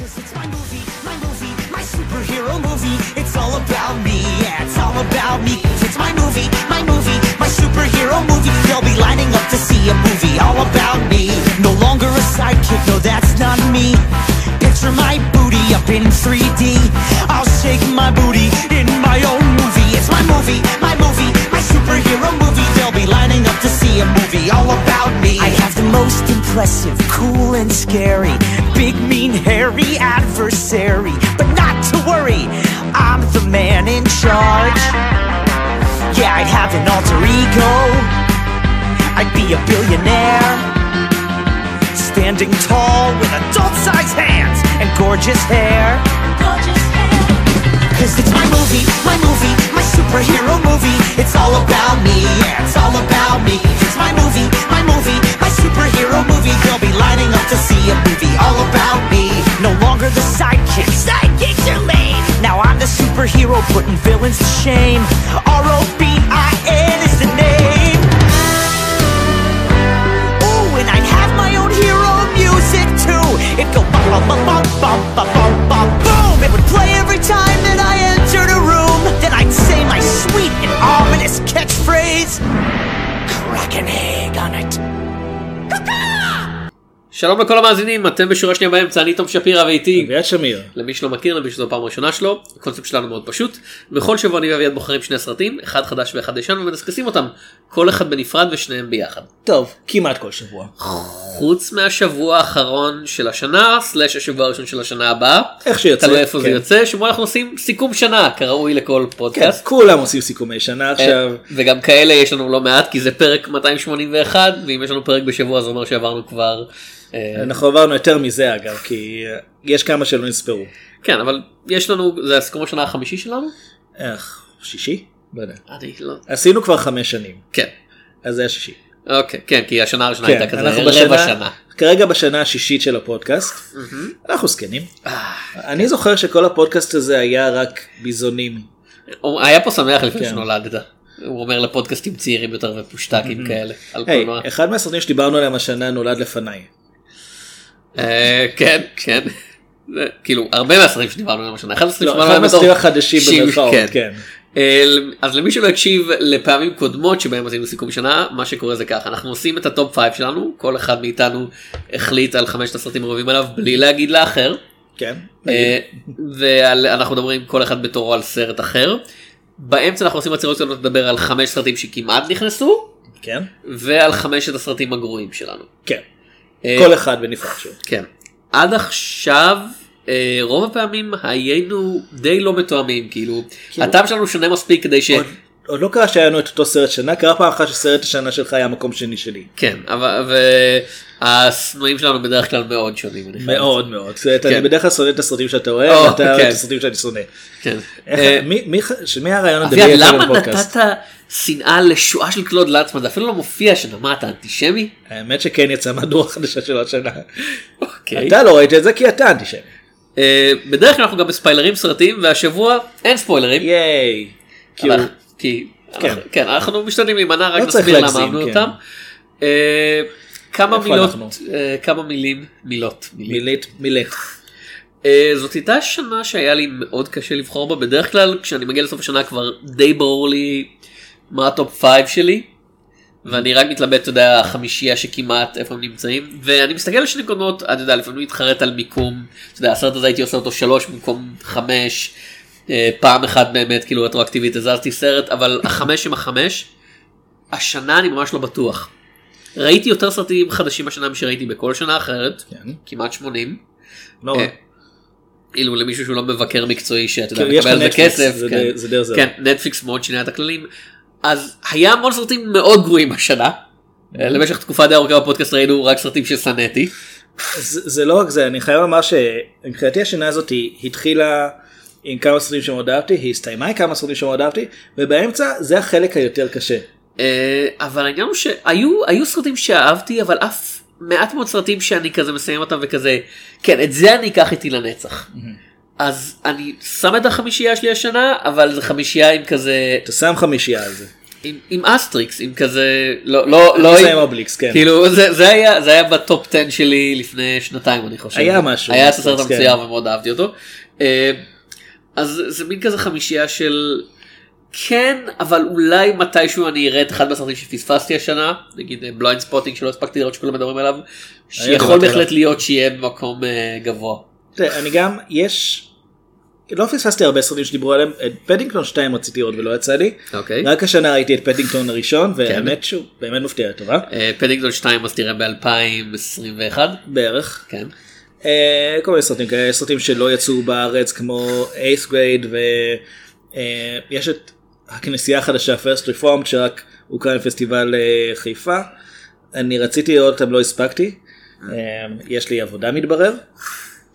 It's my movie, my movie, my superhero movie. It's all about me, yeah, it's all about me. it's my movie, my movie, my superhero movie. They'll be lining up to see a movie all about me. No longer a sidekick, no, that's not me. Picture my booty up in 3D. I'll shake my booty in my own movie. It's my movie, my movie, my superhero movie. They'll be lining up to see a movie all about me. I have the most impressive, cool and scary, big, mean, hairy adversary. But not to worry, I'm the man in charge. Yeah, I'd have an alter ego. I'd be a billionaire. Standing tall with adult sized hands and gorgeous hair. Cause it's my movie, my movie, my superhero movie. It's all about me, yeah, it's all about me. It's my movie, my movie, superhero movie. They'll be lining up to see a movie all about me. No longer the sidekick Sidekicks are lame. Now I'm the superhero putting villains to shame. R-O-B-I-N is the name. Ooh, and I'd have my own hero music too. It'd go bum bum bum bum bum bum bum boom. It would play every time that I entered a room. Then I'd say my sweet and ominous catchphrase Crack an egg on it. Go. שלום לכל המאזינים אתם בשורה שנייה באמצע אני תום שפירא ואיתי אביעד שמיר. למי שלא מכיר למי שזו הפעם הראשונה שלו הקונספט שלנו מאוד פשוט בכל שבוע אני ואביעד בוחרים שני סרטים אחד חדש ואחד ישן ומדסקסים אותם כל אחד בנפרד ושניהם ביחד טוב, כמעט כל שבוע. חוץ מהשבוע האחרון של השנה סלאש השבוע הראשון של השנה הבאה איך שיוצא, תלוי איפה זה כן. יוצא שבו אנחנו עושים סיכום שנה כראוי לכל כן, פודקאסט. כולם עושים סיכומי שנה עכשיו. אה, וגם כאלה יש לנו לא מעט כי זה פרק 281 ואם יש לנו פרק בשבוע זה אומר שעברנו כבר. אה, אנחנו עברנו יותר מזה אגב, כי אה, יש כמה שלא נספרו. כן אבל יש לנו זה הסיכום השנה החמישי שלנו. איך, שישי? לא יודע. לא. עשינו כבר חמש שנים, כן. אז זה היה שישי. אוקיי כן כי השנה הראשונה כן, הייתה כזה אנחנו רבע בשנה, שנה. כרגע בשנה השישית של הפודקאסט, אנחנו זקנים. אה, אני זוכר שכל הפודקאסט הזה היה רק ביזונים. הוא היה פה שמח לפני כן. שנולדת. הוא אומר לפודקאסטים צעירים יותר ופושטקים כאלה. אחד מהסרטים שדיברנו עליהם השנה נולד לפניי. אה, כן כן. כאילו הרבה מהסרטים שדיברנו עליהם השנה. אחד הסרטים לא, שדיברנו אחד עליהם בתור החדשים שיב- במרכאות, כן. כן. אה, אז למי שלא הקשיב לפעמים קודמות שבהם עשינו סיכום שנה מה שקורה זה ככה אנחנו עושים את ה top 5 שלנו כל אחד מאיתנו החליט על חמשת הסרטים האהובים עליו בלי להגיד לאחר. כן. אה, ואנחנו מדברים כל אחד בתורו על סרט אחר. באמצע אנחנו עושים הצהרות שלנו לדבר על חמש סרטים שכמעט נכנסו כן. ועל חמשת הסרטים הגרועים שלנו. כן. אה, כל אחד בנפרד שוב. כן. עד עכשיו אה, רוב הפעמים היינו די לא מתואמים כאילו הטעם שלנו שונה מספיק כדי ש... עוד- לא קרה שהיה לנו את אותו סרט שנה, קרה פעם אחת שסרט השנה שלך היה מקום שני שלי. כן אבל והשנואים שלנו בדרך כלל מאוד שונים. מאוד מאוד. אני כן. בדרך כלל שונא את הסרטים שאתה אוהב, או, ואתה אוהב כן. את הסרטים שאני שונא. כן. אה, מי- הרעיון אביעד הדביעי למה? נתת שנאה לשואה של קלוד לצמן זה אפילו לא מופיע מה אתה אנטישמי? האמת שכן יצא מהדורה חדשה שלו השנה. אוקיי. אתה לא ראית את זה כי אתה אנטישמי. אה, בדרך כלל אנחנו גם בספיילרים סרטים והשבוע אין ספוילרים. ייי. כי כן. אנחנו- כן אנחנו משתדלים להימנע רק לא נסביר למה אהבנו כן. אותם. אה, כמה מילות? אה, כמה מילים מילות. מילית מילית. אה, זאת הייתה שנה שהיה לי מאוד קשה לבחור בה בדרך כלל כשאני מגיע לסוף השנה כבר די ברור לי מה ה top 5 שלי. ואני רק מתלבט אתה יודע החמישייה שכמעט איפה הם נמצאים ואני מסתכל על שנים קודמות אתה יודע לפעמים מתחרט על מיקום אתה יודע הסרט הזה הייתי עושה אותו שלוש במקום חמש פעם אחת באמת כאילו רטרואקטיבית הזזתי סרט אבל החמש עם החמש השנה אני ממש לא בטוח. ראיתי יותר סרטים חדשים השנה משראיתי בכל שנה אחרת כן. כמעט 80. לא, אה, אילו למישהו שהוא לא מבקר מקצועי שאתה יודע כאילו, מקבל על זה כסף זה כן. זה. כן נטפליקס מאוד שינה את הכללים אז היה המון סרטים מאוד גרועים השנה. אה, למשך תקופה די ארוכה בפודקאסט ראינו רק סרטים ששנאתי. זה זה לא רק זה, אני חייב לומר שמבחינתי השנה הזאת התחילה עם כמה סרטים שמאוד אהבתי, היא הסתיימה עם כמה סרטים שמאוד אהבתי, ובאמצע זה החלק היותר קשה. אה, אבל העניין הוא שהיו היו סרטים שאהבתי אבל אף מעט מאוד סרטים שאני כזה מסיים אותם וכזה כן את זה אני אקח איתי לנצח. אז אני שם את החמישייה שלי השנה אבל זה חמישייה עם כזה אתה שם חמישייה על זה. עם, עם אסטריקס, עם כזה, לא, לא, לא, זה עם אובליקס, כן. כאילו זה, זה היה, זה היה ב top 10 שלי לפני שנתיים אני חושב. היה משהו, היה את הסרט כן. המצויר ומאוד אהבתי אותו. אה, אז זה מין כזה חמישייה של כן, אבל אולי מתישהו אני אראה את אחד מהסרטים שפספסתי השנה, נגיד Blindspotting שלא הספקתי לראות שכולם מדברים עליו, שיכול דיברתי בהחלט. להיות שיהיה במקום אה, גבוה. אני גם, יש, לא פספסתי הרבה סרטים שדיברו עליהם, את פדינגטון 2 רציתי לראות ולא יצא לי, אוקיי. רק השנה ראיתי את פדינגטון הראשון, והאמת שהוא באמת מפתיע לטובה, אה, פדינגטון 2 אז תראה ב-2021. בערך. כן. אה, כל מיני סרטים כאלה, סרטים שלא יצאו בארץ כמו 8th grade ויש את הכנסייה החדשה first reformed שרק הוקרן בפסטיבל אה, חיפה. אני רציתי לראות אותם לא הספקתי. אה, יש לי עבודה מתברר.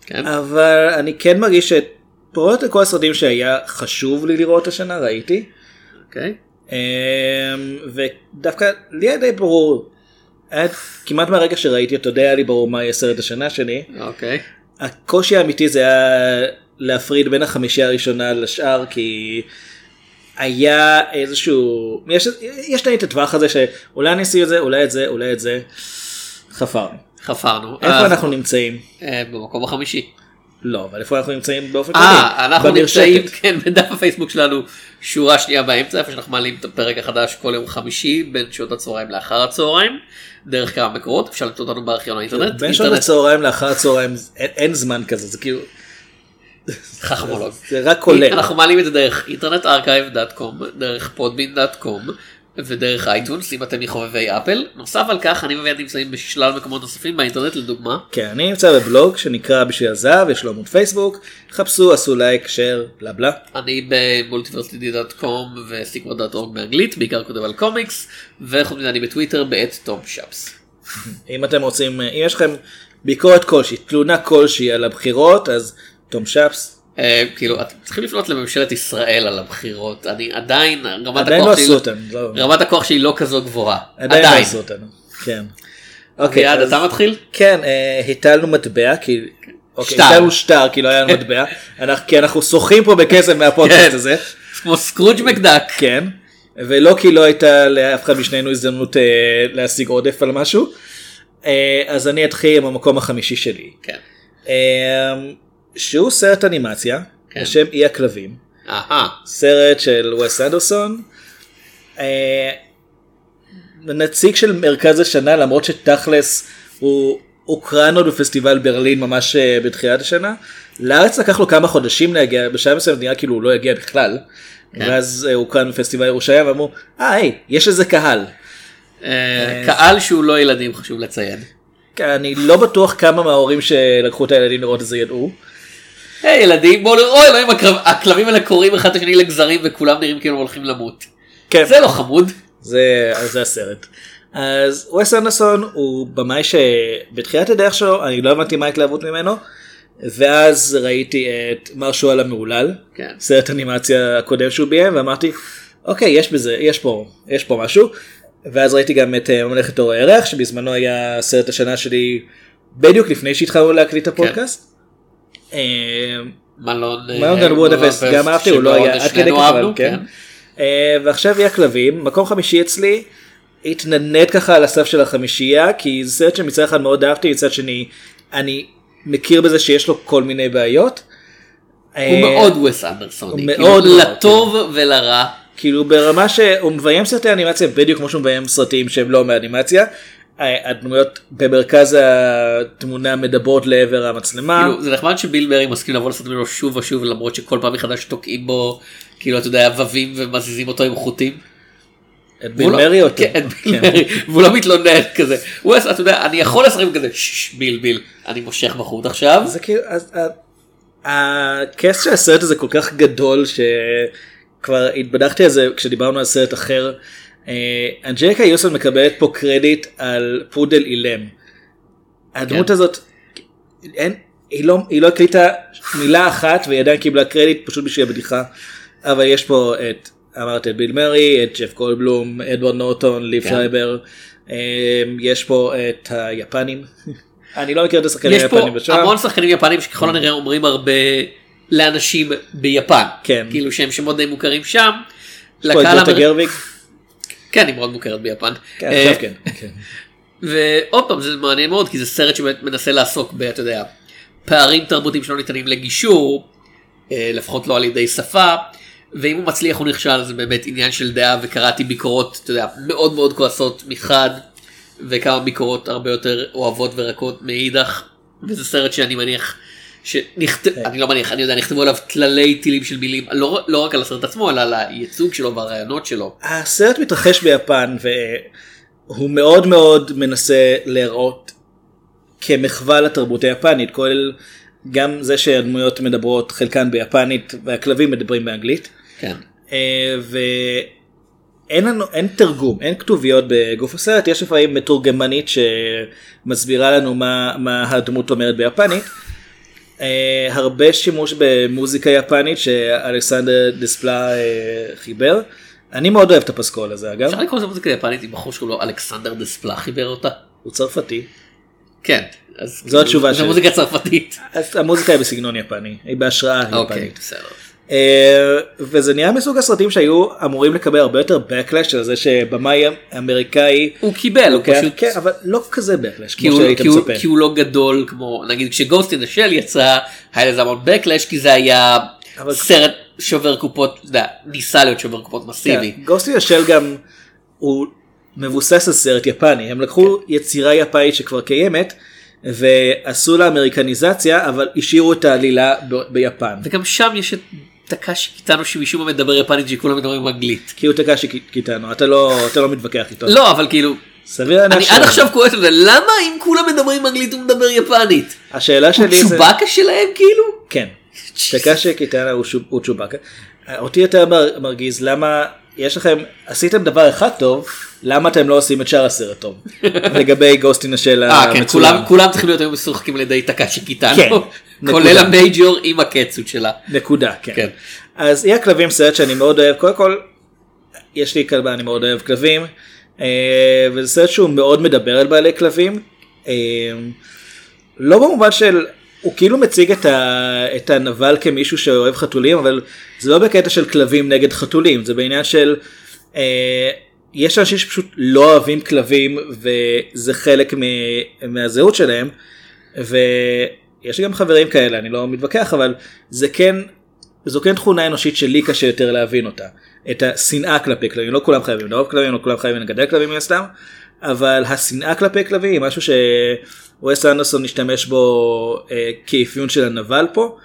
כן. אבל אני כן מרגיש שאת פרוט לכל הסרטים שהיה חשוב לי לראות השנה ראיתי. אוקיי. אמ, ודווקא לי היה די ברור, כמעט מהרגע שראיתי אותו די היה לי ברור מה יהיה סרט השנה שלי. אוקיי. הקושי האמיתי זה היה להפריד בין החמישייה הראשונה לשאר כי היה איזשהו יש יש תמיד את הטווח הזה שאולי אני אשים את זה אולי את זה אולי את זה. חפרנו. חפרנו. איפה אז, אנחנו נמצאים? אה, במקום החמישי. לא אבל איפה אנחנו נמצאים באופן אה, אנחנו במרשתת. נמצאים, כן, בדף הפייסבוק שלנו, שורה שנייה באמצע, איפה שאנחנו מעלים את הפרק החדש כל יום חמישי, בין שעות הצהריים לאחר הצהריים, דרך כמה מקורות, אפשר למצוא אותנו בארכיון האינטרנט. בין שעות הצהריים לאחר הצהריים אין, זמן כזה זה כאילו חכמולוג. זה רק כולל. אנחנו מעלים את זה דרך Internet Archive.com, דרך Podbean.com ודרך iTunes אם אתם מחובבי אפל. נוסף על כך אני ואביעד נמצאים בשלל מקומות נוספים באינטרנט לדוגמה. כן, אני נמצא בבלוג שנקרא בשביל הזהב, יש לו עמוד פייסבוק, חפשו, עשו לייק, share, בלה בלה. אני ב Multiversity.com ו Sequart.org באנגלית, בעיקר כותב על קומיקס, וחוץ מזה אני בטוויטר בעת תום שפס. אם אתם רוצים, אם יש לכם ביקורת כלשהי, תלונה כלשהי על הבחירות, אז תום שפס, כאילו, אתם צריכים לפנות לממשלת ישראל על הבחירות, אני עדיין, רמת עדיין לא הכוח שלי, עשו אותם, לא- רמת הכוח שלי לא כזו גבוהה. עדיין לא עדיין. עשו אותנו, כן. אוקיי, אז- אתה מתחיל? כן, אה, הטלנו מטבע, כי... אוקיי, שטר. הטלנו שטר, כי לא היה לנו מטבע, אנחנו- כי אנחנו שוחים פה בכסף מהפודקאסט כן. הזה. כמו סקרוג' מקדק. כן, ולא כי לא הייתה לאף אחד משנינו הזדמנות אה, להשיג עודף על משהו. אה, אז אני אתחיל עם המקום החמישי שלי, כן. שהוא סרט אנימציה, כן. בשם אי הכלבים, אהה. סרט של וס אנדרסון. אה, נציג של מרכז השנה למרות שתכלס הוא הוקרן עוד בפסטיבל ברלין ממש אה, בתחילת השנה. לארץ לקח לו כמה חודשים להגיע, בשלב מסוים נראה כאילו הוא לא יגיע בכלל. כן. ואז אה, הוקרן בפסטיבל ירושלים ואמרו, אה היי, יש איזה קהל. קהל שהוא לא ילדים חשוב לציין. כן, אני לא בטוח כמה מההורים שלקחו את הילדים לראות את זה ידעו. היי ילדים בואו נראה, אוי אלוהים הכלב- הכלבים האלה קוראים אחד את השני לגזרים וכולם נראים כאילו הולכים למות. כן, זה לא חמוד. זה, אז זה הסרט. אז וס אנדרסון הוא במאי שבתחילת הדרך שלו אני לא הבנתי מה ההתלהבות ממנו ואז ראיתי את מרשואל המהולל כן. סרט אנימציה הקודם שהוא ביים ואמרתי אוקיי יש בזה יש פה יש פה משהו ואז ראיתי גם את אה, ממלכת אור הירח שבזמנו היה סרט השנה שלי בדיוק לפני שהתחלנו להקליט את הפודקאסט. אה, מלון אה, מלון גן וודפסט גם אהבתי הוא לא היה עד כדי כך אהבנו, כן. אה, ועכשיו יהיה כלבים מקום חמישי אצלי התנדנד ככה על הסף של החמישייה כי זה סרט שמצד אחד מאוד אהבתי מצד שני אני מכיר בזה שיש לו כל מיני בעיות. הוא אה, מאוד וס אנדרסוני. כאילו, מאוד מאוד, לטוב ולרע. כאילו ברמה שהוא מביים סרטי אנימציה בדיוק כמו שהוא מביים סרטים שהם לא מאנימציה. אה, הדמויות במרכז התמונה מדברות לעבר המצלמה. כאילו זה נחמד שביל ברי מסכים לבוא לעשות ממנו שוב ושוב למרות שכל פעם מחדש תוקעים בו כאילו אתה יודע ווים ומזיזים אותו עם חוטים. את ביל לא- מרי אותו. כן, את ביל כן. מרי, והוא לא מתלונן כזה. הוא עשה, אתה יודע, אני יכול לשחק כזה, "שש, ביל ביל, אני מושך בחוט עכשיו. זה כאילו, אז ה- הכס של הסרט הזה כל כך גדול שכבר התבדחתי על זה כשדיברנו על סרט אחר. אה, אנג'ליקה יוסון מקבלת פה קרדיט על פודל אילם. הדמות כן. הזאת, אין, היא לא, היא לא הקליטה מילה אחת והיא עדיין קיבלה קרדיט פשוט בשביל הבדיחה. אבל יש פה את, אמרת את ביל מרי, את ג'ף גולדבלום, אדוארד נורטון, ליב כן. שייבר, אה, יש פה את היפנים. אני לא מכיר את השחקנים יש פה היפנים בשם. המון שחקנים יפנים שככל הנראה אומרים הרבה לאנשים ביפן. כן. כאילו שהם שמות די מוכרים שם. יש פה את האמר- גרוויג. כן, היא מאוד מוכרת ביפן. כן, אה, עכשיו כן. כן. ועוד פעם זה מעניין מאוד כי זה סרט שבאמת מנסה לעסוק ב... אתה יודע, פערים תרבותיים שלא ניתנים לגישור, אה, לפחות לא על ידי שפה, ואם הוא מצליח או נכשל זה באמת עניין של דעה וקראתי ביקורות, אתה יודע, מאוד מאוד כועסות מחד, וכמה ביקורות הרבה יותר אוהבות ורקות מאידך, וזה סרט שאני מניח. שנכת... אני לא מניח, אני יודע, נכתבו עליו טללי טילים של מילים, לא, לא רק על הסרט עצמו, אלא על הייצוג שלו והרעיונות שלו. הסרט מתרחש ביפן והוא מאוד מאוד מנסה להיראות כמחווה לתרבות היפנית, כולל גם זה שהדמויות מדברות חלקן ביפנית והכלבים מדברים באנגלית. כן. אה, ואין לנו, אין תרגום, אין כתוביות בגוף הסרט, יש לפעמים מתורגמנית שמסבירה לנו מה, מה הדמות אומרת ביפנית. אה, הרבה שימוש במוזיקה יפנית שאלכסנדר דיספלה אה, חיבר. אני מאוד אוהב את הפסקול הזה אגב, אפשר לקרוא לזה מוזיקה יפנית עם בחור שקוראים לו אלכסנדר דספלה חיבר אותה? הוא צרפתי. כן. אז זו התשובה זה שלי. מוזיקה צרפתית. המוזיקה היא בסגנון יפני, היא בהשראה אוקיי, יפנית. בסדר. אה, וזה נהיה מסוג הסרטים שהיו אמורים לקבל הרבה יותר backlash על זה שבמאי אמריקאי הוא קיבל, הוא פשוט... כן, אבל לא כזה backlash כי הוא, כי, הוא. כי הוא לא גדול כמו נגיד כשגוסט אין השל יצא היה לזה המון backlash כי זה היה אבל- סרט שובר קופות יודע, ניסה להיות שובר קופות מסיבי. גוסטי השל גם הוא מבוסס על סרט יפני הם לקחו כן. יצירה יפנית שכבר קיימת ועשו לה אמריקניזציה אבל השאירו את העלילה ב- ביפן וגם שם יש את טקאשי קיטנו מה מדבר יפנית שכולם מדברים אנגלית. כי הוא טקאשי קיטנו אתה לא אתה לא מתווכח איתו לא אבל כאילו סביר אני עד עכשיו כועס על זה למה אם כולם מדברים אנגלית הוא מדבר יפנית? השאלה הוא שלי זה צ'ובאקה שלהם כאילו? כן טקאשי קיטנו הוא הוא צ'ובאקה אותי יותר מר- מרגיז למה יש לכם עשיתם דבר אחד טוב למה אתם לא עושים את שאר הסרט טוב לגבי גוסטין אה כן המצולם. כולם צריכים להיות היום משוחקים על ידי טקאשי כן, קיטנו. כולל. המייג'ור עם הקצות שלה. נקודה כן. כן. אז אי הכלבים סרט שאני מאוד אוהב קודם כל יש לי כלבה אני מאוד אוהב כלבים אה, וזה סרט שהוא מאוד מדבר על בעלי כלבים אה, לא במובן של הוא כאילו מציג את, ה, את הנבל כמישהו שאוהב חתולים אבל זה לא בקטע של כלבים נגד חתולים זה בעניין של אה, יש אנשים שפשוט לא אוהבים כלבים וזה חלק מ- מהזהות שלהם לי גם חברים כאלה אני לא מתווכח אבל זה כן זו כן תכונה אנושית שלי קשה יותר להבין אותה את השנאה כלפי כלבים לא כולם חייבים לאהוב כלבים לא כולם חייבים לגדל כלבים מן הסתם אבל השנאה כלפי כלבים היא משהו שווסט אנדרסון השתמש בו אה, כאפיון של הנבל פה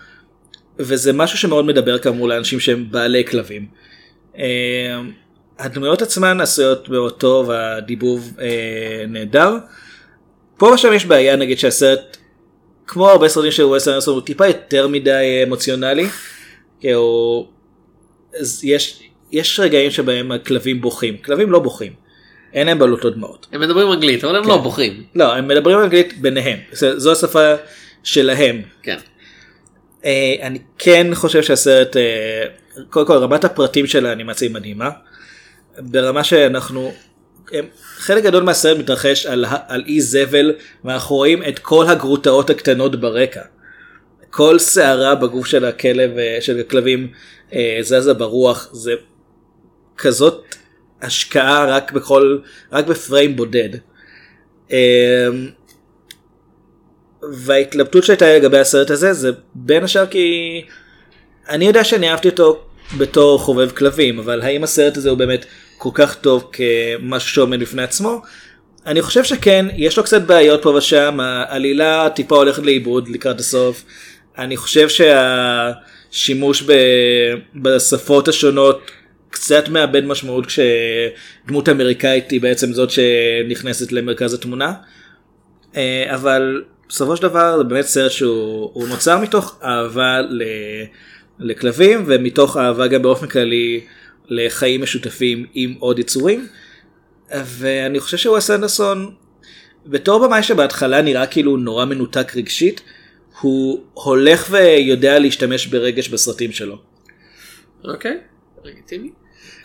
וזה משהו שמאוד מדבר כאמור לאנשים שהם בעלי כלבים. אה, הדמויות עצמן עשויות מאוד טוב הדיבוב אה, נהדר. פה ושם יש בעיה נגיד שהסרט כמו הרבה סרטים של ווסט אנדרסון הוא טיפה יותר מדי אמוציונלי. כי הוא... אז יש, יש רגעים שבהם הכלבים בוכים כלבים לא בוכים. אין להם בלוטות דמעות. הם מדברים אנגלית אבל הם כן. לא בוכים. לא הם מדברים אנגלית ביניהם זו השפה שלהם. כן. אה, אני כן חושב שהסרט אה, קודם כל רמת הפרטים של האנימציה היא מדהימה. ברמה שאנחנו חלק גדול מהסרט מתרחש על, על אי זבל ואנחנו רואים את כל הגרוטאות הקטנות ברקע. כל שערה בגוף של הכלב אה, של הכלבים אה, זזה ברוח זה כזאת השקעה רק בכל רק בפריים בודד. אה, וההתלבטות שהייתה לגבי הסרט הזה זה בין השאר כי אני יודע שאני אהבתי אותו בתור חובב כלבים אבל האם הסרט הזה הוא באמת כל כך טוב כמשהו שעומד בפני עצמו? אני חושב שכן יש לו קצת בעיות פה ושם העלילה טיפה הולכת לאיבוד לקראת הסוף. אני חושב שהשימוש ב... בשפות השונות קצת מאבד משמעות כשדמות אמריקאית היא בעצם זאת שנכנסת למרכז התמונה. אה, אבל בסופו של דבר זה באמת סרט שהוא הוא נוצר מתוך אהבה לכלבים ומתוך אהבה גם באופן כללי לחיים משותפים עם עוד יצורים. ואני חושב שוואס אנדרסון בתור במאי שבהתחלה נראה כאילו נורא מנותק רגשית הוא הולך ויודע להשתמש ברגש בסרטים שלו. אוקיי. לגיטימי.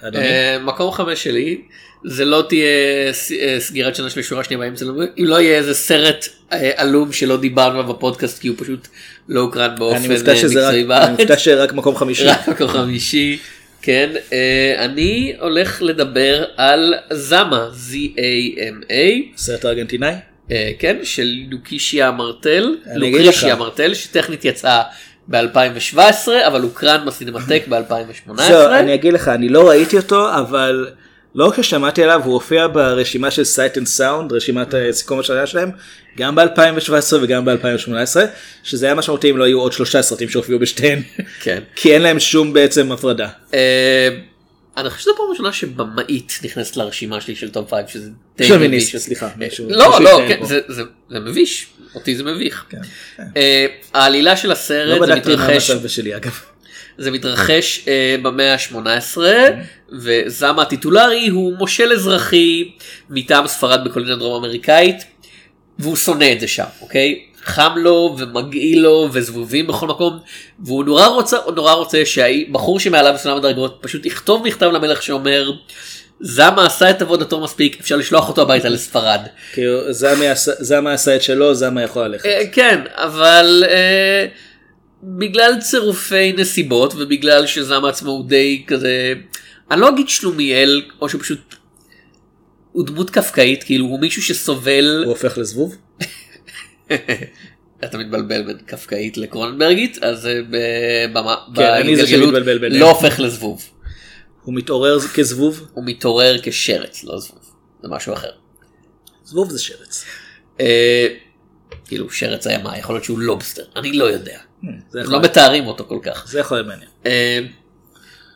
אדוני. אה, מקום חמש שלי זה לא תהיה אה, סגירת שנה של שורה שנייה באמצע אם לא יהיה איזה סרט אה, עלום שלא דיברנו עליו בפודקאסט כי הוא פשוט לא הוקרן באופן אני אה, מקצועי אני בארץ. מופתע שרק מקום חמישי. רק מקום חמישי. כן, אני הולך לדבר על זמה, Z-A-M-A, סרט ארגנטינאי? כן, של לוקישיה מרטל, אני לוקרישיה לך. מרטל, שטכנית יצאה ב-2017, אבל הוקרן בסינמטק ב-2018. זהו, אני אגיד לך, אני לא ראיתי אותו, אבל לא כששמעתי עליו, הוא הופיע ברשימה של Sight and Sound, רשימת הסיכום השנה שלהם, גם ב-2017 וגם ב-2018, שזה היה משמעותי אם לא היו עוד שלושה סרטים שהופיעו בשתיהן, כן. כי אין להם שום בעצם הפרדה. אה, אני חושב שזו פעם ראשונה שבמאית נכנסת לרשימה שלי של top 5 שזה די מביש. סליחה, אה, לא לא כן. זה- מביש אותי זה מביך. כן, כן. אה, העלילה של לא הסרט זה בדקתי מה מתרחש המצב בשלי אגב. זה מתרחש אה, במאה ה-18 וזמה הטיטולרי הוא מושל אזרחי מטעם ספרד בקוליניה דרום אמריקאית והוא שונא את זה שם אוקיי חם לו ומגעיל לו וזבובים בכל מקום והוא נורא רוצה הוא נורא רוצה שהבחור שמעליו בסולם הדרגות פשוט יכתוב מכתב למלך שאומר זמה עשה את עבודתו מספיק אפשר לשלוח אותו הביתה לספרד. כאילו, זמה עשה- את שלו, זמה יכול ללכת. אה, כן, אבל אה, בגלל צירופי נסיבות ובגלל שזם עצמו הוא די כזה, אני לא אגיד שלומיאל, או שפשוט הוא דמות קפקאית, כאילו הוא מישהו שסובל, הוא הופך לזבוב? אתה מתבלבל בין קפקאית לקרוננברגית, אז אה, ב- במה- כן, אני זה שמתבלבל ביניהם. לא הופך לזבוב, הוא מתעורר כזבוב? הוא מתעורר כשרץ, לא זבוב, זה משהו אחר. זבוב זה שרץ. אה, כאילו שרץ היה מה, יכול להיות שהוא לובסטר, אני לא יודע, הם לא מתארים אותו כל כך. זה יכול להיות מעניין. אה,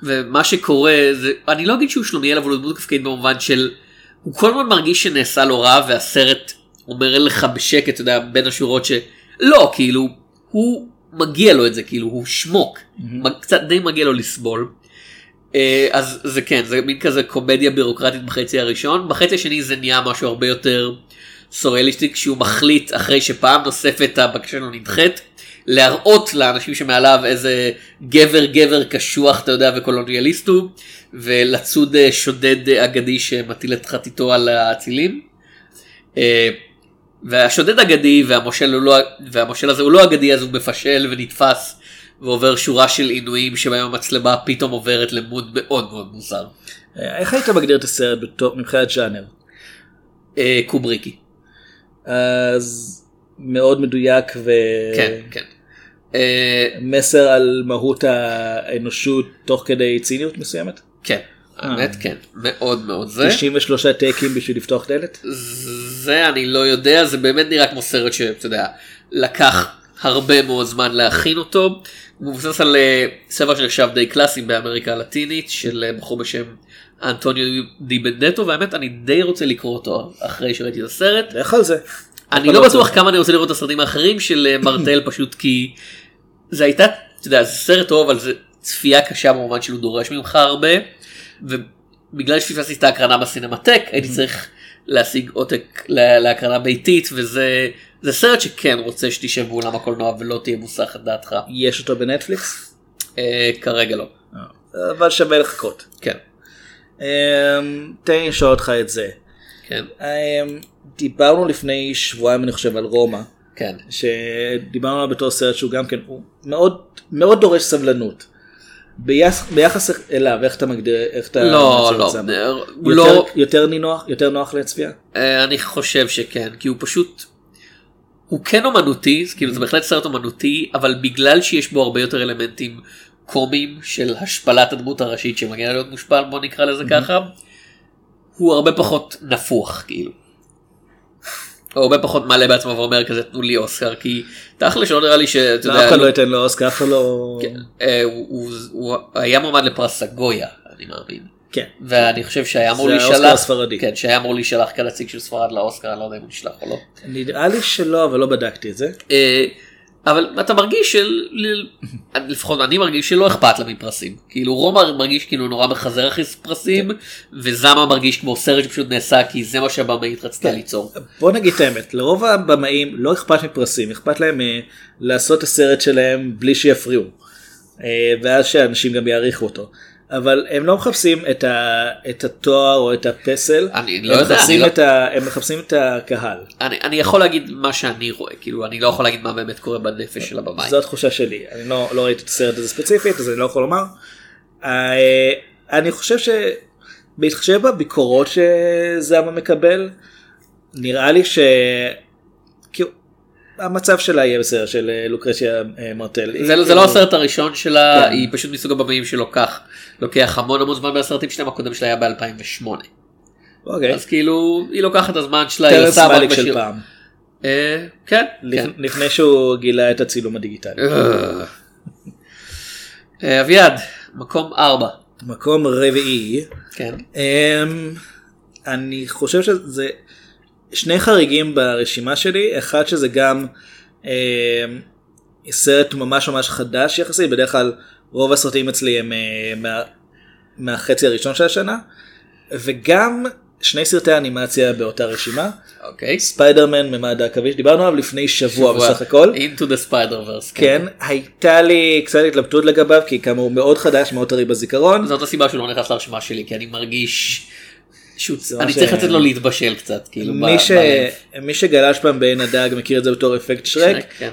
ומה שקורה זה אני לא אגיד שהוא שלומיאל אבל הוא דמות תפקיד במובן של הוא כל הזמן מרגיש שנעשה לו רע והסרט אומר לך בשקט אתה יודע בין השורות שלא כאילו הוא מגיע לו את זה כאילו הוא שמוק קצת די מגיע לו לסבול. אה, אז זה כן זה מין כזה קומדיה בירוקרטית בחצי הראשון בחצי השני זה נהיה משהו הרבה יותר סוריאליסטי כשהוא מחליט אחרי שפעם נוספת הבקשה שלו נדחית להראות לאנשים שמעליו איזה גבר גבר קשוח אתה יודע וקולוניאליסט הוא ולצוד אה, שודד אה, אגדי שמטיל את חתיתו על האצילים. אה, והשודד אגדי והמושל, הוא לא, והמושל הזה הוא לא אגדי אז הוא מפשל ונתפס ועובר שורה של עינויים שבהם המצלמה פתאום עוברת למוד מאוד מאוד מוזר. איך היית מגדיר את הסרט בתור- מבחינת ז'אנר? אה, קובריקי. אז מאוד מדויק כן כן. אה, ומסר על מהות האנושות תוך כדי ציניות מסוימת? כן. האמת כן מאוד מאוד זה. 93 טייקים בשביל לפתוח דלת? זה אני לא יודע זה באמת נראה כמו סרט שאתה יודע לקח הרבה מאוד זמן להכין אותו. הוא מבוסס על אה, ספר שנחשב די קלאסי באמריקה הלטינית של אה, בחור בשם אנטוניו די בנדטו והאמת אני די רוצה לקרוא אותו אחרי שראיתי את הסרט. לך על זה. אני לא בטוח. כמה אני רוצה לראות את הסרטים האחרים של אה, מרטל פשוט כי זה הייתה אתה יודע זה סרט טוב אבל זה צפייה קשה במובן שהוא דורש ממך הרבה ובגלל שפספסתי את ההקרנה בסינמטק הייתי צריך להשיג עותק לה- להקרנה ביתית וזה זה סרט שכן רוצה שתשב באולם הקולנוע ולא תהיה מוסח את דעתך יש אותו בנטפליקס? אה, כרגע לא אה, אבל שווה לחכות. כן אמ, תן לי לשאול אותך את זה. כן אמ, דיברנו לפני שבועיים אני חושב על רומא. כן שדיברנו עליו בתור סרט שהוא גם כן הוא מאוד מאוד דורש סבלנות. ביחס, ביחס אליו איך אתה מגדיר איך אתה לא לא? אה, יותר, לא יותר נינוח יותר נוח לצפייה אה, אני חושב שכן כי הוא פשוט הוא כן אומנותי כאילו זה בהחלט סרט אומנותי אבל בגלל שיש בו הרבה יותר אלמנטים קומיים של השפלת הדמות הראשית שמגיע להיות מושפל בוא נקרא לזה ככה הוא הרבה פחות נפוח כאילו. הוא הרבה פחות מעלה בעצמו ואומר כזה תנו לי אוסקר כי תכל'ס לא נראה לי שאתה אף יודע אחד לא ייתן לו אוסקר אף אחד לא אה, הוא- היה מועמד לפרס סגויה אני מאמין. כן ואני חושב שהיה אמור זה האוסקר להישלח, הספרדי. כן, שהיה אמור להישלח כנציג של ספרד לאוסקר, אני לא יודע אם הוא נשלח או לא. נראה לי שלא אבל לא בדקתי את זה אה, אבל אתה מרגיש של... לפחות אני מרגיש שלא אכפת לה מפרסים. כאילו רומא מרגיש כאילו נורא מחזר אחרי פרסים, וזמה מרגיש כמו סרט שפשוט נעשה כי זה מה שהבמאית רצתה ליצור. בוא נגיד את האמת לרוב הבמאים לא אכפת מפרסים אכפת להם אה, לעשות את הסרט שלהם בלי שיפריעו אה, ואז שאנשים גם יעריכו אותו אבל הם לא מחפשים את, ה, את התואר או את הפסל. אני לא הם, יודע, מחפשים אני לא- את ה, הם מחפשים את הקהל. אני, אני יכול להגיד מה שאני רואה, כאילו אני לא יכול להגיד מה באמת קורה בנפש של הבמאי. זו התחושה שלי. אני לא, לא ראיתי את הסרט הזה ספציפית אז אני לא יכול לומר. אה, אני חושב שבהתחשב בביקורות שזמה מקבל, נראה לי ש... המצב שלה יהיה בסדר, של אה, לוקרציה אה, מרטל. זה, היא- זה לא הסרט הראשון שלה, כן. היא פשוט מסוג הבמאים שלוקח לוקח המון המון זמן מהסרטים שלהם, הקודם שלה היה ב-2008. אוקיי. אז כאילו, היא לוקחת את הזמן שלה, היא עושה רק של בשיר. פעם. אה, כן, כן. לפ- לפני שהוא גילה את הצילום הדיגיטלי. אה. אה, אביעד, מקום ארבע. מקום רביעי. כן. אמ, אני חושב שזה שני חריגים ברשימה שלי, אחד שזה גם אמ, סרט ממש ממש חדש יחסית, בדרך כלל רוב הסרטים אצלי הם אה, מה, מהחצי הראשון של השנה, וגם שני סרטי אנימציה באותה רשימה, אוקיי. ספיידרמן ממד העכביש, דיברנו עליו לפני שבוע בסך הכל. into the spider verse. כן, הייתה לי קצת התלבטות לגביו, כי כאמור הוא מאוד חדש, מאוד טרי בזיכרון. זאת הסיבה שהוא לא נכנס לרשימה שלי, כי אני מרגיש אני מה צריך לתת לו להתבשל קצת, כאילו, מי, ש... מי שגלש פעם בעין הדג מכיר את זה בתור אפקט שרק, כן.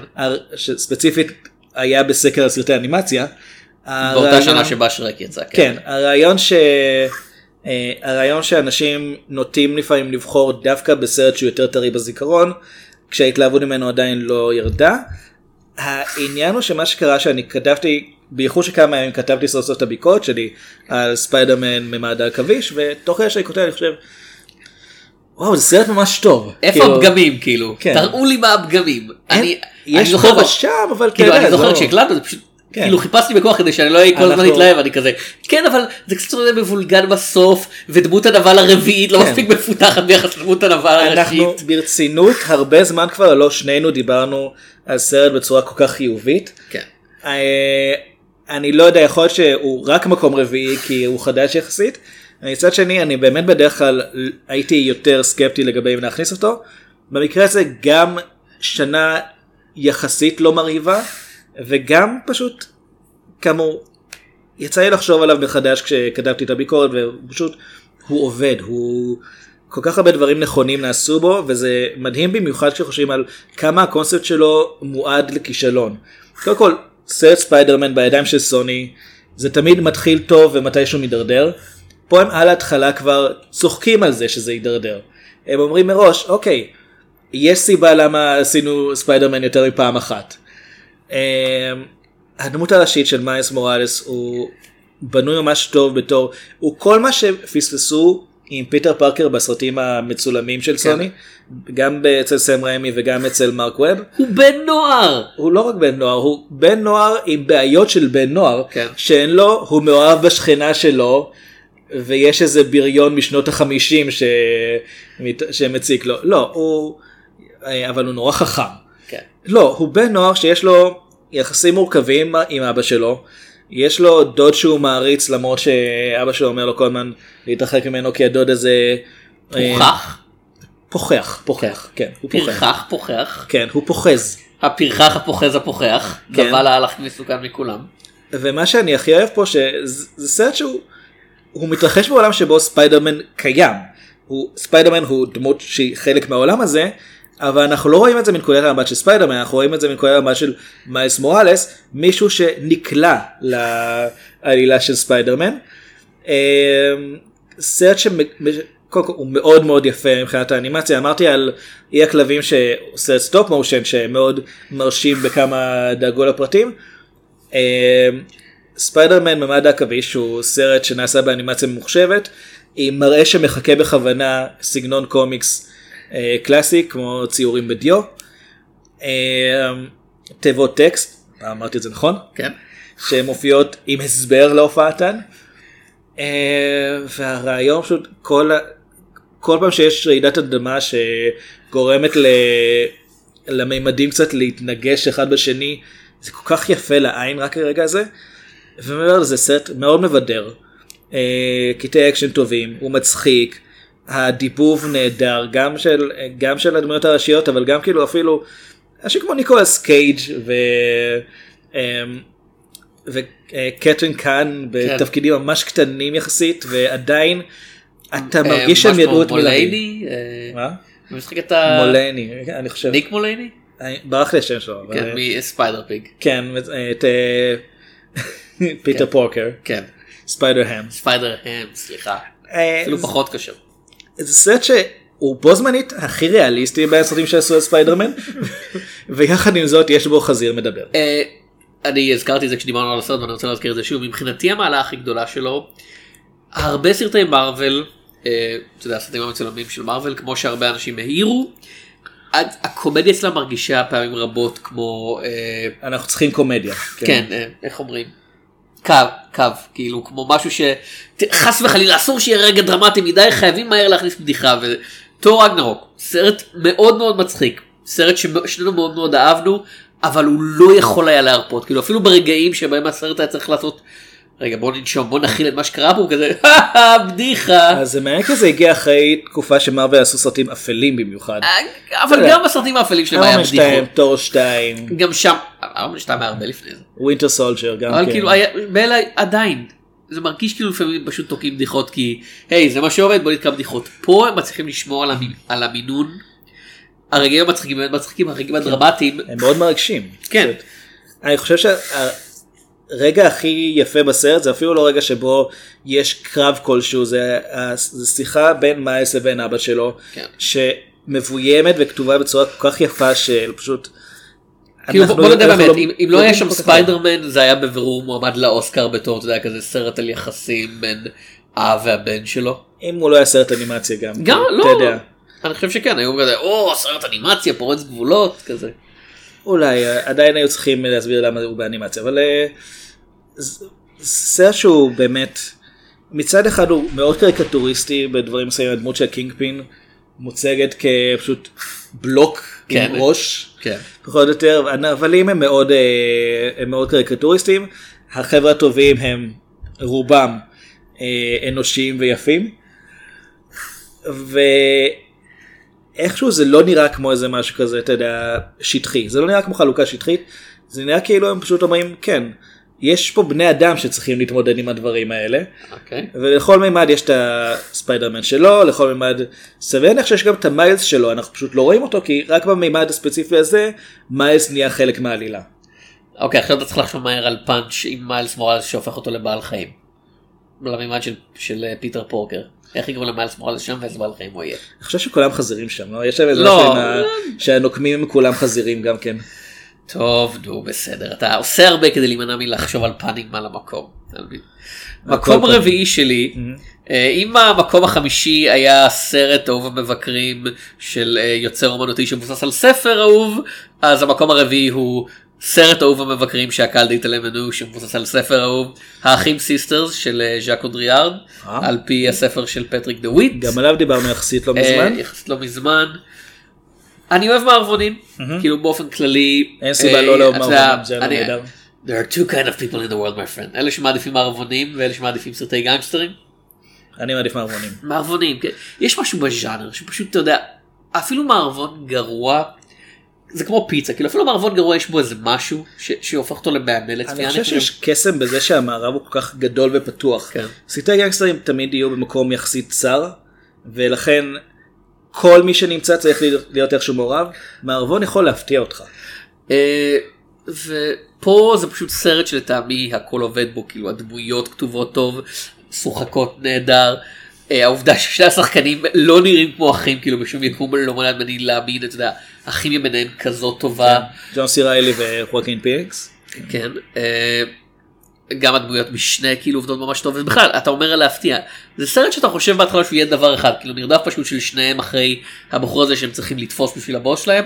שספציפית היה בסקר הסרטי אנימציה. באותה שנה שבה שרק יצא. כן, הרעיון ש... אה, הרעיון שאנשים נוטים לפעמים לבחור דווקא בסרט שהוא יותר טרי בזיכרון, כשההתלהבות ממנו עדיין לא ירדה. העניין הוא שמה שקרה שאני כתבתי, בייחוד שכמה ימים כתבתי סוף סוף את הביקורת שלי על ספיידרמן ממעד העכביש, ותוך כדי שאני כותב אני חושב, וואו זה סרט ממש טוב. איפה כאילו, הפגמים, כאילו? כן. תראו לי מה הפגמים. אין- אני... יש אני פה ושם אבל כאילו יודע, אני זוכר לא- כשהקלטנו זה פשוט כן. כאילו חיפשתי בכוח כדי שאני לא אהיה כל הזמן אנחנו- להתלהב אני כזה כן אבל זה קצת יותר מבולגן בסוף ודמות הנבל הרביעית לא כן. מספיק מפותחת ביחס לדמות הנבל אנחנו הראשית. ברצינות הרבה זמן כבר לא שנינו דיברנו על סרט בצורה כל כך חיובית. כן. אני לא יודע יכול להיות שהוא רק מקום רביעי כי הוא חדש יחסית. מצד שני אני באמת בדרך כלל הייתי יותר סקפטי לגבי אם להכניס אותו. במקרה הזה גם שנה יחסית לא מרהיבה וגם פשוט כאמור יצא לי לחשוב עליו מחדש כשכתבתי את הביקורת ופשוט הוא עובד הוא כל כך הרבה דברים נכונים נעשו בו וזה מדהים במיוחד כשחושבים על כמה הקונספט שלו מועד לכישלון. קודם כל סרט ספיידרמן בידיים של סוני זה תמיד מתחיל טוב ומתישהו מידרדר. פה הם על ההתחלה כבר צוחקים על זה שזה יידרדר. הם אומרים מראש אוקיי יש סיבה למה עשינו ספיידרמן יותר מפעם אחת. אמ, הדמות הראשית של מיילס מוראלס הוא בנוי ממש טוב בתור הוא כל מה שפספסו עם פיטר פארקר בסרטים המצולמים של סוני גם אצל סם רמי וגם אצל מרק ווב הוא בן נוער. הוא לא רק בן נוער הוא בן נוער עם בעיות של בן נוער כן. שאין לו הוא מאוהב בשכנה שלו ויש איזה בריון משנות החמישים ש... שמציק לו לא הוא אבל הוא נורא חכם. כן. לא, הוא בן נוער שיש לו יחסים מורכבים עם אבא שלו. יש לו דוד שהוא מעריץ למרות שאבא שלו אומר לו כל הזמן להתרחק ממנו כי הדוד הזה אה, פוחח. פוחח, פוחח, כן, הוא פוחח. פרחח פוחח. כן, הוא פוחז. הפרחח הפוחז הפוחח. כן. נבל ההלך מסוכן מכולם. ומה שאני הכי אוהב פה שזה סרט שהוא הוא מתרחש בעולם שבו ספיידרמן קיים. הוא, ספיידרמן הוא דמות שהיא חלק מהעולם הזה, אבל אנחנו לא רואים את זה מנקודת המבט של ספיידרמן, אנחנו רואים את זה מנקודת המבט של מיילס מוראלס, מישהו שנקלע לעלילה של ספיידרמן. אה, סרט שהוא מאוד מאוד יפה מבחינת האנימציה, אמרתי על אי הכלבים שעושה stop motion שמאוד מרשים בכמה דאגו לפרטים. אה, ספיידרמן ממד העכביש הוא סרט שנעשה באנימציה ממוחשבת עם מראה שמחקה בכוונה סגנון קומיקס קלאסי כמו ציורים בדיו. אה, תיבות טקסט, אמרתי את זה נכון? כן. שמופיעות עם הסבר להופעתן. אה, והרעיון פשוט כל, כל פעם שיש רעידת אדמה שגורמת ל, למימדים קצת להתנגש אחד בשני זה כל כך יפה לעין רק הרגע הזה. ומעבר לזה סרט מאוד מבדר. אה, קטעי אקשן טובים, הוא מצחיק, הדיבוב נהדר גם של גם של הדמויות הראשיות אבל גם כאילו אפילו אנשים כמו ניקולס קייג' ו... אמ, וקתרין האן בתפקידים ממש קטנים יחסית ועדיין אתה מרגיש שהם ידעו את מי ללהק. מולייני? אה, מה? הוא משחק את ה... מולני, אני חושב. ניק מולייני? אני- ברח לי השם שלו. כן, מספיידר פיג. כן, את אה, פיטר כן. פורקר. כן. ספיידר האם. ספיידר הם, סליחה. אה, אפילו פחות קשה. זה סרט שהוא בו זמנית הכי ריאליסטי בין הסרטים שעשו על ספיידרמן ויחד עם זאת יש בו חזיר מדבר. אה, אני הזכרתי את זה כשדיברנו על הסרט ואני רוצה להזכיר את זה שוב מבחינתי המעלה הכי גדולה שלו הרבה סרטי מארוול אה, אתה יודע הסרטים המצולמים של מארוול כמו שהרבה אנשים העירו. הקומדיה אצלה מרגישה פעמים רבות כמו אה, אנחנו צריכים קומדיה. כן אה, איך אומרים קו קו כאילו כמו משהו שחס וחלילה אסור שיהיה רגע דרמטי מדי חייבים מהר להכניס בדיחה ותור רגנרוק סרט מאוד מאוד מצחיק סרט ששנינו מאוד מאוד אהבנו אבל הוא לא יכול היה להרפות כאילו אפילו ברגעים שבהם הסרט היה צריך לעשות רגע בוא ננשום בוא נכיל את מה שקרה פה כזה בדיחה אז זה מעניין כי זה הגיע אחרי תקופה שמרוויל עשו סרטים אפלים במיוחד. אבל גם בסרטים האפלים שלהם היה ארמן 2, בדיחות תור 2, גם שם ארמן 2 היה הרבה לפני זה. ווינטר סולג'ר גם אבל כן. כאילו באלה עדיין זה מרגיש כאילו לפעמים פשוט תוקעים בדיחות כי היי זה מה שעובד בוא נתקע בדיחות פה הם מצליחים לשמור על, המ... על המינון. הרגעים המצחיקים באמת מצחיקים הרגעים הדרמטיים הם מאוד מרגשים. כן. אני חושב שהרגע הכי יפה בסרט זה אפילו לא רגע שבו יש קרב כלשהו זה, זה שיחה בין מיילס לבין אבא שלו כן. שמבוימת וכתובה בצורה כל כך יפה של פשוט. כאילו בוא נדע אנחנו באמת אם, אם לא היה שם ספיידרמן זה היה בבירור מועמד לאוסקר בתור אתה יודע כזה סרט על יחסים בין אב והבן שלו. אם הוא לא היה סרט אנימציה גם. גם לא אתה יודע. אני חושב שכן היו כזה או סרט אנימציה פורץ גבולות כזה. אולי אה, עדיין היו צריכים להסביר למה הוא באנימציה אבל אה, סרט שהוא באמת מצד אחד הוא מאוד קריקטוריסטי בדברים מסוימים הדמות של קינג פין מוצגת כפשוט בלוק כן. עם ראש כן. פחות או יותר הנבלים הם מאוד אה, הם מאוד קריקטוריסטים החבר'ה הטובים הם רובם אה, אנושיים ויפים. ואיכשהו זה לא נראה כמו איזה משהו כזה אתה יודע שטחי זה לא נראה כמו חלוקה שטחית זה נראה כאילו הם פשוט אומרים כן יש פה בני אדם שצריכים להתמודד עם הדברים האלה אוקיי. ולכל מימד יש את הספיידרמן שלו לכל מימד סביר להניח שיש גם את המיילס שלו אנחנו פשוט לא רואים אותו כי רק במימד הספציפי הזה מיילס נהיה חלק מהעלילה. אוקיי עכשיו אתה צריך לחשוב מהר על pun עם מיילס מורלס שהופך אותו לבעל חיים. למימד של, של אה, פיטר פורקר. איך יקראו למיילס מורלס שם ואיזה בעל חיים הוא יהיה. אני חושב שכולם חזירים שם לא? יש להם איזה לא. שהנוקמים הם כולם חזירים גם כן. טוב נו בסדר אתה עושה הרבה כדי להימנע מלחשוב על פאנים על המקום. מקום. רביעי שלי אה, אם המקום החמישי היה סרט אהוב המבקרים של אה, יוצר אומנותי שמבוסס על ספר אהוב אז המקום הרביעי הוא סרט אהוב המבקרים שהקהל התעלם ממנו שמבוסס על ספר אהוב האחים סיסטרס של אה, ז'אק אודיאר אה. על פי הספר של פטריק דה וויט. גם עליו דיברנו יחסית לא מזמן. אה, יחסית לא מזמן. אני אוהב מערבונים כאילו באופן כללי אין סיבה לא לאהוב מערבונים, ז'אנר נהדר. There are two kind of people in the world my friend אלה שמעדיפים מערבונים ואלה שמעדיפים סרטי גנגסטרים. אני מעדיף מערבונים. מערבונים כן. יש משהו בז'אנר שפשוט אתה יודע אפילו מערבון גרוע זה כמו פיצה כאילו אפילו מערבון גרוע יש בו איזה משהו ש- שהופך אותו למהנה אני. חושב שיש קסם בזה שהמערב הוא כל כך גדול ופתוח. כן. סרטי גנגסטרים תמיד יהיו במקום יחסית צר ולכן כל מי שנמצא צריך להיות- להיות איכשהו מעורב. מערבון יכול להפתיע אותך. אה, ופה זה פשוט סרט שלטעמי הכל עובד בו כאילו הדמויות כתובות טוב שוחקות נהדר. אה, העובדה ששני השחקנים לא נראים כמו אחים כאילו בשום יקום לא מונע ממני להאמין אתה יודע הכימיה ביניהם כזאת טובה. ג'ון סי ריילי וחואקין פיניקס. כן. אה, גם הדמויות משנה כאילו עובדות ממש טוב ובכלל אתה אומר להפתיע זה סרט שאתה חושב בהתחלה שהוא יהיה דבר אחד כאילו נרדף פשוט של שניהם אחרי הבחור הזה שהם צריכים לתפוס בשביל הבוס שלהם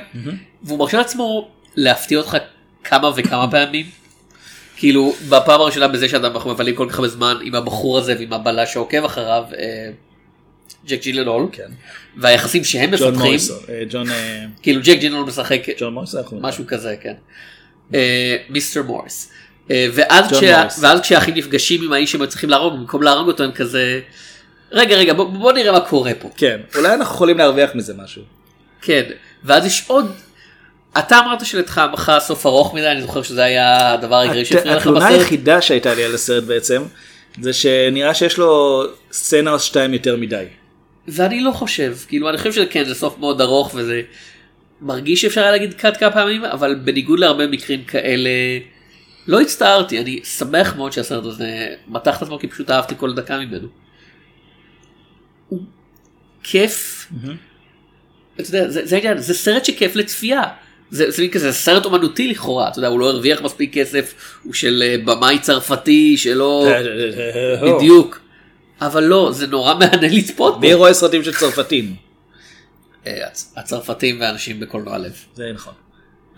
והוא מרשה לעצמו להפתיע אותך כמה וכמה פעמים. כאילו בפעם הראשונה בזה שאנחנו מבלים כל כך הרבה זמן עם הבחור הזה ועם הבלש שעוקב אחריו אה, ג'ק ג'ילנול כן. והיחסים שהם מפתחים. אה, אה, כאילו ג'ק ג'ילנול משחק משהו כזה כן. מיסטר מוריס. אה, ואז כשהאחים נפגשים עם האיש שהם צריכים להרוג במקום להרוג אותו הם כזה רגע רגע בוא נראה מה קורה פה כן. אולי אנחנו יכולים להרוויח מזה משהו. כן ואז יש עוד. אתה אמרת שלטעמך סוף ארוך מדי אני זוכר שזה היה הדבר העיקרי שהפריע לך התלונה בסרט. היחידה שהייתה לי על הסרט בעצם זה שנראה שיש לו סצנה או שתיים יותר מדי. ואני לא חושב כאילו אני חושב שכן זה סוף מאוד ארוך וזה מרגיש שאפשר היה להגיד קאט כמה פעמים אבל בניגוד להרבה מקרים כאלה לא הצטערתי, אני שמח מאוד שהסרט הזה מתח את עצמו כי פשוט אהבתי כל דקה ממנו. הוא כיף. אתה יודע, זה, זה העניין, זה סרט שכיף לצפייה. זה, זה כזה סרט אומנותי לכאורה, אתה יודע, הוא לא הרוויח מספיק כסף, הוא של אה, במאי צרפתי שלא... בדיוק. אבל לא, זה נורא מהנה לצפות בו. מי רואה סרטים של צרפתים? אה, הצ- הצרפתים ואנשים בקולנוע לב. זה נכון.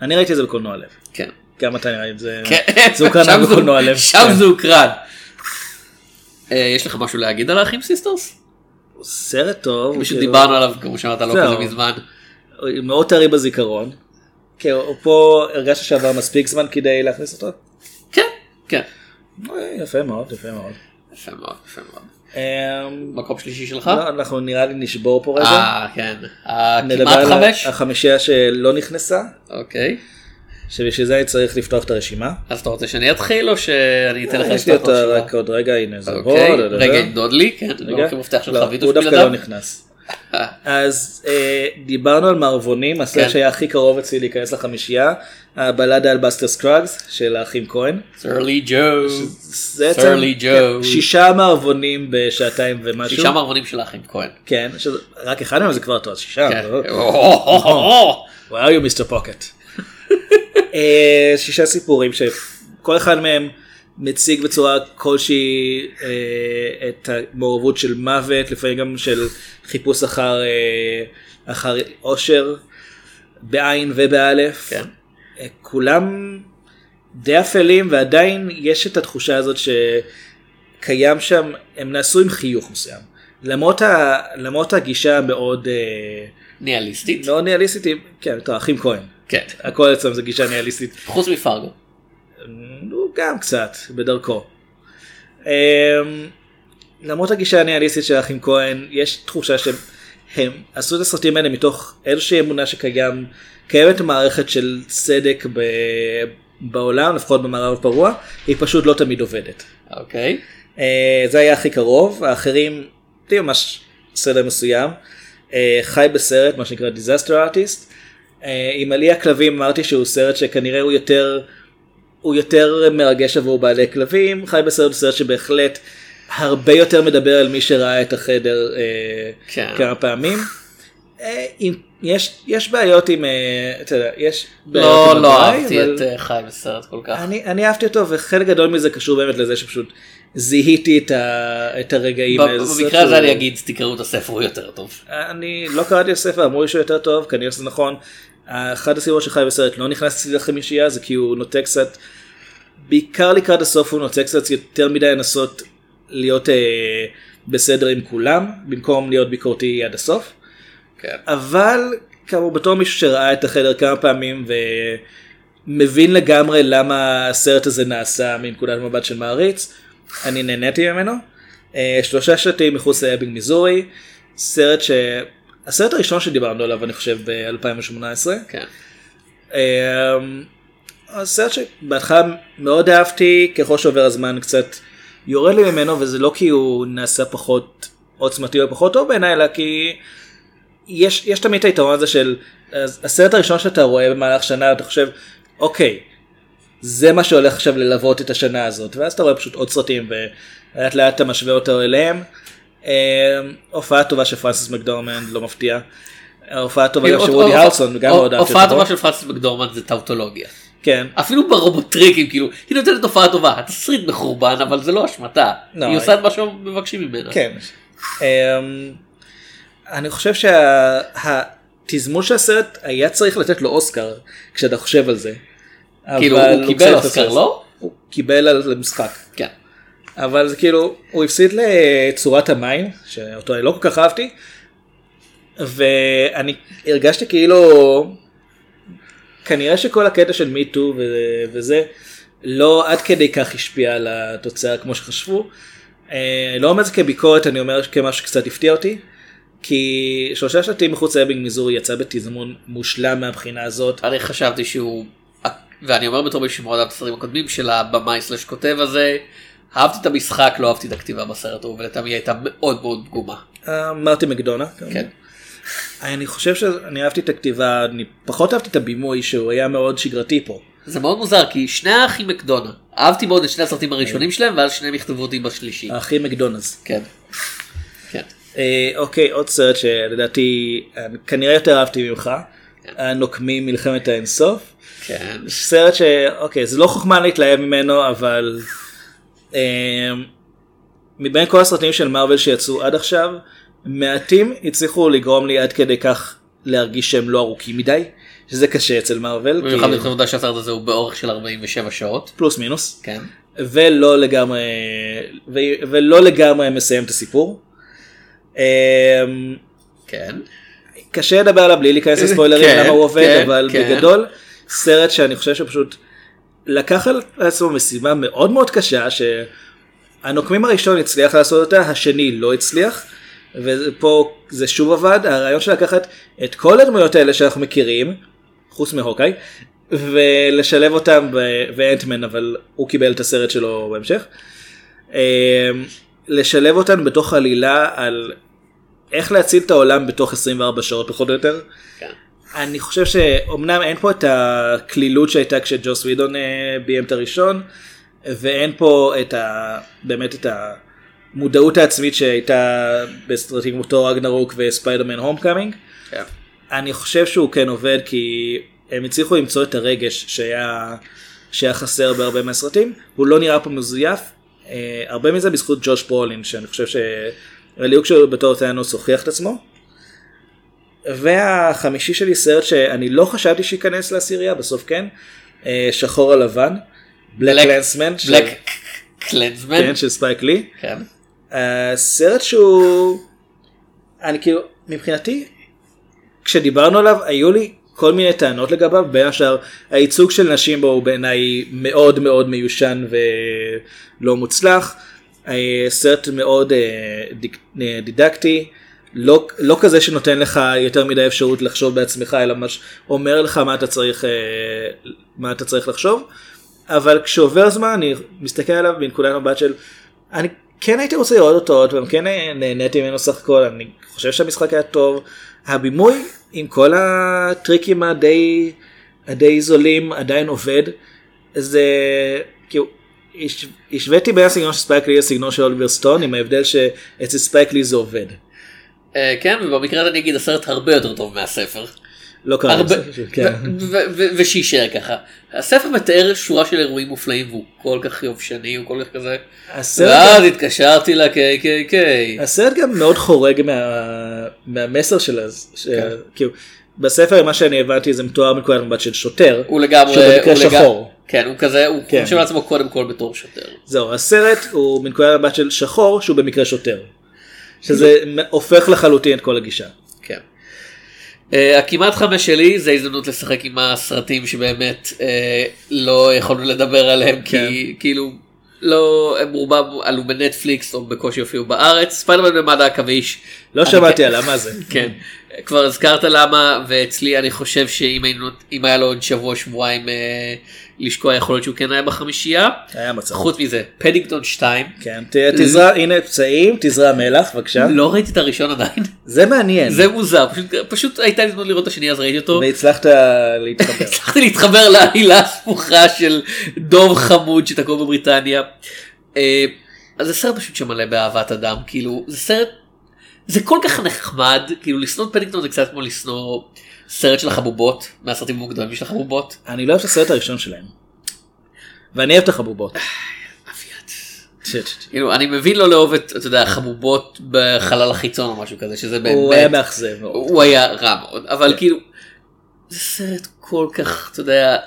אני ראיתי את זה בקולנוע לב. כן. גם אתה נראה לי את זה. כן. זה הוקרן בקולנוע לב. שם כן. זה הוקרן. אה, יש לך משהו להגיד על האחים סיסטרס? סרט טוב. פשוט כאילו, דיברנו עליו כמו שאמרת לא. כזה מזמן. מאוד טרי בזיכרון. כן, פה הרגשת שעבר מספיק זמן כדי להכניס אותו? כן, כן. אה, יפה מאוד, יפה מאוד. יפה מאוד, יפה מאוד. אמ, מקום שלישי שלך? לא, אנחנו נראה לי נשבור פה רגע. אה, כן. אה, נדבר כמעט על חמש? החמישייה שלא נכנסה, אוקיי. שבשביל זה אני צריך לפתוח את הרשימה. אז אתה רוצה שאני אתחיל או שאני אתן לך יש לי לפתוח אותה רק? עוד רגע, הנה זה אוקיי, דה, רגע דה. ימדוד לי, כן, רגע. לא מפתח של לא, חביתות הוא דווקא בלעדיו. לא נכנס. אז אה, דיברנו על מערבונים, הסרט כן. שהיה הכי קרוב אצלי להיכנס לחמישייה, הבלדה על בסטר סקראגס של האחים כהן. סרלי ג'ו. סרלי ג'ו. שישה מערבונים בשעתיים ומשהו. שישה מערבונים של האחים כהן. כן, שזה- רק אחד מהם זה כבר טוב, שישה. כן. Mr. Pocket? אה, שישה סיפורים שכל אחד מהם מציג בצורה כלשהי אה, את המעורבות של מוות, לפעמים גם של חיפוש אחר, אה, אחר אושר, בעין ובאלף. כן. אה, כולם די אפלים ועדיין יש את התחושה הזאת שקיים שם, הם נעשו עם חיוך מסוים. למרות, ה, למרות הגישה המאוד אה, ניהליסטית. מאוד ניהליסטית, כן, טוב, אחים כהן. כן. הכל אצלם זה גישה ניהליסטית. חוץ מפרגו. גם קצת, בדרכו. אמ, למרות הגישה הניהליסטית של האחים כהן, יש תחושה שהם עשו את הסרטים האלה מתוך איזושהי אמונה שקיים, קיימת מערכת של צדק ב... בעולם, לפחות במערב הפרוע, היא פשוט לא תמיד עובדת. אוקיי. אה, זה היה הכי קרוב, האחרים, תראי ממש סדר מסוים. אה, חי בסרט, מה שנקרא disaster artist. אה, עם עלי הכלבים אמרתי שהוא סרט שכנראה הוא יותר, הוא יותר מרגש עבור בעלי כלבים. חי בסרט הוא סרט שבהחלט הרבה יותר מדבר על מי שראה את החדר אה, כן. כמה פעמים. אה, עם, יש, יש בעיות עם, אה, אתה יודע, יש בעיות לא, עם לא הבמאי, אהבתי אבל- את אה, חי בסרט כל כך. אני, אני אהבתי אותו וחלק גדול מזה קשור באמת לזה שפשוט זיהיתי את, ה, את הרגעים. האלה. במקרה הזה אני אגיד תקראו את הספר הוא יותר טוב. אני לא קראתי את הספר אמרו לי שהוא יותר טוב כנראה שזה נכון. אחת הסיבות שחי בסרט לא נכנס אצלי לחמישייה זה כי הוא נוטה קצת בעיקר לקראת הסוף הוא נוטה קצת יותר מדי לנסות להיות אה, בסדר עם כולם במקום להיות ביקורתי עד הסוף. כן. אבל כאמור בתור מישהו שראה את החדר כמה פעמים ומבין לגמרי למה הסרט הזה נעשה מנקודת מבט של מעריץ, אני נהניתי ממנו. אה, שלושה שלטים מחוץ לאבינג מיזורי, סרט ש... הסרט הראשון שדיברנו עליו אני חושב ב-2018. כן. הסרט שבהתחלה מאוד אהבתי, ככל שעובר הזמן קצת יורד לי ממנו, וזה לא כי הוא נעשה פחות עוצמתי או פחות טוב בעיניי, אלא כי יש, יש תמיד את היתרון הזה של הסרט הראשון שאתה רואה במהלך שנה, אתה חושב, אוקיי, זה מה שהולך עכשיו ללוות את השנה הזאת, ואז אתה רואה פשוט עוד סרטים ולאט לאט אתה משווה אותו אליהם. אה, הופעה טובה של פרנסיס מקדורמנד, לא מפתיע. הופעה טובה גם של כאילו, וודי הרלסון, גם מאוד אהבתי הופעה. טובה של פרנסיס מקדורמנד זה טאוטולוגיה. כן. אפילו ברובוטריקים כאילו היא נותנת הופעה טובה התסריט מחורבן אבל זה לא אשמתה. לא, היא עושה את מה שמבקשים ממנה. כן. אמ, אני חושב שהתזמון של הסרט היה צריך לתת לו אוסקר כשאתה חושב על זה. כאילו הוא קיבל אוסקר. לא? הוא קיבל על המשחק. כן. אבל זה כאילו הוא הפסיד לצורת המים שאותו אני לא כל כך אהבתי. ואני הרגשתי כאילו כנראה שכל הקטע של מיטו וזה לא עד כדי כך השפיע על התוצאה כמו שחשבו. אה, לא אומר את זה כביקורת אני אומר כמשהו שקצת הפתיע אותי. כי שלושה שלטים מחוץ לאבינג מיזורי יצא בתזמון מושלם מהבחינה הזאת. אני חשבתי שהוא ואני אומר בתור מישהו שמאוד אהב את הקודמים של הבמאי סלש כותב הזה. אהבתי את המשחק לא אהבתי את הכתיבה בסרט ולטעמי היא הייתה מאוד מאוד פגומה. אה, מרטי מקדונה. כן. אני חושב שאני אהבתי את הכתיבה, אני פחות אהבתי את הבימוי שהוא היה מאוד שגרתי פה. זה מאוד מוזר כי שני האחים מקדונה אהבתי מאוד את שני הסרטים הראשונים שלהם ואז שניהם יכתבו אותי בשלישי. האחים מקדונלדס. כן. כן. אה, אוקיי עוד סרט שלדעתי אה, כנראה יותר אהבתי ממך. הנוקמים מלחמת האינסוף. כן. סרט שאוקיי זה לא חוכמה להתלהב ממנו אבל מבין כל הסרטים של מארוול שיצאו עד עכשיו מעטים הצליחו לגרום לי עד כדי כך להרגיש שהם לא ארוכים מדי שזה קשה אצל מארוול במיוחד כי- העובדה שהסרט הזה הוא באורך של 47 שעות. פלוס מינוס כן. ולא לגמרי ו, ולא לגמרי מסיים את הסיפור. אה, כן. קשה לדבר עליו בלי להיכנס לספוילרים כן, למה הוא עובד כן, אבל כן. בגדול סרט שאני חושב שפשוט לקח על עצמו משימה מאוד מאוד קשה שהנוקמים הראשון הצליח לעשות אותה השני לא הצליח ופה זה שוב עבד הרעיון של לקחת את כל הדמויות האלה שאנחנו מכירים חוץ מהוקאי ולשלב אותם ב- ואנטמן אבל הוא קיבל את הסרט שלו בהמשך. אה, לשלב אותם בתוך עלילה על איך להציל את העולם בתוך 24 שעות פחות או יותר. כן. אני חושב שאומנם אין פה את הקלילות שהייתה כשג'וס ווידון אה, ביים את הראשון ואין פה את ה... באמת את המודעות העצמית שהייתה בסרטים כמו תור רגנרוק וספיידרמן הום קאמינג. כן. אני חושב שהוא כן עובד כי הם הצליחו למצוא את הרגש שהיה, שהיה חסר בהרבה מהסרטים. הוא לא נראה פה מזויף. אה, הרבה מזה בזכות ג'וש ברולין שאני חושב שהליהוק שלו בתור ת'אנוס הוכיח את עצמו. והחמישי שלי סרט שאני לא חשבתי שייכנס לעשירייה בסוף כן. אה, שחור על לבן. בלק Black- קלנסמן. בלק קלנסמן. כן, של ספייק לי. כן. אה, סרט שהוא אני כאילו מבחינתי כשדיברנו עליו היו לי כל מיני טענות לגביו בין השאר הייצוג של נשים בו הוא בעיניי מאוד מאוד מיושן ולא מוצלח. אה, סרט מאוד דידקטי לא, לא כזה שנותן לך יותר מדי אפשרות לחשוב בעצמך אלא ממש אומר לך מה אתה צריך אה, מה אתה צריך לחשוב. אבל כשעובר זמן אני מסתכל עליו מנקודת מבט של אני כן הייתי רוצה לראות אותו עוד פעם כן נהניתי ממנו סך הכל אני חושב שהמשחק היה טוב הבימוי עם כל הטריקים הדי הדי זולים עדיין עובד זה כאילו הש- השוויתי בין הסגנון של ספייק לי לסגנון של אוליבר סטון עם ההבדל שאצל ספייק לי זה עובד. אה, כן ובמקרה הזה אני אגיד הסרט הרבה יותר טוב מהספר. לא קרה הרבה, כן. ושיישאר ככה. הספר מתאר שורה של אירועים מופלאים והוא כל כך יבשני הוא כל כך כזה. הסרט ואז התקשרתי ל-KKK. הסרט גם מאוד חורג מה, מהמסר של אז, ש... כן. כאילו, בספר מה שאני הבנתי זה מתואר מנקודת מבט של שוטר, הוא לגמרי, שבמקרה הוא לגמרי- שחור. כן הוא כזה, הוא כן. חושב על עצמו קודם כל בתור שוטר. זהו, הסרט הוא מנקודת מבט של שחור שהוא במקרה שוטר, שזה הופך לחלוטין את כל הגישה. כן. Uh, הכמעט חמש שלי זה הזדמנות לשחק עם הסרטים שבאמת uh, לא יכולנו לדבר עליהם כי כן. כאילו לא הם רובם עלו בנטפליקס או בקושי הופיעו בארץ ספיידרמן במדע עכביש. לא שמעתי עליו, מה זה? כן כבר הזכרת למה ואצלי אני חושב שאם היינו היה לו עוד שבוע שבועיים uh, לשקוע יכול להיות שהוא כן היה בחמישייה. היה מצב. חוץ מזה פדינגטון 2 כן, תזרע, הנה פצעים, תזרע מלח בבקשה. לא ראיתי את הראשון עדיין זה מעניין. זה מוזר פשוט, פשוט הייתה לי הזדמנות לראות את השני אז ראיתי אותו. והצלחת להתחבר. הצלחתי להתחבר לעלילה הסבוכה של דוב חמוד שתקוע בבריטניה. אה, אז זה סרט פשוט שמלא באהבת אדם כאילו זה סרט זה כל כך נחמד כאילו לשנוא את פדינגטון זה קצת כמו לשנוא סרט של החבובות מהסרטים המוקדמים של החבובות. אני לא אוהב את הסרט הראשון שלהם. ואני אוהב את החבובות. שיט. כאילו אני מבין לא לאהוב את אתה יודע חבובות בחלל החיצון או משהו כזה שזה באמת הוא היה מאכזב. הוא היה רע מאוד אבל כאילו זה סרט כל כך אתה יודע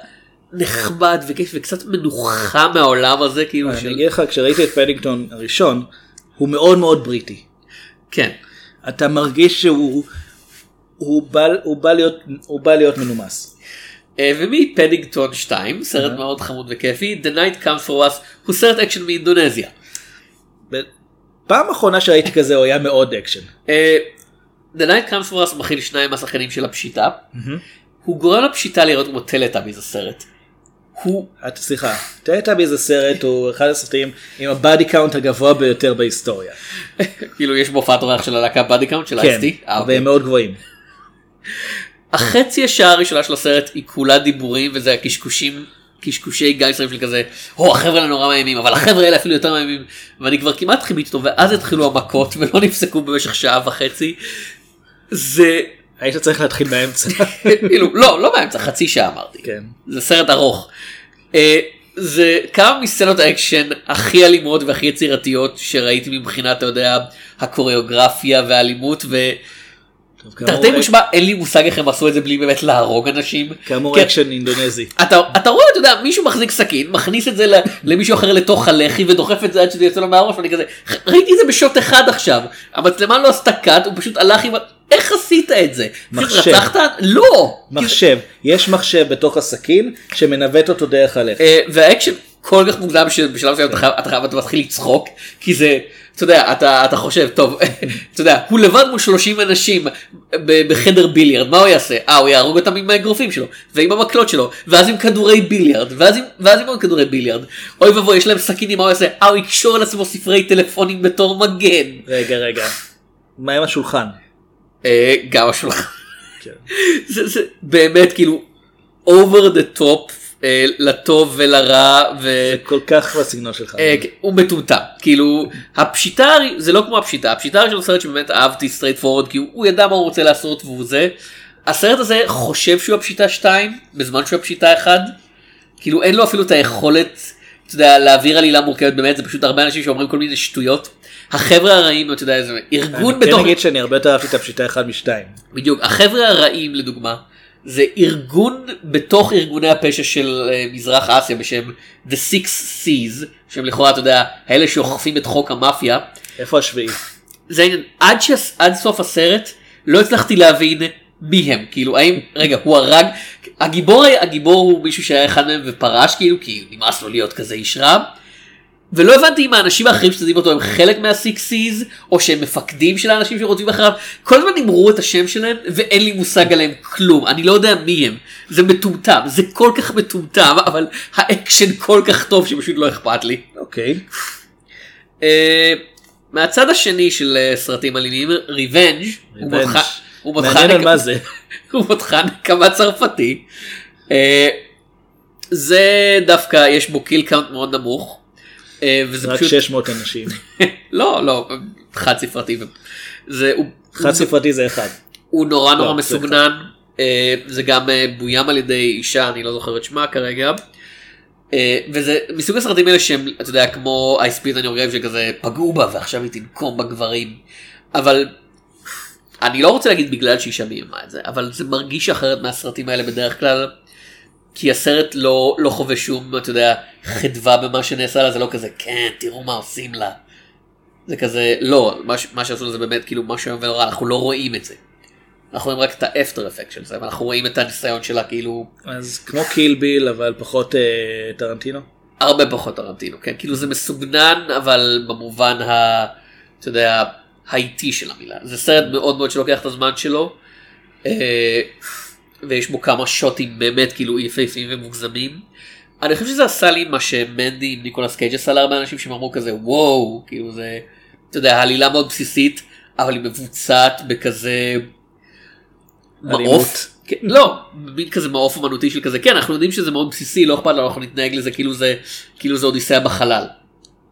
נחמד וכיף וקצת מנוחה מהעולם הזה כאילו אני אגיד לך, כשראיתי את פדינגטון הראשון, הוא מאוד מאוד בריטי. כן אתה מרגיש שהוא הוא בא, הוא בא, להיות, הוא בא להיות מנומס. אה, ומפדינגטון 2 סרט מאוד חמוד וכיפי The Night Comes for Us הוא סרט אקשן מאינדונזיה. פעם אחרונה שראיתי כזה הוא היה מאוד אקשן. אה, The Night Comes for Us מכיל שניים מהשחקנים של הפשיטה. הוא גורם לפשיטה להיראות כמו טלטאביז הסרט. הוא סליחה, טלטאבי זה סרט הוא אחד הסרטים עם ה body count הגבוה ביותר בהיסטוריה. כאילו יש בהופעת אורח של הלהקה body count של כן, Ice-T. אה, אוקיי. והם מאוד גבוהים. החצי השעה הראשונה של הסרט היא כולה דיבורים וזה הקשקושים קשקושי גייסרים של כזה, או החבר'ה האלה נורא מאיימים, אבל החבר'ה האלה אפילו יותר מאיימים, ואני כבר כמעט כיביתי אותו, ואז התחילו המכות ולא נפסקו במשך שעה וחצי. זה היית צריך להתחיל באמצע. כאילו לא לא באמצע חצי שעה אמרתי כן. זה סרט ארוך. אה, זה כמה מסצנות האקשן הכי אלימות והכי יצירתיות שראיתי מבחינת אתה יודע הקוריאוגרפיה והאלימות טוב, כאמור, ותרתי משמע אין לי מושג איך הם עשו את זה בלי באמת להרוג אנשים. כאמור כן, אקשן אינדונזי. אתה, אתה רואה אתה יודע מישהו מחזיק סכין מכניס את זה למישהו אחר לתוך הלחי ודוחף את זה עד שזה יוצא לו מהראש ואני כזה ראיתי את זה בשוט אחד עכשיו המצלמה לא עשתה קאט הוא פשוט הלך עם איך עשית את זה? מחשב. רצחת? לא. מחשב, יש מחשב בתוך הסכין שמנווט אותו דרך הלחם. אה, והאקשן כל כך מוקדם שבשלב מסוים אתה חייב אתה מתחיל לצחוק כי זה אתה יודע אתה אתה חושב טוב אתה יודע הוא לבד מול 30 אנשים בחדר ביליארד מה הוא יעשה אה הוא יהרוג אותם עם האגרופים שלו ועם המקלות שלו ואז עם כדורי ביליארד ואז עם ואז עם עוד כדורי ביליארד אוי ואבוי יש להם סכינים מה הוא יעשה אה הוא יקשור על עצמו ספרי טלפונים בתור מגן רגע רגע. מה עם השולחן? אה, גם השולחן. כן. זה, זה באמת כאילו over the top אה, לטוב ולרע ו... זה כל כך בסגנון שלך. אה, כן, הוא מטומטם כאילו הפשיטה זה לא כמו הפשיטה הפשיטה הראשונה סרט שבאמת אהבתי straightforward כי הוא, הוא ידע מה הוא רוצה לעשות והוא זה. הסרט הזה חושב שהוא הפשיטה 2 בזמן שהוא הפשיטה 1 כאילו אין לו אפילו את היכולת אתה יודע, להעביר עלילה מורכבת באמת זה פשוט הרבה אנשים שאומרים כל מיני שטויות. החבר'ה הרעים אתה יודע זה ארגון אני כן בתוך אגיד שאני הרבה יותר אהבתי את הפשיטה 1 מ-2. בדיוק החבר'ה הרעים לדוגמה זה ארגון בתוך ארגוני הפשע של uh, מזרח אסיה בשם The Six Seas שהם לכאורה אתה יודע האלה שאוכפים את חוק המאפיה. איפה השביעי? זה העניין עד, עד סוף הסרט לא הצלחתי להבין מי הם כאילו האם רגע הוא הרג הגיבור הגיבור הוא מישהו שהיה אחד מהם ופרש כאילו כי נמאס לו להיות כזה איש רע. ולא הבנתי אם האנשים האחרים שצדים אותו הם חלק מהסיקס סיז או שהם מפקדים של האנשים שרודפים אחריו כל הזמן אמרו את השם שלהם ואין לי מושג עליהם כלום אני לא יודע מי הם זה מטומטם זה כל כך מטומטם אבל האקשן כל כך טוב שפשוט לא אכפת לי. אוקיי. אה, מהצד השני של אה, סרטים אלימים Revenge הוא. מותחן- הוא מותחן מעניין על לכ- מה זה. הוא מותחן כמה צרפתי. אה, זה דווקא יש בו kill count מאוד נמוך. אה, וזה רק פשוט 600 אנשים. לא לא חד ספרתי. זה הוא- חד ספרתי זה אחד. הוא נורא נורא לא, זה מסוגנן. אה, זה גם אה, בוים על ידי אישה אני לא זוכר את שמה כרגע. וזה מסוג הסרטים האלה שהם אתה יודע כמו I spit on your grave שכזה פגעו בה ועכשיו היא תנקום בגברים. אבל אני לא רוצה להגיד בגלל שאישה ביימה את זה אבל זה מרגיש אחרת מהסרטים האלה בדרך כלל. כי הסרט לא לא חווה שום אתה יודע חדווה במה שנעשה לה זה לא כזה כן תראו מה עושים לה. זה כזה לא מה, מה שעשו זה באמת כאילו משהו איום ונורא אנחנו לא רואים את זה. אנחנו רואים רק את האפטר אפקט של זה ואנחנו רואים את הניסיון שלה כאילו אז כמו קיל ביל אבל פחות אה, טרנטינו. הרבה פחות טרנטינו כן כאילו זה מסוגנן אבל במובן ה... אתה יודע האיטי של המילה זה סרט מאוד מאוד שלוקח את הזמן שלו. אה, ויש בו כמה שוטים באמת כאילו יפהפים ומוגזמים. אני חושב שזה עשה לי מה שמנדי עם ניקולס קייג' עשה להרבה אנשים שהם אמרו כזה וואו כאילו זה אתה יודע עלילה מאוד בסיסית אבל היא מבוצעת בכזה. מעוף. כן, לא, מין כזה מעוף אמנותי של כזה, כן, אנחנו יודעים שזה מאוד בסיסי, לא אכפת לנו, אנחנו נתנהג לזה כאילו זה, כאילו זה אודיסאה בחלל.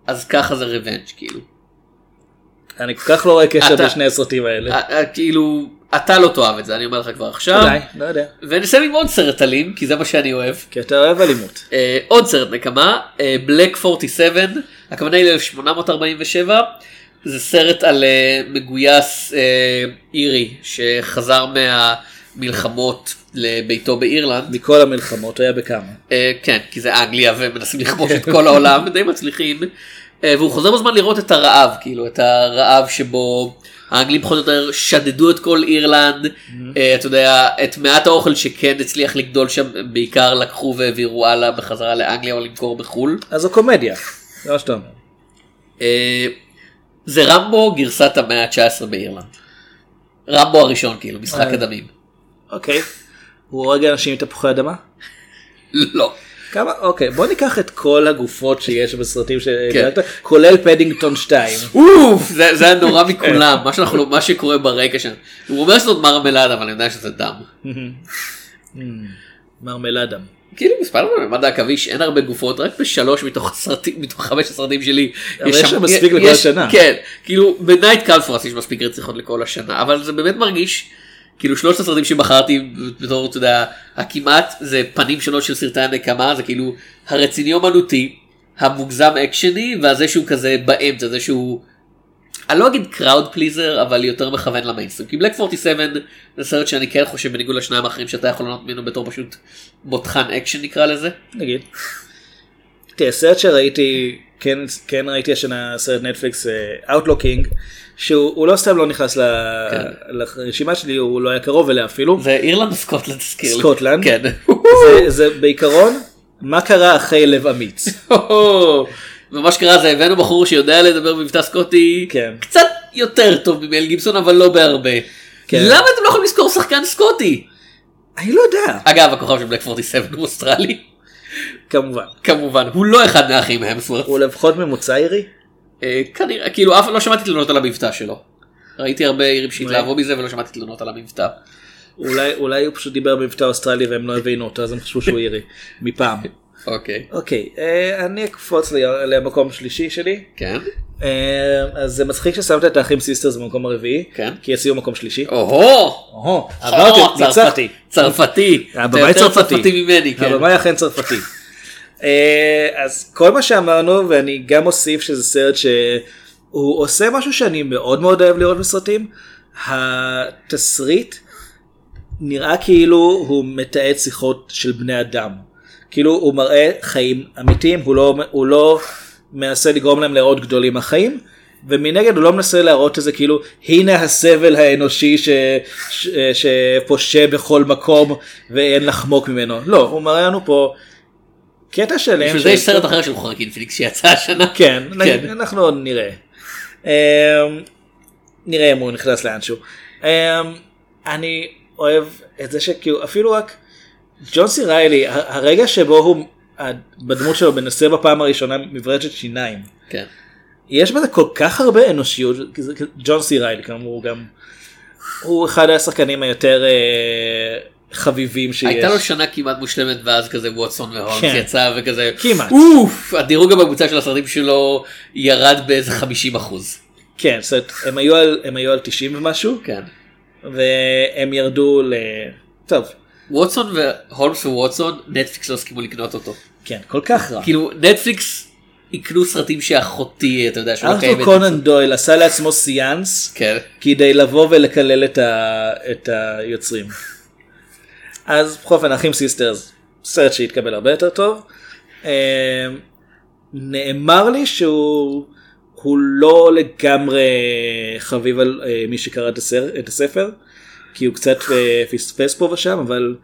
אז ככה זה ריבנג' כאילו. אני כל כך לא רואה קשר בין שני הסרטים האלה. א- א- כאילו, אתה לא תאהב את זה, אני אומר לך כבר עכשיו. אולי, לא יודע. ונסיים עם עוד סרט אלים, כי זה מה שאני אוהב. כי אתה אוהב אלימות. אה, עוד סרט נקמה, בלק 47, הכוונה היא ל-1847, זה סרט על אה, מגויס אה, אירי שחזר מהמלחמות לביתו באירלנד. מכל המלחמות היה בכמה. אה, כן, כי זה אנגליה ומנסים לכבוש את כל העולם, די מצליחים. אה, והוא חוזר בזמן לראות את הרעב, כאילו, את הרעב שבו האנגלים פחות או יותר שדדו את כל אירלנד, אה, אתה יודע, את מעט האוכל שכן הצליח לגדול שם, בעיקר לקחו והעבירו הלאה בחזרה לאנגליה או למכור בחו"ל. אז זו קומדיה. זה מה שאתה אומר. אה, זה רמבו גרסת המאה ה-19 באירלנד. רמבו הראשון, כאילו, משחק אה. הדמים. אוקיי. הוא הורג אנשים עם תפוחי אדמה? לא. כמה? אוקיי. בוא ניקח את כל הגופות שיש בסרטים כן. שדאגת, כולל פדינגטון 2. אוף, זה זה היה נורא מכולם, מה שאנחנו, מה שקורה ברקע שם. הוא אומר שזאת מרמלדה, אבל אני יודע שזה דם. מרמלדם. כאילו מספר בממד העכביש אין הרבה גופות רק בשלוש מתוך הסרטים מתוך חמש הסרטים שלי. אבל יש שם מספיק לכל השנה. כן כאילו בנייט קלפורס יש מספיק רציחות לכל השנה אבל זה באמת מרגיש כאילו שלושת הסרטים שבחרתי בתור אתה יודע הכמעט זה פנים שונות של סרטי הנקמה זה כאילו הרציני אומנותי המוגזם אקשני והזה שהוא כזה באמצע זה שהוא. אני לא אגיד crowd pleaser אבל יותר מכוון למיינסטרים כי בלק 47 זה סרט שאני כן חושב בניגוד לשניים האחרים שאתה יכול ליהנות ממנו בתור פשוט מותחן אקשן נקרא לזה. נגיד. תראה, סרט שראיתי, כן, כן ראיתי השנה סרט נטפליקס Outlaw King, שהוא הוא לא סתם לא נכנס ל- כן. לרשימה שלי, הוא לא היה קרוב אליה אפילו. זה אירלנד או סקוטלנד. סקוטלנד. כן. זה, זה בעיקרון, מה קרה אחרי לב אמיץ. ומה שקרה זה הבאנו בחור שיודע לדבר במבטא סקוטי כן. קצת יותר טוב ממל גיבסון אבל לא בהרבה. כן. למה אתם לא יכולים לזכור שחקן סקוטי? אני לא יודע, אגב הכוכב של בלק 47 הוא אוסטרלי כמובן. כמובן הוא לא אחד מהאחים המסוורת'. הוא לפחות ממוצא אירי? אה, כנראה כאילו אף לא שמעתי תלונות על המבטא שלו. ראיתי הרבה אירים שהתלהבו מזה ולא שמעתי תלונות על המבטא. אולי, אולי הוא פשוט דיבר במבטא אוסטרלי והם לא הבינו אותו, אז הם חשבו שהוא אירי. מפעם. אוקיי. אוקיי, אה, אני אקפוץ ל- למקום שלישי שלי. כן. אה, אז זה מצחיק ששמת את האחים Sisters במקום הרביעי, כן. כי הם אצלי מקום שלישי. או-הו. אוהו, עברתי, ניצחתי. צרפתי. אתה הבמאי צרפתי. צרפתי. כן. הבמאי אכן צרפתי. אה, אז כל מה שאמרנו ואני גם אוסיף שזה סרט שהוא עושה משהו שאני מאוד מאוד אוהב לראות בסרטים. התסריט נראה כאילו הוא מתעד שיחות של בני אדם. כאילו הוא מראה חיים אמיתיים, הוא לא, הוא לא מנסה לגרום להם להראות גדולים מהחיים. ומנגד הוא לא מנסה להראות את זה כאילו הנה הסבל האנושי ש, ש, שפושה בכל מקום ואין לחמוק ממנו לא הוא מראה לנו פה קטע שלם בשביל זה יש סרט אחר של חורקין פיניקס שיצא השנה. כן, כן. אנחנו עוד נראה. אמ, נראה אם הוא נכנס לאנשהו. אמ, אני אוהב את זה שכאילו אפילו רק ג'ון סי ריילי הרגע שבו הוא בדמות שלו מנסה בפעם הראשונה מברשת שיניים. כן. יש בזה כל כך הרבה אנושיות, ג'ון סי ריילי כאמור גם, הוא אחד השחקנים היותר אה, חביבים שיש. הייתה לו שנה כמעט מושלמת ואז כזה ווטסון והולמס כן. יצא וכזה כמעט. אוף הדירוג הממוצע של הסרטים שלו ירד באיזה 50 אחוז. כן, זאת אומרת, הם היו על, הם היו על 90 ומשהו, כן. והם ירדו ל... טוב, ווטסון והולמס וווטסון נטפליקס לא הסכימו לקנות אותו. כן, כל כך רע. כאילו נטפליקס יקנו סרטים שאחותי אתה יודע שלא קיימת. ארתור קונן דויל עשה לעצמו סיאנס כן. כדי לבוא ולקלל את, ה... את היוצרים. אז בכל אופן אחים Sisters סרט שהתקבל הרבה יותר טוב. אה, נאמר לי שהוא הוא לא לגמרי חביב על אה, מי שקרא את, הסר... את הספר כי הוא קצת אה, פספס פה ושם אבל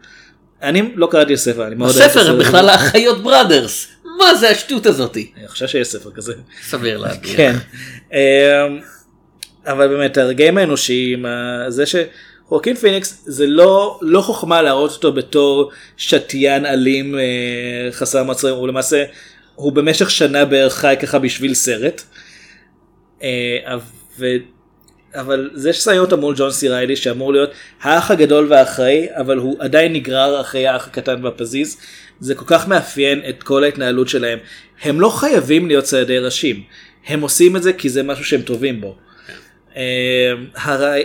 אני לא קראתי את הספר אני מאוד אוהב את הספר הם. בכלל האחיות Brothers. מה זה השטות הזאתי? אני חושב שיש ספר כזה. סביר להניח. כן. אמ, אבל באמת הרגעים האנושיים, זה שחוקין פיניקס זה לא, לא חוכמה להראות אותו בתור שתיין אלים אה, חסר מצרים, הוא למעשה, הוא במשך שנה בערך חי ככה בשביל סרט. אה, ו- אבל זה ששמים אותו מול ג'ון סי ריילי שאמור להיות האח הגדול והאחראי אבל הוא עדיין נגרר אחרי האח הקטן והפזיז זה כל כך מאפיין את כל ההתנהלות שלהם הם לא חייבים להיות ציידי ראשים הם עושים את זה כי זה משהו שהם טובים בו. אה, הרי-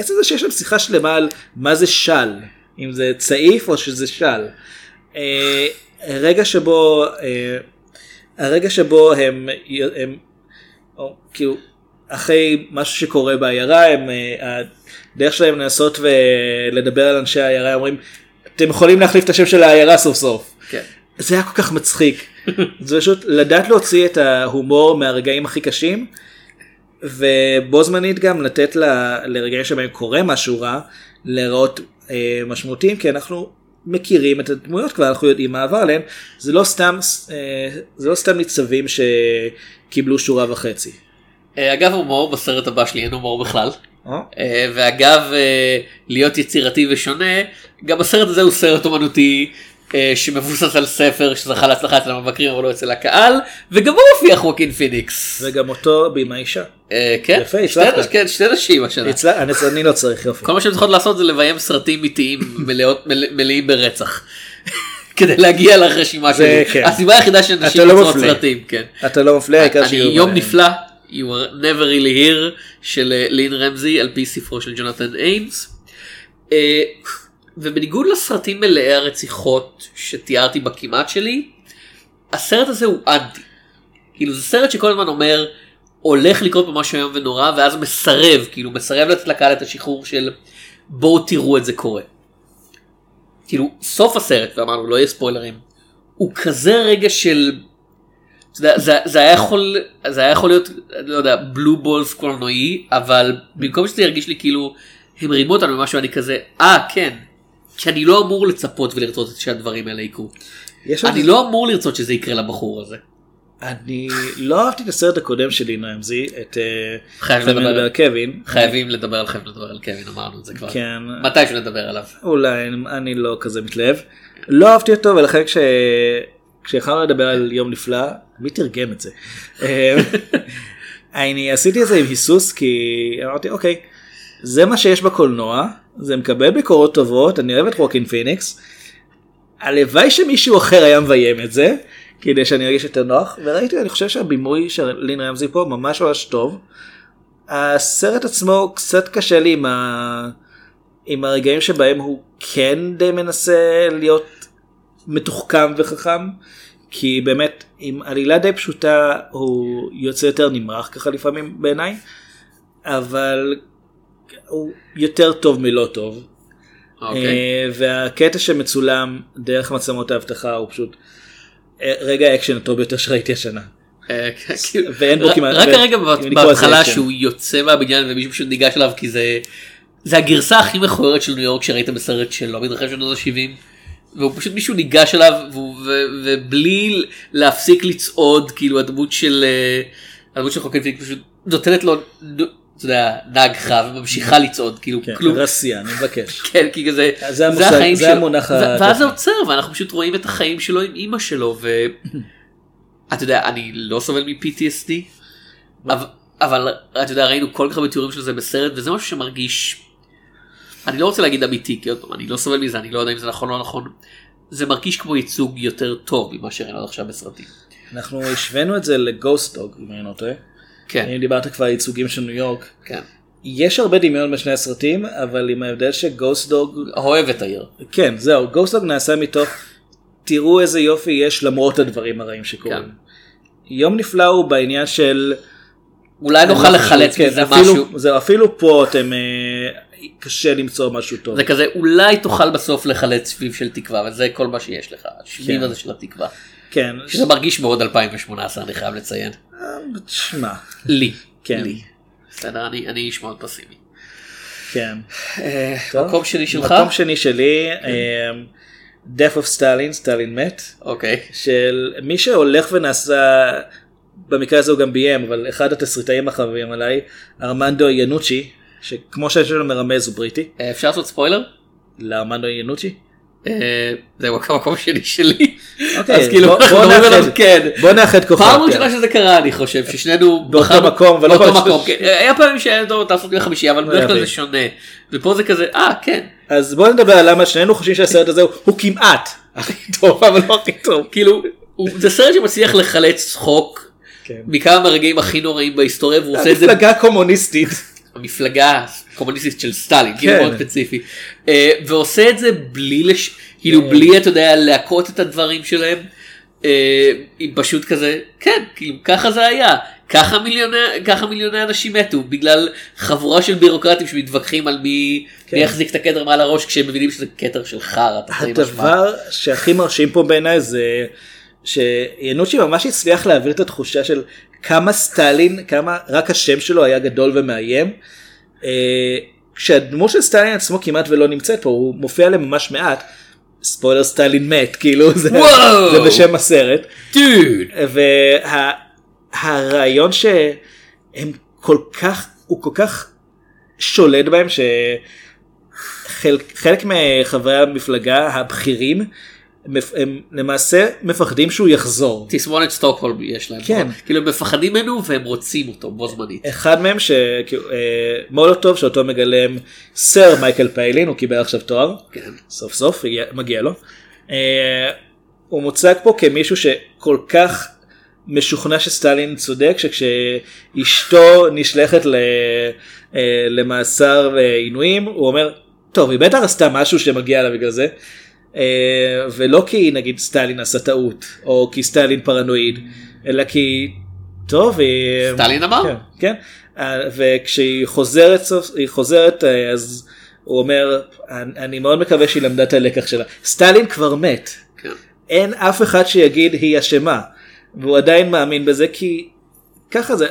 עצם זה שיש להם שיחה שלמה על מה זה של אם זה צעיף או שזה של. אה, הרגע שבו אה, הרגע שבו הם, הם או, כאילו אחרי משהו שקורה בעיירה הם אה, הדרך שלהם לנסות ולדבר על אנשי העיירה אומרים אתם יכולים להחליף את השם של העיירה סוף סוף. כן. זה היה כל כך מצחיק. זה פשוט לדעת להוציא את ההומור מהרגעים הכי קשים ובו זמנית גם לתת ל- לרגעים שבהם קורה משהו רע להיראות אה, משמעותיים כי אנחנו מכירים את הדמויות כבר אנחנו יודעים מה עבר עליהן זה לא סתם אה, זה לא סתם ניצבים שקיבלו שורה וחצי. אה, אגב הומור בסרט הבא שלי אין הומור בכלל. אה? אה, ואגב אה, להיות יצירתי ושונה גם הסרט הזה הוא סרט אומנותי שמבוסס על ספר שזכה להצלחה אצל המבקרים אבל לא אצל הקהל וגם הוא מופיע חוקין פיניקס. וגם אותו בימה אישה. אה, כן, יפה, הצלחת. כן, שתי נשים השנה. אני אני לא צריך יופי. כל מה שהן צריכות לעשות זה לביים סרטים איטיים מלאים ברצח. כדי להגיע לרשימה שלי. כן. הסיבה היחידה לא לראות מפלה. סרטים, כן. אתה לא מפלה העיקר אני שיהיו יום. נפלא, you were never really here, של אה, לין רמזי על פי ספרו של ג'ונתן איינס. ובניגוד לסרטים מלאי הרציחות שתיארתי בכמעט שלי, הסרט הזה הוא אנטי. כאילו זה סרט שכל הזמן אומר הולך לקרות פה משהו איום ונורא ואז מסרב כאילו מסרב לתת לקהל את השחרור של בואו תראו את זה קורה. כאילו סוף הסרט ואמרנו לא יהיה ספוילרים הוא כזה רגע של יודע, זה, זה היה יכול זה היה יכול להיות לא יודע בלו בולס קולנועי אבל במקום שזה ירגיש לי כאילו הם רימו אותנו במשהו אני כזה אה כן כי אני לא אמור לצפות ולרצות שהדברים האלה יקרו. אני לא אמור לרצות שזה יקרה לבחור הזה. אני לא אהבתי את הסרט הקודם של לין רמזי, את אה, חייבים לדבר. על קווין. חייבים לדבר על חייבים לדבר על קווין אמרנו את זה כבר. כן. מתי שנדבר עליו. אולי אני לא כזה מתלהב. לא אהבתי אותו ולכן כש... לדבר על יום נפלא, מי תרגם את זה? אה, אני עשיתי את זה עם היסוס כי אמרתי אוקיי זה מה שיש בקולנוע זה מקבל ביקורות טובות אני אוהב את חואקין פיניקס. הלוואי שמישהו אחר היה מביים את זה כדי שאני ארגיש יותר נוח וראיתי אני חושב שהבימוי של לין רמזי פה ממש ממש טוב. הסרט עצמו קצת קשה לי עם, ה... עם הרגעים שבהם הוא כן די מנסה להיות מתוחכם וחכם כי באמת עם עלילה די פשוטה הוא יוצא יותר נמרח ככה לפעמים בעיניי אבל הוא יותר טוב מלא טוב. אוקיי. אה, והקטע שמצולם דרך מצלמות האבטחה הוא פשוט אה, רגע האקשן הטוב ביותר שראיתי השנה. אה, כאילו, ואין בו כמעט- רק הרגע בהתחלה. שהוא יוצא מהבניין ומישהו פשוט ניגש אליו כי זה זה הגרסה הכי מכוערת של ניו יורק שראית בסרט שלא מתרחש בשנות ה-70. והוא פשוט מישהו ניגש אליו ובלי להפסיק לצעוד כאילו הדמות של הדמות של חוקר פינק פשוט נותנת לו אתה יודע נגחה וממשיכה לצעוד כאילו כן, כלום רסיה אני מבקש. כן כי כזה זה המושג- החיים זה שלו. המונח הטכני. ואז זה עוצר ואנחנו פשוט רואים את החיים שלו עם אימא שלו ואתה יודע אני לא סובל מ-PTSD אבל, אבל אתה יודע ראינו כל כך הרבה תיאורים של זה בסרט וזה משהו שמרגיש אני לא רוצה להגיד אמיתי כי עוד פעם אני לא סובל מזה אני לא יודע אם זה נכון או לא נכון זה מרגיש כמו ייצוג יותר טוב ממה שראינו עד עכשיו בסרטים. אנחנו השווינו את זה לגוסט דוג אם אני לא טועה. כן אם דיברת כבר על ייצוגים של ניו יורק. כן יש הרבה דמיון בין שני הסרטים אבל עם ההבדל שגוסט דוג אוהב את העיר כן זהו גוסט דוג נעשה מתוך תראו איזה יופי יש למרות הדברים הרעים שקורים. כן. יום נפלא הוא בעניין של אולי נוכל לחלץ כן, מזה אפילו, משהו זהו, אפילו פה אתם אה, קשה למצוא משהו טוב. זה כזה אולי תוכל בסוף לחלץ שביב של תקווה וזה כל מה שיש לך השביב כן. הזה של התקווה. כן. שזה מרגיש מאוד 2018 אני חייב לציין. אה, תשמע. לי. כן. לי. בסדר אני אני איש מאוד פסימי. כן. טוב. מקום שני שלך? מקום שני שלי. אה, death of Stalin, סטלין מת. אוקיי. של מי שהולך ונעשה במקרה הזה הוא גם ביים אבל אחד התסריטאים החביבים עליי ארמנדו ינוצ'י שכמו שהשם שלו מרמז הוא בריטי אה, אפשר לעשות ספוילר? לארמנדו ינוצ'י. אה, זהו המקום שני שלי. אוקיי, אז כאילו בוא- אנחנו מדברים נאחד- עליו כן. בוא נאחד כוחות. פעם כן. ראשונה שזה קרה אני חושב ששנינו באותו מקום, אבל לא באותו מקום. כן. היה פעמים שהיה טוב לעשות ביום חמישי אבל בדרך כלל. זה שונה. ופה זה כזה אה כן. אז בוא נדבר על למה שנינו חושבים שהסרט הזה הוא- כמעט הכי טוב אבל לא הכי טוב. כאילו זה סרט שמצליח לחלץ צחוק כן. מכמה מהרגעים הכי נוראים בהיסטוריה והוא עושה את זה מפלגה קומוניסטית. המפלגה הקומוניסטית של סטלין, כאילו כן. מאוד ספציפי, אה, ועושה את זה בלי, לש... כאילו כן. בלי, אתה יודע, להכות את הדברים שלהם, אה, עם פשוט כזה, כן, כאילו ככה זה היה, ככה מיליוני, ככה מיליוני אנשים מתו, בגלל חבורה של בירוקרטים שמתווכחים על מי, כן. מי יחזיק את הכתר מעל הראש כשהם מבינים שזה כתר של חרא. הדבר שהכי מרשים פה בעיניי זה שינוצ'י ממש הצליח להעביר את התחושה של כמה סטלין, כמה רק השם שלו היה גדול ומאיים. אה, כשהדמות של סטלין עצמו כמעט ולא נמצאת פה, הוא מופיע לממש מעט. ספוילר סטלין מת, כאילו זה, וואו. זה בשם הסרט. דוד! והרעיון שהם כל כך, הוא כל כך שולט בהם שחלק מחברי המפלגה הבכירים הם למעשה מפחדים שהוא יחזור. תסמונת סטוקהולם יש להם, כן. כאילו הם מפחדים ממנו והם רוצים אותו בו זמנית. אחד מהם שמולוטוב שאותו מגלם סר מייקל פיילין הוא קיבל עכשיו תואר כן. סוף סוף מגיע לו. אה, הוא מוצג פה כמישהו שכל כך משוכנע שסטלין צודק שכשאשתו נשלחת אה, למאסר ועינויים הוא אומר טוב היא בטח עשתה משהו שמגיע לה בגלל זה אה, ולא כי נגיד סטלין עשה טעות או כי סטלין פרנואיד אלא כי טוב היא סטלין אמר? כן, כן. אה, וכשהיא חוזרת היא חוזרת אה, אז הוא אומר אני, מאוד מקווה שהיא למדה את הלקח שלה סטלין כבר מת כן. אין אף אחד שיגיד היא אשמה והוא עדיין מאמין בזה כי ככה זה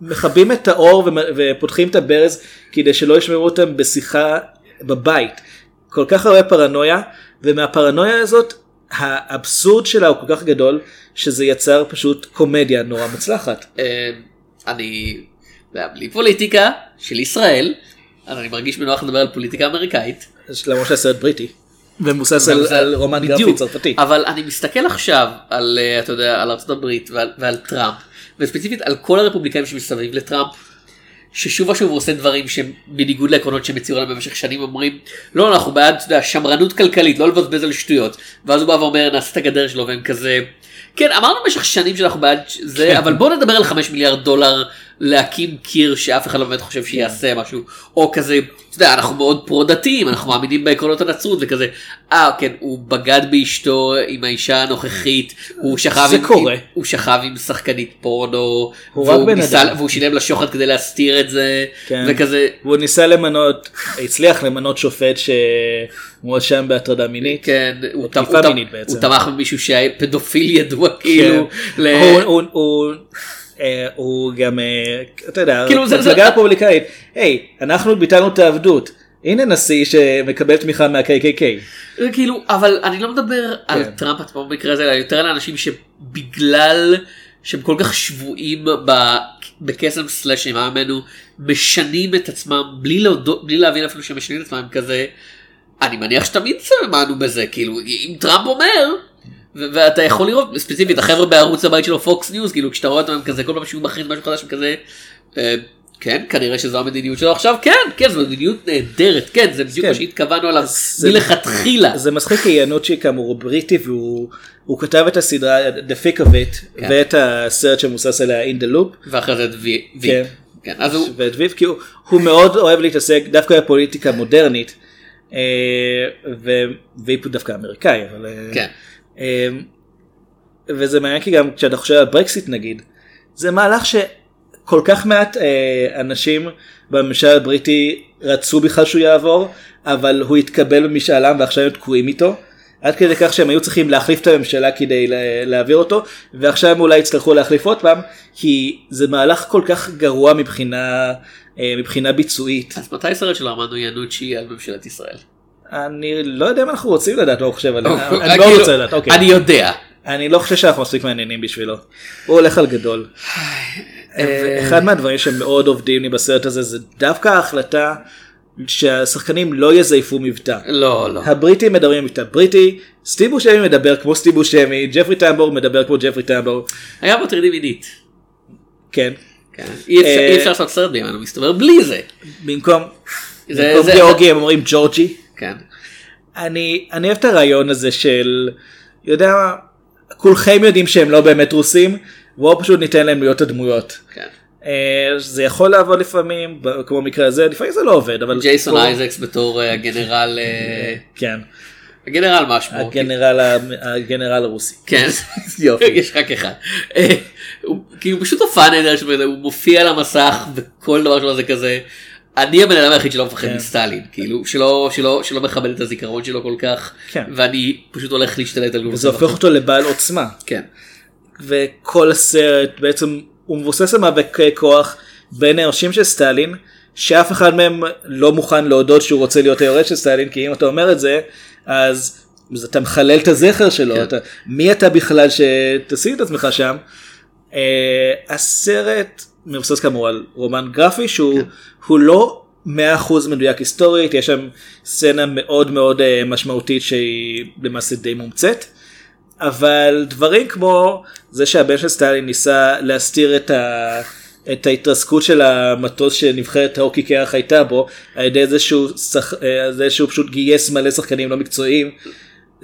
מכבים את האור ופותחים את הברז כדי שלא ישמעו אותם בשיחה בבית כל כך הרבה פרנויה ומהפרנויה הזאת האבסורד שלה הוא כל כך גדול שזה יצר פשוט קומדיה נורא מוצלחת. אה, אני, בלי פוליטיקה של ישראל, אני מרגיש בנוח לדבר על פוליטיקה אמריקאית. למרות שהסרט בריטי. ומבוסס על, על רומן גרפי. צרפתי. אבל אני מסתכל עכשיו על, אה, אתה יודע, על ארצות הברית ועל, ועל טראמפ, וספציפית על כל הרפובליקאים שמסביב לטראמפ, ששוב ושוב הוא עושה דברים שהם בניגוד לעקרונות שהם הצהירו עליהם במשך שנים, אומרים, לא, אנחנו בעד, אתה יודע, שמרנות כלכלית, לא לבזבז על שטויות. ואז הוא בא ואומר, נעשה את הגדר שלו, והם כזה, כן, אמרנו במשך שנים שאנחנו בעד זה, אבל בוא נדבר על 5 מיליארד דולר להקים קיר שאף אחד לא באמת חושב שיעשה משהו, או כזה, אתה יודע, אנחנו מאוד פרו דתיים, אנחנו מאמינים בעקרונות הנצרות, וכזה, אה, כן, הוא בגד באשתו עם האישה הנוכחית, הוא שכב עם, קורה. הוא שכב עם שחקנית פורנו, הוא והוא ניסה-. והוא שילם לה שוחד כדי להסתיר את זה, כן. וכזה, הוא ניסה למנות, הצליח למנות שופט שמואשם בהטרדה מינית. כן, הוא, תקיפה ת- הוא, ת- מינית בעצם. הוא תמך במישהו שהיה פדופיל ידוע כאילו, כן. ל- הוא- הוא- הוא- הוא גם, אה, אתה יודע, כאילו, זה- זה- מפלגה רפובליקאית, היי, אנחנו ביטלנו את העבדות, הנה נשיא שמקבל תמיכה מה-KKK. כאילו אבל אני לא מדבר על כן. טראמפ עצמו במקרה הזה אלא יותר על אנשים שבגלל שהם כל כך שבויים בקסם סלאש אימה ממנו משנים את עצמם בלי להודות בלי להבין אפילו שהם משנים את עצמם כזה. אני מניח שתמיד האמנו בזה כאילו אם טראמפ אומר. ואתה יכול לראות ספציפית החבר'ה בערוץ הבית שלו פוקס ניוז כאילו כשאתה רואה אותם כזה כל פעם שהוא מכריז משהו חדש כזה. אה, כן כנראה שזו המדיניות שלו עכשיו כן כן זו מדיניות נהדרת כן זה בדיוק כן. מה שהתכוונו עליו זה- מלכתחילה. זה מצחיק כי יאנוצ'י כאמור הוא בריטי והוא הוא כתב את הסדרה The Thick of It כן. ואת הסרט שמבוסס עליה In the Loop. ואחרי זה וי. וי. כן. כן. אז הוא. ואת ויב כי הוא, הוא מאוד אוהב להתעסק דווקא בפוליטיקה מודרנית. אה, ו- ויב הוא דווקא אמריקאי אבל אה, כן. אה, וזה מעניין כי גם כשאתה חושב על ברקסיט נגיד זה מהלך שכל כך מעט אה, אנשים בממשל הבריטי רצו בכלל שהוא יעבור אבל הוא התקבל במשאל עם ועכשיו הם תקועים איתו. עד כדי כך שהם היו צריכים להחליף את הממשלה כדי לה- להעביר אותו ועכשיו הם אולי יצטרכו להחליף עוד פעם כי זה מהלך כל כך גרוע מבחינה אה, מבחינה ביצועית. אז מתי סרט של ארמנדו ינוצ'י על ממשלת ישראל? אני לא יודע אם אנחנו רוצים לדעת מה הוא חושב עליו. אוקיי, אני לא כאילו, רוצה לדעת. אוקיי. אני יודע. אני לא חושב שאנחנו מספיק מעניינים בשבילו. הוא הולך על גדול. אה, אחד מהדברים שמאוד עובדים לי בסרט הזה זה דווקא ההחלטה שהשחקנים לא יזייפו מבטא. לא לא. הבריטים מדברים מבטא בריטי, סטיב בושמי מדבר כמו סטיב בושמי, ג'פרי טמבור מדבר כמו ג'פרי טמבור. היה מטרידים מינית. כן. כן. אי אפשר- אה, לעשות סרט בימינו מסתבר בלי זה. במקום, גיאורגי הם אומרים ג'ורג'י. כן. אני, אני אוהב את הרעיון הזה של, יודע מה, כולכם יודעים שהם לא באמת רוסים, בואו פשוט ניתן להם להיות הדמויות. כן. אה, זה יכול לעבוד לפעמים, כמו במקרה הזה, לפעמים זה לא עובד, אבל... ג'ייסון אייזקס בתור אה, הגנרל אה, כן, הגנרל מה שמו. הגנרל, הגנרל הרוסי. כן. יופי. יש רק אחד. אה, הוא פשוט שלו, הוא מופיע על המסך וכל דבר שלו זה כזה. אני הבן אדם היחיד שלא מפחד כן. מסטלין כאילו שלא שלא שלא מכבד את הזיכרון שלו כל כך כן. ואני פשוט הולך להשתלט על גבול. וזה הופך אותו לבעל עוצמה. כן. וכל הסרט בעצם הוא מבוסס על מאבקי כוח בין האנשים של סטלין שאף אחד מהם לא מוכן להודות שהוא רוצה להיות היורש של סטלין כי אם אתה אומר את זה אז, אז אתה מחלל את הזכר שלו כן. אתה, מי אתה בכלל שתשים את עצמך שם. Uh, הסרט מבוסס כאמור על רומן גרפי שהוא כן. לא 100% מדויק היסטורית יש שם סצנה מאוד מאוד uh, משמעותית שהיא למעשה די מומצאת. אבל דברים כמו זה שהבן של סטלין ניסה להסתיר את, ה... את ההתרסקות של המטוס שנבחרת ההוקי קרח הייתה בו על ידי זה שהוא, שח... אה, זה שהוא פשוט גייס מלא שחקנים לא מקצועיים.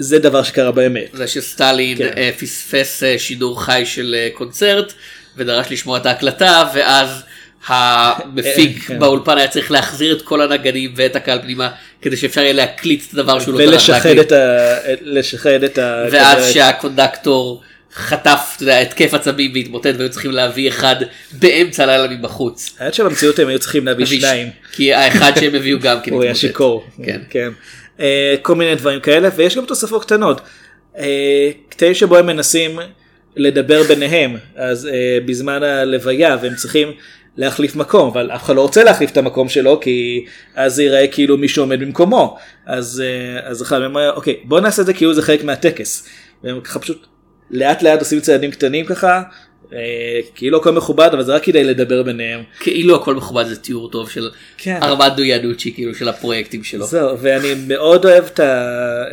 זה דבר שקרה באמת. זה שסטלין כן. אה, פספס אה, שידור חי של אה, קונצרט ודרש לשמוע את ההקלטה ואז המפיק כן. באולפן היה צריך להחזיר את כל הנגנים ואת הקהל פנימה כדי שאפשר יהיה להקליט את הדבר שהוא לא טרח ולשחד להקליט. את ה... לשחד את ה... ואז שהקונדקטור חטף התקף עצבים והתמוטט והיו צריכים להביא אחד באמצע הלילה מבחוץ. האמת שבמציאות הם היו צריכים להביא שניים. כי האחד שהם הביאו גם כן הוא היה התמוטט. שיכור. כן. אה, כל מיני דברים כאלה ויש גם תוספות קטנות. אה, קטעים שבו הם מנסים לדבר ביניהם אז אה, בזמן הלוויה והם צריכים להחליף מקום אבל אף אחד לא רוצה להחליף את המקום שלו כי אז זה ייראה כאילו מישהו עומד במקומו אז אז אחד אומר אוקיי בוא נעשה את זה כאילו זה חלק מהטקס. והם ככה פשוט לאט לאט עושים צעדים קטנים ככה כאילו הכל מכובד אבל זה רק כדי לדבר ביניהם. כאילו הכל מכובד זה תיאור טוב של כן. ארמנדו ינוצ'י כאילו של הפרויקטים שלו. זהו, ואני מאוד אוהב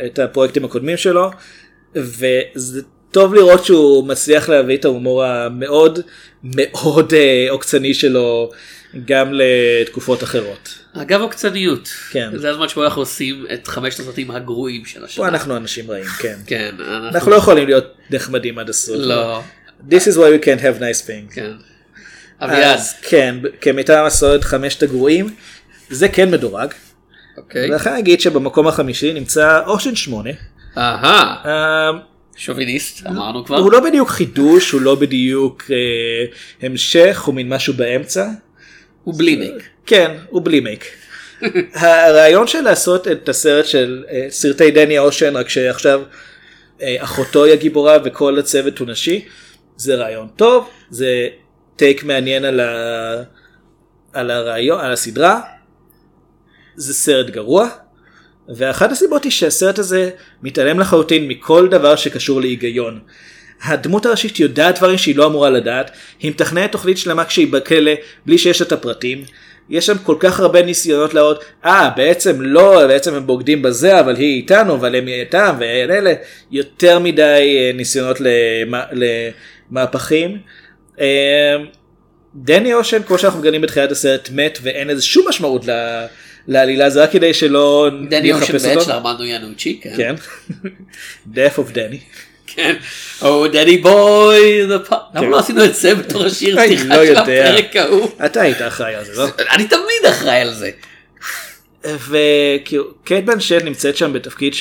את הפרויקטים הקודמים שלו, וזה טוב לראות שהוא מצליח להביא את ההומור המאוד מאוד אה, עוקצני שלו גם לתקופות אחרות. אגב עוקצניות. כן. זה הזמן שבו אנחנו עושים את חמשת הסרטים הגרועים של השנה. פה אנחנו אנשים רעים, כן. כן. אנחנו אנחנו לא יכולים להיות נחמדים עד הסוף. לא. This is why we can't have nice things. כן. אביעד. אז כן, כמיטב המסורת חמשת הגרועים, זה כן מדורג. אוקיי. ולכן אגיד שבמקום החמישי נמצא אושן 8. אהה. אה, שוביניסט אמרנו כבר. הוא לא בדיוק חידוש, הוא לא בדיוק אה, המשך, הוא מין משהו באמצע. הוא בלי מייק. כן, הוא בלי מייק. הרעיון של לעשות את הסרט של אה, סרטי דני אושן, רק שעכשיו אה, אחותו היא הגיבורה וכל הצוות הוא נשי, זה רעיון טוב, זה טייק מעניין על, ה... על הרעיון, על הסדרה, זה סרט גרוע, ואחת הסיבות היא שהסרט הזה מתעלם לחלוטין מכל דבר שקשור להיגיון. הדמות הראשית יודעת דברים שהיא לא אמורה לדעת, היא מתכננת תוכנית שלמה כשהיא בכלא בלי שיש את הפרטים. יש שם כל כך הרבה ניסיונות להראות, אה בעצם לא, בעצם הם בוגדים בזה, אבל היא איתנו, אבל הם איתם, ואלה, יותר מדי אה, ניסיונות למהפכים. אה, דני אושן, כמו שאנחנו מגלים בתחילת הסרט, מת ואין איזה שום משמעות ל- לעלילה, זה רק כדי שלא דני אושן נחפש בעת אותו. של ארמנדו ינוצ'י. כן. כן. death of Danny. כן. או דני בוי. למה לא עשינו את זה בתור השיר פתיחה לא של. הפרק ההוא? אתה היית אחראי על זה, לא? אני תמיד אחראי על זה. וכאילו קייט בנשל נמצאת שם בתפקיד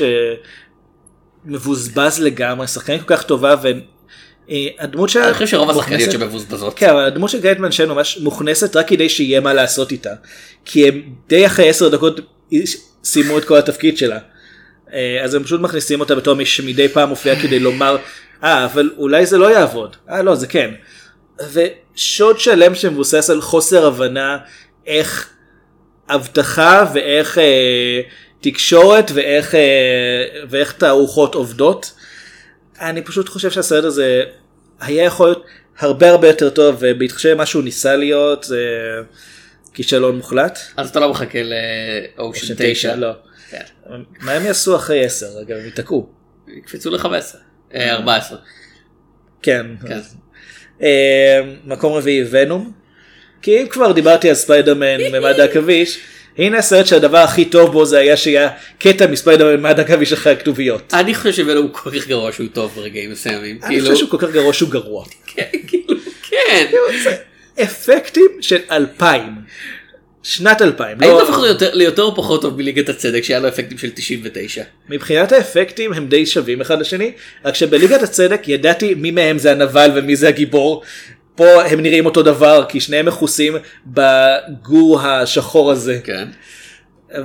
שמבוזבז לגמרי, שחקנית כל כך טובה והדמות שלה... אני חושב שרוב השחקניות שמבוזבזות. כן, אבל הדמות של קייט בנשל ממש מוכנסת רק כדי שיהיה מה לעשות איתה. כי הם די אחרי עשר דקות סיימו את כל התפקיד שלה. אה, אז הם פשוט מכניסים אותה בתור מי שמדי פעם מופיעה כדי לומר, אה, אבל אולי זה לא יעבוד. אה, לא, זה כן. ושוד שלם שמבוסס על חוסר הבנה איך אבטחה ואיך אה, תקשורת ואיך, אה, ואיך תערוכות עובדות. אני פשוט חושב שהסרט הזה היה יכול להיות הרבה הרבה יותר טוב ובהתחשב במה שהוא ניסה להיות זה כישלון מוחלט. אז אתה לא מחכה לאושן 9. לא. כן. מה הם יעשו אחרי 10? אגב, הם ייתקעו. יקפצו ל-15. 14. כן. כן. אז, אה, מקום רביעי ונום. כי אם כבר דיברתי על ספיידרמן ממד העכביש, הנה הסרט שהדבר הכי טוב בו זה היה שהיה קטע מספיידרמן ממד העכביש אחרי הכתוביות. אני חושב שבנו הוא כל כך גרוע שהוא טוב ברגעים מסוימים. אני כאילו, חושב שהוא כל כך גרוע שהוא גרוע. כן, כאילו, כן. אפקטים של 2000. שנת 2000. האם לא- הפך ליותר- ליותר או פחות טוב מליגת הצדק שהיה לו אפקטים של 99? מבחינת האפקטים הם די שווים אחד לשני, רק שבליגת הצדק ידעתי מי מהם זה הנבל ומי זה הגיבור. פה הם נראים אותו דבר כי שניהם מכוסים בגור השחור הזה. כן.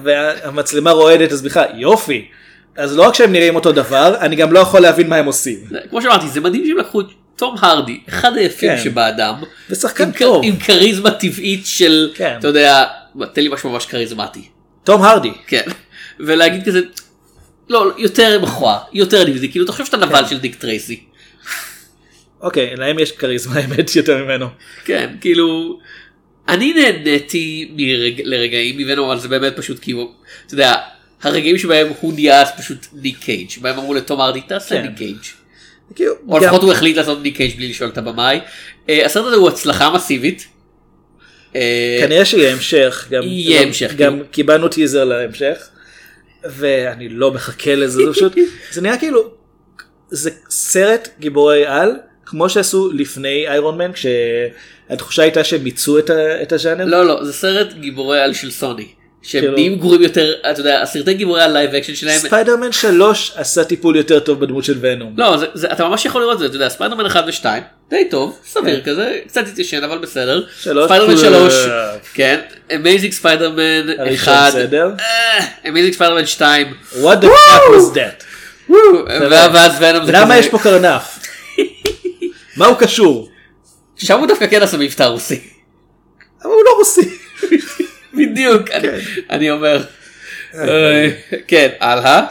והמצלמה רועדת אז בכלל יופי. אז לא רק שהם נראים אותו דבר, אני גם לא יכול להבין מה הם עושים. כמו שאמרתי זה מדהים שהם לקחו את תום הרדי אחד היפים כן. שבאדם. ושחקן טוב. עם כריזמה טבעית של כן. אתה יודע תן לי משהו ממש כריזמטי. תום הרדי. כן. ולהגיד כזה לא יותר מכוער יותר דיווידי כאילו אתה חושב שאתה כן. נבל של דיק טרייסי. אוקיי, להם יש כריזמה האמת יותר ממנו. כן כאילו אני נהניתי מרג... לרגעים ממנו אבל זה באמת פשוט כאילו אתה יודע הרגעים שבהם הוא נהיה פשוט ניק קייג' בהם אמרו לתום הרדי תעשה כן. ניק קייג'. כאילו, או גם- לפחות הוא החליט לעשות ניק קייג' בלי לשאול את הבמאי. אה, הסרט הזה הוא הצלחה מסיבית. אה, כנראה שיהיה המשך. גם- יהיה גם- המשך, גם כאילו. קיבלנו טיזר להמשך. ואני לא מחכה לזה, זה פשוט, זה נראה כאילו, זה סרט גיבורי על, כמו שעשו לפני איירון מן, כשהתחושה הייתה שהם מיצו את ה- את הז'אנר. לא לא זה סרט גיבורי על של סוני. שהם כאילו- נהיים גרועים יותר אתה יודע הסרטי גיבורי על live action שלהם. ספיידרמן 3 עשה טיפול יותר טוב בדמות של ונום. לא זה, זה, אתה ממש יכול לראות את זה אתה יודע ספיידרמן 1 ו2 די טוב סביר כן. כזה קצת התיישן אבל בסדר. ספיידרמן טוב. 3 כן אמייזינג ספיידרמן הראשון 1 בסדר. אמייזינג ספיידרמן 2 What the fuck was that? ואז ונום זה למה כזה- יש פה קרנף? מה הוא קשור? שם הוא דווקא כן עשה מבטא רוסי. אבל הוא לא רוסי. בדיוק אני- כן. אני אומר. אה, כן הלאה.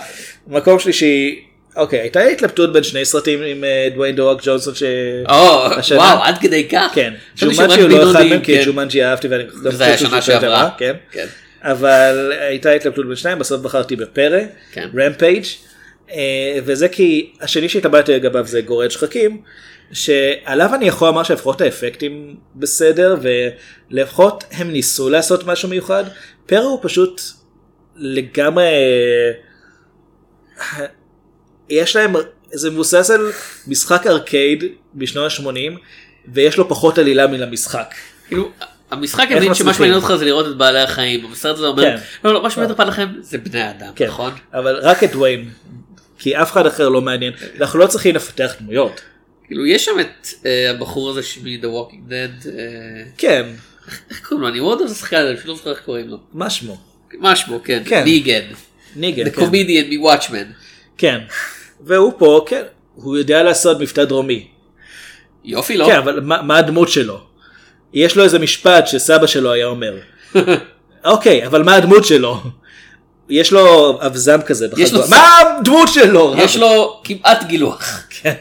מקום שלישי, אוקיי, הייתה התלבטות בין שני סרטים עם אה, דוויין דורק ג'ונסון ש... או, וואו עד כדי כך. כן, ג'ומנג'י הוא לא אחד מהם כי כן. ג'ומנג'י אהבתי ואני זה היה שנה שעברה. כן. כן. אבל הייתה התלבטות בין שניים, בסוף בחרתי בפרא. רמפייג', אה, וזה כי השני שהתלבטתי לגביו זה גורד שחקים, שעליו אני יכול לומר שלפחות האפקטים בסדר, ולפחות הם ניסו לעשות משהו מיוחד, פרא הוא פשוט לגמרי, יש להם, זה מבוסס על משחק ארקייד בשנות ה-80, ויש לו פחות עלילה מלמשחק. כאילו המשחק הבין שמה? שמעניין אותך זה לראות את בעלי החיים. בסרט הזה אומר כן. לא לא מה שמעניין בעלי החיים זה בני אדם כן, נכון? אבל רק את דוויין, כי אף אחד אחר לא מעניין, אנחנו לא צריכים לפתח דמויות. כאילו יש שם את אה, הבחור הזה שמ-The Walking Dead. אה, כן, איך קוראים לו? אני מאוד אוהב לשחק על זה, אני פשוט לא זוכר איך קוראים לו. מה שמו? מה שמו כן. כן. ניגן. ניגן, The כן. comedian מוואטשמן. כן. והוא פה, כן, הוא יודע לעשות מבטא דרומי. יופי לא? כן, אבל מה מה הדמות שלו? יש לו איזה משפט שסבא שלו היה אומר. אוקיי, אבל מה הדמות שלו? יש לו אבזם כזה בחגורה. מה הדמות שלו? יש לו כמעט גילוח. כן.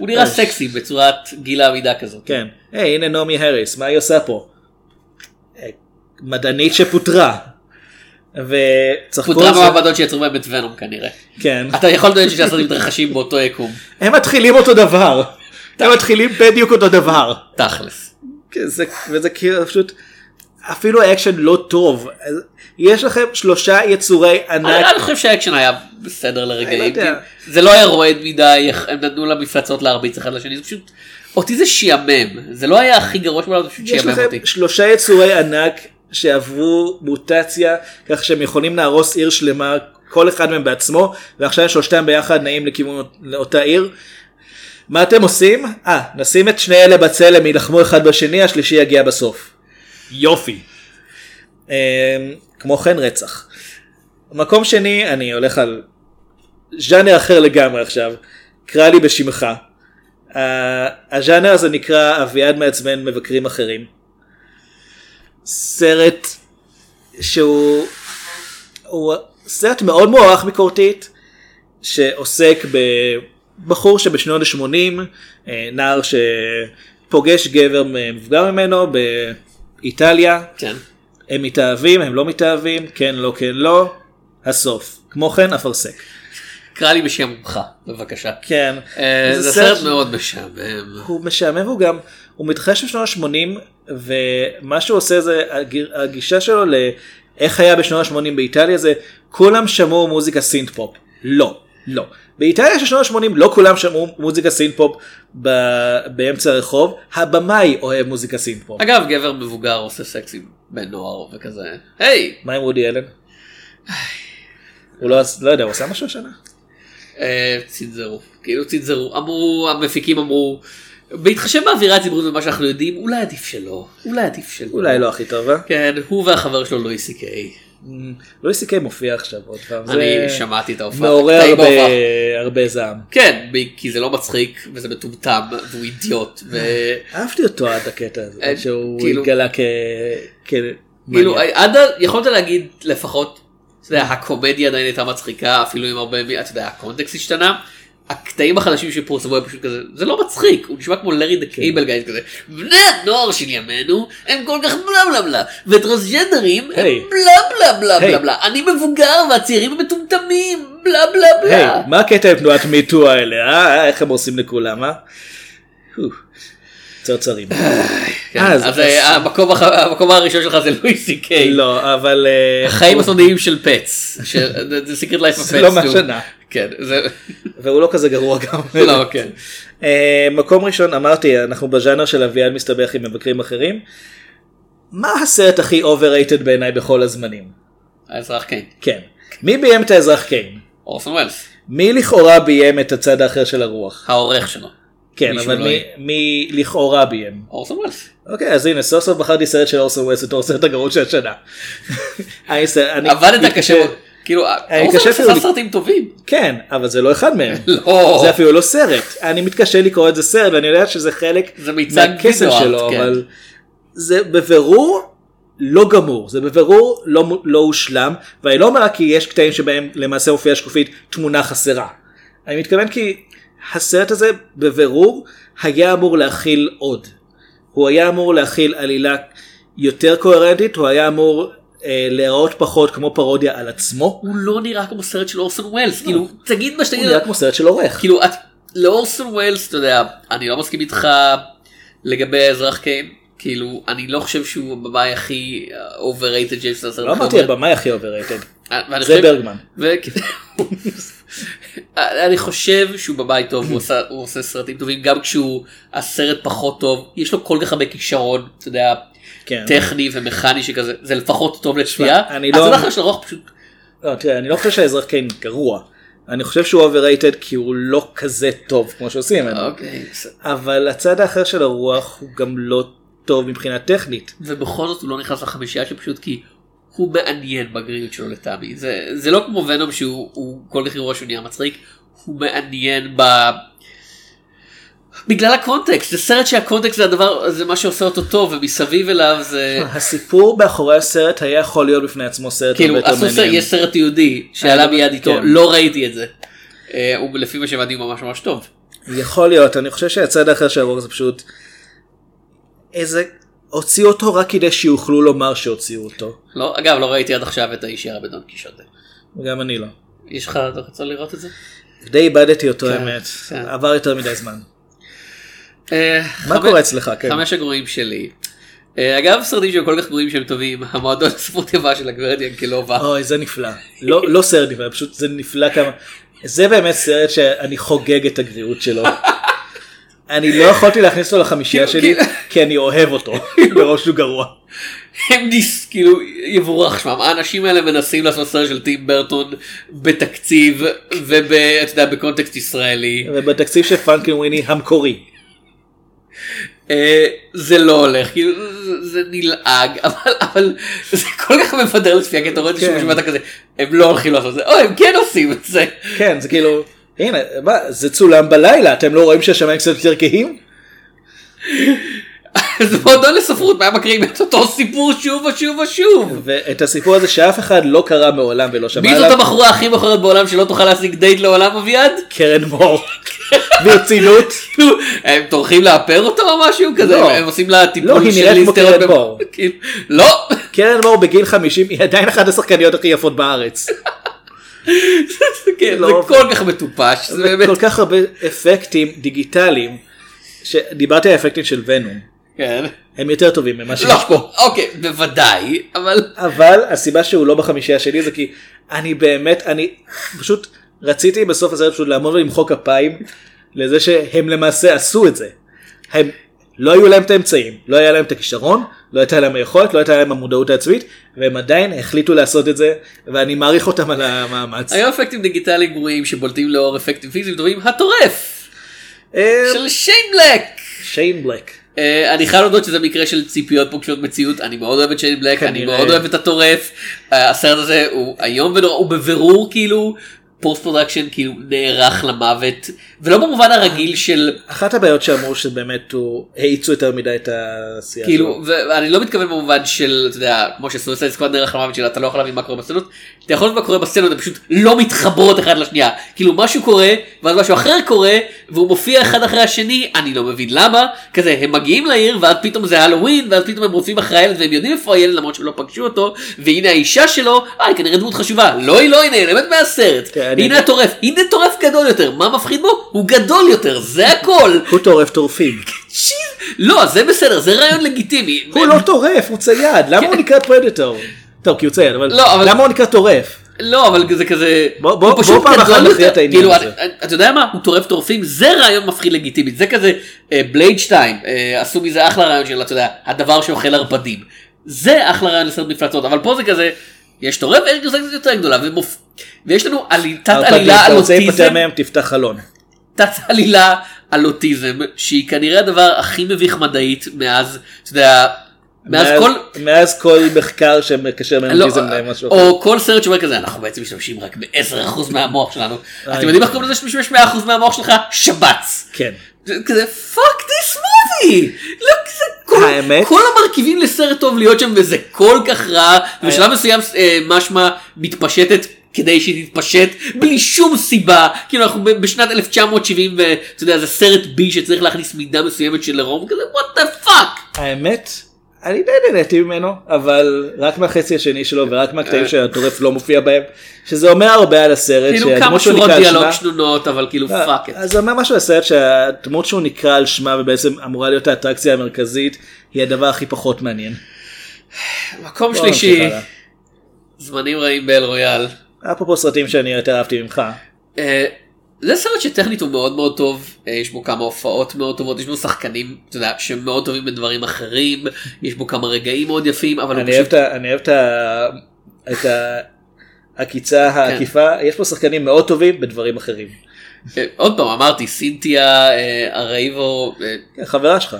הוא נראה סקסי בצורת גיל העמידה כזאת. כן. היי, הנה נעמי האריס, מה היא עושה פה? אה, מדענית שפוטרה. וצריך פוטרה במעבדות שיצרו בהם את ונום כנראה. כן. אתה יכול לדעת שהסרטים מתרחשים באותו יקום. הם מתחילים אותו דבר. הם מתחילים בדיוק אותו דבר. תכלס. כן, זה, וזה כאילו פשוט, אפילו האקשן לא טוב. יש לכם שלושה יצורי ענק. אני חושב שהאקשן היה בסדר לא לרגעים. יודע. זה לא היה רועד מדי, הם נתנו למפלצות להרביץ אחד לשני, זה פשוט, אותי זה שיעמם. זה לא היה הכי גרוע שבעולם, זה פשוט יש שיעמם לכם אותי. שלושה יצורי ענק שעברו מוטציה, כך שהם יכולים להרוס עיר שלמה, כל אחד מהם בעצמו, ועכשיו שלושתם ביחד נעים לכיוון לאותה עיר. מה אתם עושים? אה, נשים את שני אלה בצלם, יילחמו אחד בשני, השלישי יגיע בסוף. יופי. אמ, כמו כן רצח. מקום שני, אני הולך על ז'אנר אחר לגמרי עכשיו. קרא לי בשמך. הז'אנר הזה נקרא אביעד מעצבן מבקרים אחרים. סרט שהוא הוא סרט מאוד מוערך ביקורתית שעוסק בבחור שבשנות ה-80 נער שפוגש גבר מבוגר ממנו באיטליה כן. הם מתאהבים הם לא מתאהבים כן לא כן לא הסוף כמו כן אפרסק קרא לי בשעמומך, בבקשה. כן אה, זה סרט מאוד משעמם. הוא משעמם והוא גם, הוא מתרחש בשנות ה-80 ומה שהוא עושה זה הגישה שלו לאיך היה בשנות ה-80 באיטליה זה כולם שמעו מוזיקה synth pop. לא, לא. באיטליה של שנות ה-80 לא כולם שמעו מוזיקה synth pop ב- באמצע הרחוב, הבמאי אוהב מוזיקה synth pop. אגב, גבר מבוגר עושה סקס עם בן נוער וכזה, היי, מה עם וודי אלן? הוא לא, לא יודע, הוא עשה משהו השנה? אה, צנזרו, כאילו צנזרו, אמרו, המפיקים אמרו, בהתחשב באווירה הציבורית ומה שאנחנו יודעים, אולי עדיף שלא, אולי עדיף שלא. אולי לא הכי טובה. כן, הוא והחבר שלו לואי סי קיי. לואי סי קיי מופיע עכשיו עוד פעם. אני שמעתי את ההופעה. מעורר הרבה, זעם. כן, כי זה לא מצחיק וזה מטומטם והוא אידיוט. אהבתי אותו עד הקטע הזה, אה, שהוא כאילו- התגלה כ... כאילו. עד יכולת להגיד לפחות, אתה יודע, הקומדיה עדיין הייתה מצחיקה, אפילו עם הרבה, אתה יודע, הקונטקסט השתנה. הקטעים החדשים שפורסמו הם פשוט כזה, זה לא מצחיק, הוא נשמע כמו לארי דה כן. קייבל גייז כזה, בני הנוער של ימינו הם כל כך בלה בלה בלה, וטרנסג'נדרים הם היי. בלה בלה בלה היי. בלה בלה, אני מבוגר והצעירים מטומטמים, בלה בלה היי, בלה. מה הקטע עם תנועת מיטו האלה, אה? איך הם עושים לכולם, אה? צרצרים. כן, אז- אז אה, המקום הראשון שלך זה לואי סי קיי. לא, אבל... אה, החיים הסודיים של פץ. זה סיקרט לייף זה לא מהשנה. כן. והוא לא כזה גרוע גם. לא, כן. אה, מקום ראשון אמרתי אנחנו בז'אנר של אביעד מסתבך עם מבקרים אחרים. מה הסרט הכי overrated בעיניי בכל הזמנים? האזרח קיין. כן. מי ביים את האזרח קיין? אורסון ווילס. מי לכאורה ביים את הצד האחר של הרוח? העורך שלו. כן, אבל לא מי, לכאורה ביים? אורסון ווילס. אוקיי, אז הנה, סוף סוף בחרתי סרט של אורסון ווסט בתור הסרט הגרוע של השנה. עבדת קשה מאוד. כאילו, אורסון עשה סרטים טובים. כן, אבל זה לא אחד מהם. לא. זה אפילו לא סרט. אני מתקשה לקרוא את זה סרט, ואני יודע שזה חלק מהקסם וידאו שלו, כן. אבל זה בבירור לא גמור, זה בבירור לא, לא הושלם, ואני לא אומר כי יש קטעים שבהם למעשה הופיעה שקופית תמונה חסרה. אני מתכוון כי הסרט הזה בבירור היה אמור להכיל עוד. הוא היה אמור להכיל עלילה יותר קוהרנטית, הוא היה אמור אה, להיראות פחות כמו פרודיה על עצמו. הוא לא נראה כמו סרט של אורסון ווילס. כאילו, תגיד מה הוא שתגיד. נראה כמו סרט של עורך. כאילו, את- לאורסון ווילס, אתה יודע, אני לא מסכים איתך לגבי האזרח קיין. כאילו, אני לא חושב שהוא הבמאי הכי uh, overrated שיש לסרט. לא אמרתי הבמאי הכי overrated. ואני זה ברגמן. אני חושב שהוא בבית טוב, הוא עושה- הוא עושה סרטים טובים, גם כשהוא הסרט פחות טוב, יש לו כל כך הרבה כישרון, אתה יודע, כן. טכני ומכני שכזה, זה לפחות טוב לצפייה. אני אז לא- של הרוח פשוט, לא, תראה, אני לא חושב שהאזרח קיין גרוע. אני חושב שהוא overrated כי הוא לא כזה טוב כמו שעושים ממנו. אוקיי. אבל הצד האחר של הרוח הוא גם לא טוב מבחינה טכנית. ובכל זאת הוא לא נכנס לחמישייה שפשוט כי הוא מעניין בגריות שלו לטעמי. זה, זה לא כמו ונום שהוא הוא כל כך אירוע שהוא נהיה מצחיק, הוא מעניין ב... בגלל הקונטקסט, זה סרט שהקונטקסט זה הדבר, זה מה שעושה אותו טוב ומסביב אליו זה... הסיפור מאחורי הסרט היה יכול להיות בפני עצמו סרט כאילו הרבה יותר מעניין. יש סרט יהודי שעלה מיד איתו, כן. לא ראיתי את זה. אה, הוא לפי מה שהבנתי הוא ממש ממש טוב. יכול להיות, אני חושב שהצד האחר של הרוח זה פשוט איזה... הוציאו אותו רק כדי שיוכלו לומר שהוציאו אותו. לא, אגב לא ראיתי עד עכשיו את האיש ירה בדון קישוטה. גם אני לא. יש לך אתה רוצה לראות את זה? די איבדתי אותו כן, האמת. כן. עבר יותר מדי זמן. אה, מה קורה אצלך? כן. חמש הגרועים שלי. אה, אגב סרטים שהם כל כך גרועים שהם טובים, המועדון לספרות יבה של הגברת ינקלובה. אוי זה נפלא. לא, לא סרט נפלא, פשוט זה נפלא כמה. זה באמת סרט שאני חוגג את הגריעות שלו. אני לא יכולתי להכניס אותו לחמישייה כאילו, שלי כאילו- כי אני אוהב אותו מראש שהוא גרוע. הם ניס, כאילו יבורך שמם, האנשים האלה מנסים לעשות סרט של טים ברטון בתקציב ואתה יודע בקונטקסט ישראלי. ובתקציב של פרנקן וויני המקורי. אה, זה לא הולך, כאילו זה- נלעג, אבל, אבל זה כל כך מבדר לצפייה, כי אתה רואה את זה ואתה כזה, הם לא הולכים לעשות את זה, אוי הם כן עושים את זה. כן זה כאילו הנה מה, זה צולם בלילה אתם לא רואים שהשמיים קצת יותר כהים? זה מועדון לספרות, מה מקריאים את אותו סיפור שוב ושוב ושוב. ואת הסיפור הזה שאף אחד לא קרא מעולם ולא שמע מי זאת עליו הבחורה הכי מכוערת בעולם שלא תוכל להשיג דייט לעולם אביעד? קרן מור. ברצינות. כאילו, הם טורחים לאפר אותו או משהו כזה? לא. הם עושים לה טיפול לא, היא נראית כמו קרן מור. כאילו, לא. קרן מור בגיל 50 היא עדיין אחת השחקניות הכי יפות בארץ. כן, לא זה. כל כך מטופש. זה באמת. כל כך הרבה אפקטים דיגיטליים. שדיברתי על האפקטים של ונום. כן. הם יותר טובים ממה שיש לא, פה. אוקיי, בוודאי, אבל... אבל הסיבה שהוא לא בחמישייה שלי זה כי אני באמת אני פשוט רציתי בסוף הסרט פשוט לעמוד ולמחוא כפיים לזה שהם למעשה עשו את זה. הם לא היו להם את האמצעים, לא היה להם את הכישרון, לא הייתה להם היכולת, לא הייתה להם המודעות העצמית, והם עדיין החליטו לעשות את זה, ואני מעריך אותם על המאמץ. היו אפקטים דיגיטליים גרועים שבולטים לאור אפקטים פיזיים טובים, הטורף! אה, של שיין בלק! שיין בלק. אה, אני חייב להודות שזה מקרה של ציפיות פוגשות מציאות, אני מאוד אוהב את שיין בלק, אני. מאוד אוהב את הטורף, אה, הסרט הזה הוא איום ונורא, הוא בבירור כאילו post production כאילו נערך למוות, ולא במובן הרגיל של אחת הבעיות שאמרו שבאמת הוא האיצו יותר מדי את העשייה שלו. כאילו ואני לא מתכוון במובן של אתה יודע כמו שסויסייד סקוואד נערך למוות שלה אתה לא יכול להבין מה קורה בסצנות. אתה יכול לדעת מה קורה בסצנות הן פשוט לא מתחברות אחד לשנייה. כאילו משהו קורה ואז משהו אחר קורה והוא מופיע אחד אחרי השני אני לא מבין למה. כזה הם מגיעים לעיר ואז פתאום זה הלואוין ואז פתאום הם רודפים אחרי הילד והם יודעים איפה הילד למרות שהם לא פגשו אותו והנה האישה שלו אה היא כנראה דמות חשובה. לא היא לא היא נעלמת מהסרט. כן, הנה הטורף הנה טורף גדול יותר מה מפחיד בו הוא גדול יותר זה הכל הוא טורף טורפים. לא, זה בסדר, זה רעיון לגיטימי. הוא לא טורף, הוא צייד, למה הוא נקרא Predator? טוב, כי הוא צייד, אבל כן. לא, אבל- למה הוא נקרא טורף? לא, אבל זה כזה... בוא- בוא- הוא פשוט בוא פעם אחת נכריע. את העניין כאילו, הזה. אתה יודע מה? הוא טורף טורפים, זה רעיון מפחיד לגיטימי. זה כזה, בלייד 2, אה, עשו מזה אחלה רעיון של, אתה יודע, הדבר שאוכל ערפדים. זה אחלה רעיון לסרט מפלצות, אבל פה זה כזה, יש טורף ויש גרסה קצת יותר גדולה, ומופ- ויש לנו עלי- תת עלילה אתה על רוצה להיפטר אוטיזם. מהם, תפתח חלון. תת עלילה על אוטיזם שהיא כנראה הדבר הכי מביך מדעית מאז אתה יודע מאז מאז- כל מאז כל מחקר שמקשר בין לא, אוטיזם למשהו אחר. או כל סרט שאומר כזה אנחנו בעצם משתמשים רק ב-10% מהמוח שלנו איי. אתם יודעים איך קוראים לזה שאתה משתמש 100% מהמוח שלך שבץ כן. זה כזה fuck this movie! לא כזה כל, האמת? כל המרכיבים לסרט טוב להיות שם וזה כל כך רע ובשלב מסוים אה, משמע מתפשטת כדי שהיא תתפשט בלי שום סיבה. כאילו אנחנו בשנת 1970 ואתה יודע זה סרט בי שצריך להכניס מידה מסוימת של עירום כזה what the fuck? האמת, אני די נהניתי ממנו, אבל רק מהחצי השני שלו ורק מהקטעים אה. שהטורף לא מופיע בהם, שזה אומר הרבה על הסרט, כאילו כמה שורות דיאלוג שנונות אבל כאילו fuck it. אז זה אומר משהו על הסרט שהדמות שהוא נקרא על שמה ובעצם אמורה להיות האטרקציה המרכזית, היא הדבר הכי פחות מעניין. מקום שלישי. זמנים רעים באל רויאל. אפרופו סרטים שאני יותר אהבתי ממך, אה, זה סרט שטכנית הוא מאוד מאוד טוב, אה, יש בו כמה הופעות מאוד טובות, יש בו שחקנים, אתה יודע, שמאוד טובים בדברים אחרים, יש בו כמה רגעים מאוד יפים, אבל אני אוהב פשוט, את ה- אני אוהב את העקיצה כן. העקיפה, יש פה שחקנים מאוד טובים בדברים אחרים. אה, עוד פעם אמרתי, סינתיה, אה, הרייבו, כן, חברה שלך.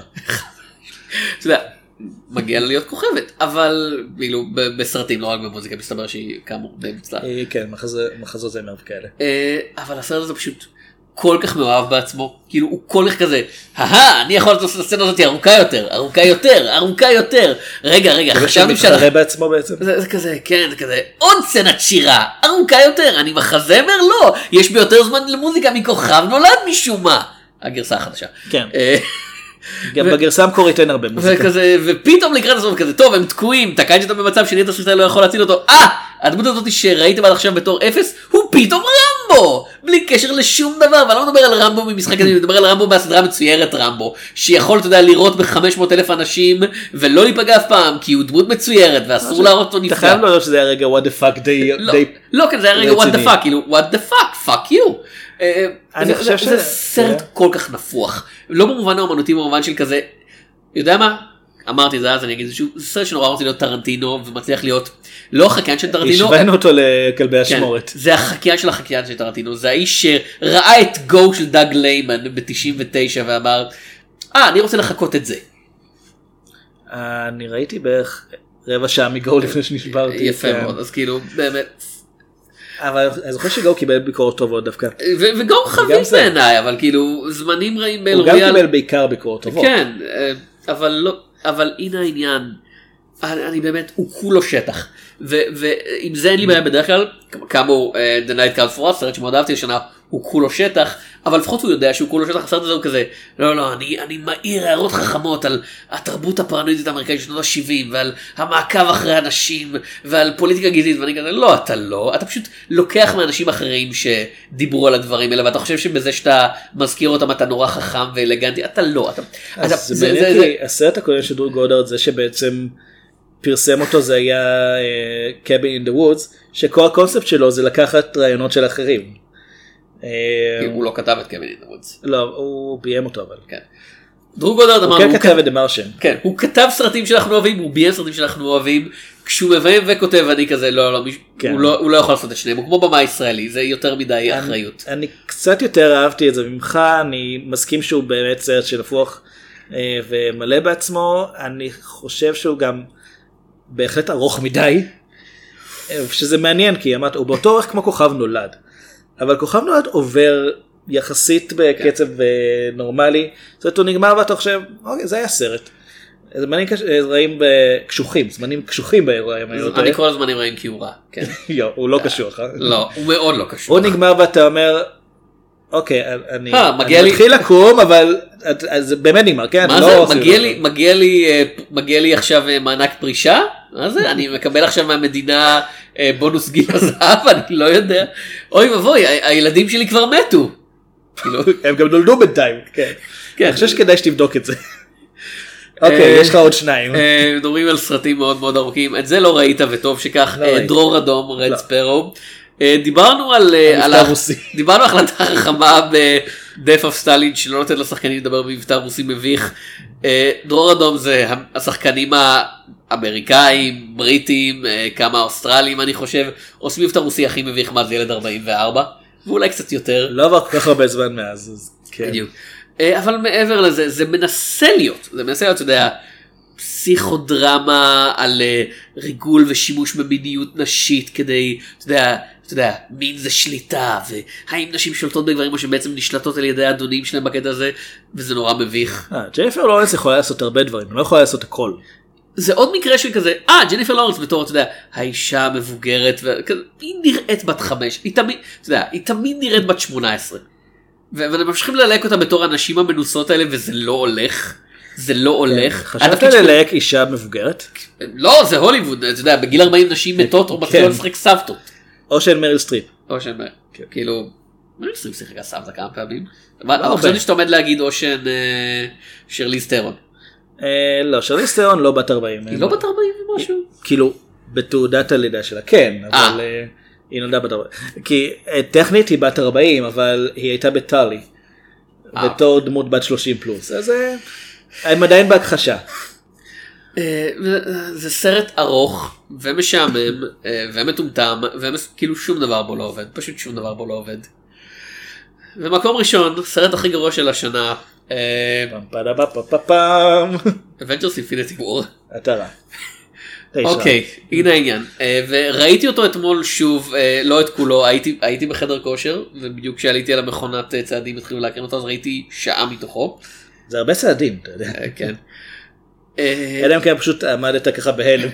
אתה יודע, מגיע לה להיות כוכבת, אבל כאילו בסרטים, לא רק במוזיקה, מסתבר שהיא כאמור די מוצלחת. אה, כן, מחזות זמר וכאלה. אה, אבל הסרט הזה פשוט כל כך מאוהב בעצמו כאילו הוא כל כך כזה אהה אני יכול לעשות את הסצנה הזאת ארוכה יותר ארוכה יותר ארוכה יותר רגע רגע חשבתי שמתחרה שאנחנו בעצמו בעצם. זה, זה כזה כן זה כזה עוד סצנת שירה ארוכה יותר אני מחזמר לא יש בי יותר זמן למוזיקה מכוכב נולד משום מה הגרסה החדשה. כן. גם ו- בגרסה המקורית אין הרבה מוזיקה. וכזה ופתאום לקראת הסוף כזה טוב הם תקועים תקעתי אותם במצב שנהיית הסרטאי לא יכול להציל אותו אה הדמות הזאת שראיתם עד עכשיו בתור אפס הוא פתאום רמבו בלי קשר לשום דבר ואני לא מדבר על רמבו ממשחק הזה אני מדבר על רמבו מהסדרה המצוירת רמבו שיכול אתה יודע לירות ב-500 אלף אנשים ולא להיפגע אף פעם כי הוא דמות מצוירת ואסור להראות אותו אתה נפגע. חייב להודות שזה היה רגע what the fuck די... לא, לא, כן, זה היה רגע what the fuck, כאילו, what the fuck, fuck you. אה, אני זה- חושב זה- זה שזה- סרט זה- כל כך נפוח, לא במובן האומנותי, במובן של כזה, יודע מה? אמרתי את זה אז, אני אגיד זה סרט שנורא רוצה להיות טרנטינו ומצליח להיות לא החקיין של טרנטינו, השווינו אותו לכלבי כן, השמורת. זה החקיין של החקיין של טרנטינו, זה האיש שראה את גו של דאג ליימן ב-99 ואמר, אה, אני רוצה לחקות את זה. אני ראיתי בערך רבע שעה מגו לפני שנשברתי. יפה כן. מאוד, אז כאילו, באמת, אבל אני זוכר שגו קיבל ביקורות טובות דווקא. ו- וגו חביב. בעיניי, אבל כאילו, זמנים רעים באל הוא גם רויאל. קיבל בעיקר ביקורות טובות. כן, אה, אבל לא, אבל הנה העניין, אני, באמת, הוא כולו שטח, ו- ועם זה אין לי בעיה בדרך כלל, כאמור, אה, The Night Comes for Us, סרט שמאוד אהבתי השנה, הוא כולו שטח, אבל לפחות הוא יודע שהוא כולו שטח, הסרט הזה הוא כזה, לא לא, אני, אני מעיר הערות חכמות על התרבות הפרנואידית האמריקאית של שנות ה-70, ועל המעקב אחרי אנשים, ועל פוליטיקה גזעית, ואני כזה, לא, אתה לא, אתה פשוט לוקח מאנשים אחרים שדיברו על הדברים האלה, ואתה חושב שבזה שאתה מזכיר אותם אתה נורא חכם ואלגנטי, אתה לא, אתה, אתה אז זה מעניין כי הסרט הקודם של דרו גודארד זה שבעצם פרסם אותו זה היה Cabin in the Woods שכל הקונספט שלו זה לקחת רעיונות של אחרים. אה, הוא לא כתב את Cabin in the Woods. לא הוא ביים אותו אבל. כן. דרו גודארד הוא אמר, כן הוא כתב את דה מרשן. כן, הוא כתב סרטים שאנחנו אוהבים, הוא ביים סרטים שאנחנו אוהבים, כשהוא מביים וכותב אני כזה לא לא, כן. הוא לא הוא לא יכול לעשות את שניהם, הוא כמו במה ישראלי, זה יותר מדי אחריות. אני קצת יותר אהבתי את זה ממך אני מסכים שהוא באמת סרט שנפוח אה, ומלא בעצמו אני חושב שהוא גם בהחלט ארוך מדי אה, שזה מעניין כי אמרת הוא באותו אורך כמו כוכב נולד אבל כוכב נולד עובר יחסית בקצב אה, נורמלי זאת אומרת הוא נגמר ואתה חושב אוקיי זה היה סרט. זמנים קש- אה, רעים קשוחים זמנים קשוחים באירועים האלה. אני כל הזמן רעים כי הוא רע, כן. יו, הוא לא קשוח. אה? לא, הוא מאוד לא קשור. הוא נגמר ואתה אומר אוקיי אני אה, מתחיל לקום אבל זה באמת נגמר כן מה לא זה? מגיע לי, אה, עכשיו אה, מענק פרישה? מה זה? אני מקבל עכשיו מהמדינה אה, בונוס גיל הזהב? אני לא יודע. אוי ואבוי, הילדים שלי כבר מתו. כאילו, הם גם נולדו בינתיים כן. כן. אני חושב שכדאי שתבדוק את זה. אוקיי, אה, יש לך עוד שניים. אה, מדברים על סרטים מאוד מאוד ארוכים את זה לא ראית וטוב שכך לא אה. דרור אדום רד לא. ספרו. אה, אה, הרוסי. דיברנו על החלטה חכמה ב-Death of Stalin שלא נותן לשחקנים לדבר במבטא רוסי מביך. אה, דרור אדום זה השחקנים האמריקאים בריטים אה, כמה אוסטרלים אני חושב עושים מבטא רוסי הכי מביך מאז ילד 44 ואולי קצת יותר. לא עבר כל כך הרבה זמן מאז. אז כן. בדיוק. אה, אבל מעבר לזה זה מנסה להיות זה מנסה להיות אתה יודע פסיכודרמה על ריגול ושימוש במיניות נשית כדי אתה יודע. אתה יודע, מין זה שליטה, והאם נשים שולטות בגברים או שבעצם נשלטות על ידי האדונים שלהם בקטע הזה, וזה נורא מביך. אה, ג'ניפר לורנס יכולה לעשות הרבה דברים, היא לא יכולה לעשות הכל. זה עוד מקרה של כזה, אה, ג'ניפר לורנס בתור, אתה יודע, האישה המבוגרת, היא נראית בת חמש, היא תמיד, אתה יודע, היא תמיד נראית בת שמונה עשרה. ואתם ממשיכים ללהק אותה בתור הנשים המנוסות האלה, וזה לא הולך. זה לא הולך. חשבת ללהק אישה מבוגרת? לא, זה הוליווד, אתה יודע, בגיל 40 נשים מתות או מתחילות כן. לשחק סבתות. או של מריל סטריפ. או שהם, כן. כאילו, מריל סטריפ שיחקה סבתא כמה פעמים. אבל הרבה. חשבתי שאתה עומד להגיד או שהן אה, שרליז ת'רון. אה, לא, שרליז ת'רון לא בת 40. היא לא בת 40 ומשהו? כאילו, בתעודת הלידה שלה, כן, אה. אבל אה, היא נולדה בת 40. כי אה, טכנית היא בת 40, אבל היא הייתה בטאלי. בתור דמות בת 30 פלוס. אז הם עדיין בהכחשה. אה, זה סרט ארוך ומשעמם אה, ומטומטם וכאילו שום דבר בו לא עובד פשוט שום דבר בו לא עובד. ומקום ראשון סרט הכי גרוע של השנה פעם. Avengers Infinity War. אתה רע. אוקיי הנה העניין אה, וראיתי אותו אתמול שוב לא את כולו הייתי הייתי בחדר כושר ובדיוק כשעליתי על המכונת צעדים התחילו להקרין אותו אז ראיתי שעה מתוכו. זה הרבה צעדים, אתה יודע. כן. אה, אלא אם כן פשוט עמדת ככה בהלם.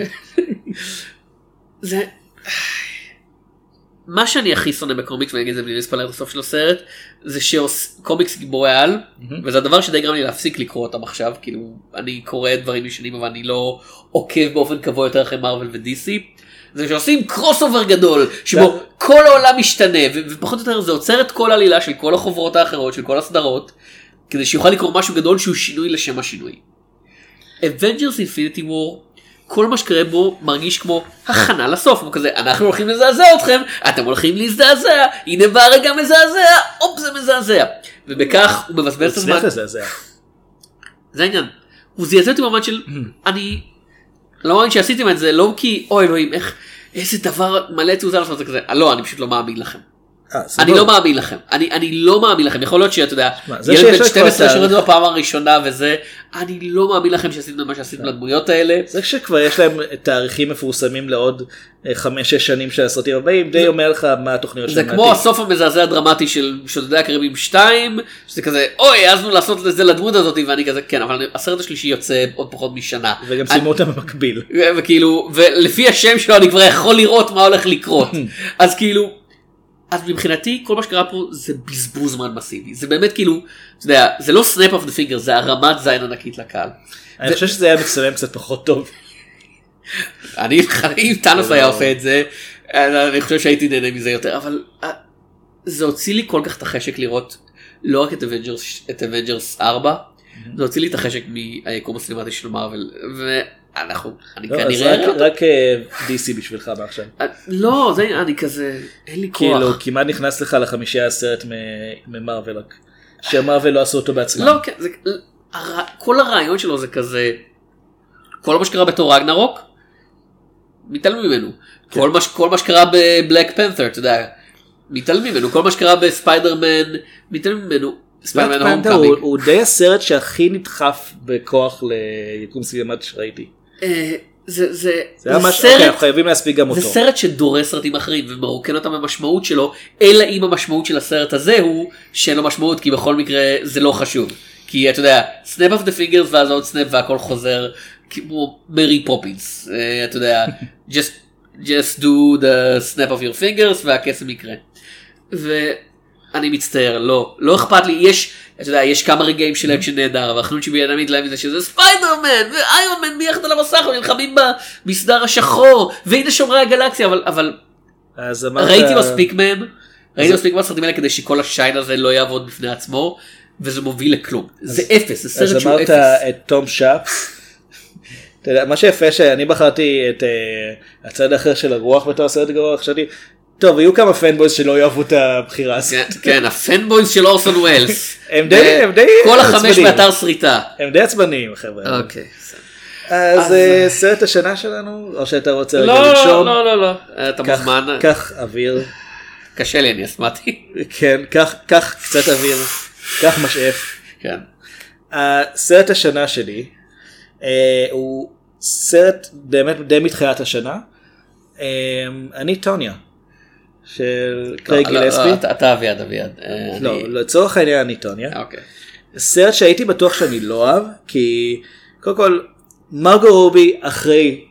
זה מה שאני הכי שונא בקומיקס ואני אגיד את זה בלי לספיילר את הסוף של הסרט זה שקומיקס גיבורי על וזה הדבר שדי גרם לי להפסיק לקרוא אותם עכשיו כאילו אני קורא דברים ישנים אבל אני לא עוקב באופן קבוע יותר אחרי מרוויל ודיסי. זה שעושים crossover גדול שבו כל העולם משתנה ופחות או יותר זה עוצר את כל העלילה של כל החוברות האחרות של כל הסדרות כדי שיוכל לקרוא משהו גדול שהוא שינוי לשם השינוי. Avengers Infinity War כל מה שקורה בו מרגיש כמו הכנה לסוף הוא כזה אנחנו הולכים לזעזע אתכם אתם הולכים להזדעזע הנה בא הרגע מזעזע הופ זה מזעזע. ובכך הוא מבזבז את הזמן. הצליח לזעזע. זה העניין. הוא זעזע אותי במובן של אני לא מאמין שעשיתם את זה לא כי אוי אלוהים איך איזה דבר מלא תעוזה לעשות את זה. כזה לא אני פשוט לא מאמין לכם אני לא- מאמין לכם אני אני לא מאמין לכם יכול להיות שאתה יודע זה ילד בן לך 12 כבר שראה את זה. בפעם הראשונה וזה אני לא מאמין לכם שעשיתם את מה שעשיתם לדמויות האלה. זה כשכבר יש להם תאריכים מפורסמים לעוד 5-6 שנים של הסרטים הבאים, די אומר לך מה התוכניות זה שלהם. כמו לעתיד. הסוף המזעזע הדרמטי של שודדי הקרבים 2 שזה כזה אוי העזנו לעשות את זה לדמות הזאת ואני כזה כן אבל הסרט השלישי יוצא עוד פחות משנה. וגם סיימו אותם במקביל. וכאילו ולפי השם שלו אני כבר יכול לראות מה הולך לקרות אז כאילו אז מבחינתי כל מה שקרה פה זה בזבוז זמן מסיבי זה באמת כאילו אתה יודע זה לא snap of the finger זה הרמת זין ענקית לקהל. אני חושב שזה היה מצטלם קצת פחות טוב. אני אם טאנוס היה עושה את זה אני חושב שהייתי נהנה מזה יותר אבל אה, זה הוציא לי כל כך את החשק לראות לא רק את אבנג'רס את אבנג'רס 4 זה הוציא לי את החשק מהיקום הסינמטי של מארוול ואנחנו אני לא, כנראה רק- רק אה, DC בשבילך מעכשיו. אה, לא זה אני כזה אין לי כאילו כוח. כמעט נכנס לך לחמישייה הסרט ממרוויל. שמרוויל לא עשו אותו בעצמם. לא כן זה הר- כל הרעיון שלו זה כזה כל מה שקרה בת'ור רגנרוק מתעלמים ממנו כן. כל מה ש- כל מה שקרה בבלק פנת'ר אתה יודע מתעלמים ממנו כל מה שקרה בספיידרמן מתעלמים ממנו. ספיידרמן הומקאמינג. הוא די הסרט שהכי נדחף בכוח ליקום סינמטי שראיתי. אה, זה זה זה זה אוקיי, סרט אנחנו חייבים להספיק גם זה אותו. סרט שדורס סרטים אחרים ומרוקן אותם מהמשמעות שלו אלא אם המשמעות של הסרט הזה הוא שאין לו משמעות כי בכל מקרה זה לא חשוב. כי אתה יודע snap of the fingers ואז עוד snap והכל חוזר כמו מרי פופינס אה, אתה יודע just just do the snap of your fingers והקסם יקרה. ואני מצטער לא לא אכפת לי יש אתה יודע יש כמה רגעים של אקשן נהדר והחנון שבי אדם מתלהב מזה שזה ספיידרמן ואיירון מן ביחד על המסך ונלחמים במסדר השחור והנה שומרי הגלקסיה אבל אבל אז אמרת... ראיתי מספיק מהם ראיתי מספיק מהסרטים האלה כדי שכל ה shine הזה לא יעבוד בפני עצמו וזה מוביל לכלום. זה אפס זה אז סרט שהוא אמרת אפס. את תום שפס מה שיפה שאני בחרתי את אה, הצד האחר של הרוח בתור הסרט הגרוע, חשבתי, טוב, יהיו כמה fanboys שלא יאהבו את הבחירה הזאת. כן, כן, ה fanboys של אורסון ווילס. הם די- די כל החמש עצבניים. באתר שריטה. הם די עצבניים. האלה. אוקיי. אז אה, סרט השנה שלנו, או שאתה רוצה רגע לא, לנשום? לא, לא, לא. אתה קח- מוזמן. קח אוויר, קשה לי, אני אסמתי. כן, קח קצת אוויר, קח משאף. כן. הסרט השנה שלי אה, הוא סרט באמת די מתחילת השנה. אה, אני טוניה. של קרייג לא, לא, גילספי. אתה- אביעד אביעד. אה, לא, לצורך העניין אני טוניה. אוקיי. סרט שהייתי בטוח שאני לא אוהב, כי קודם כל מרגו רובי אחרי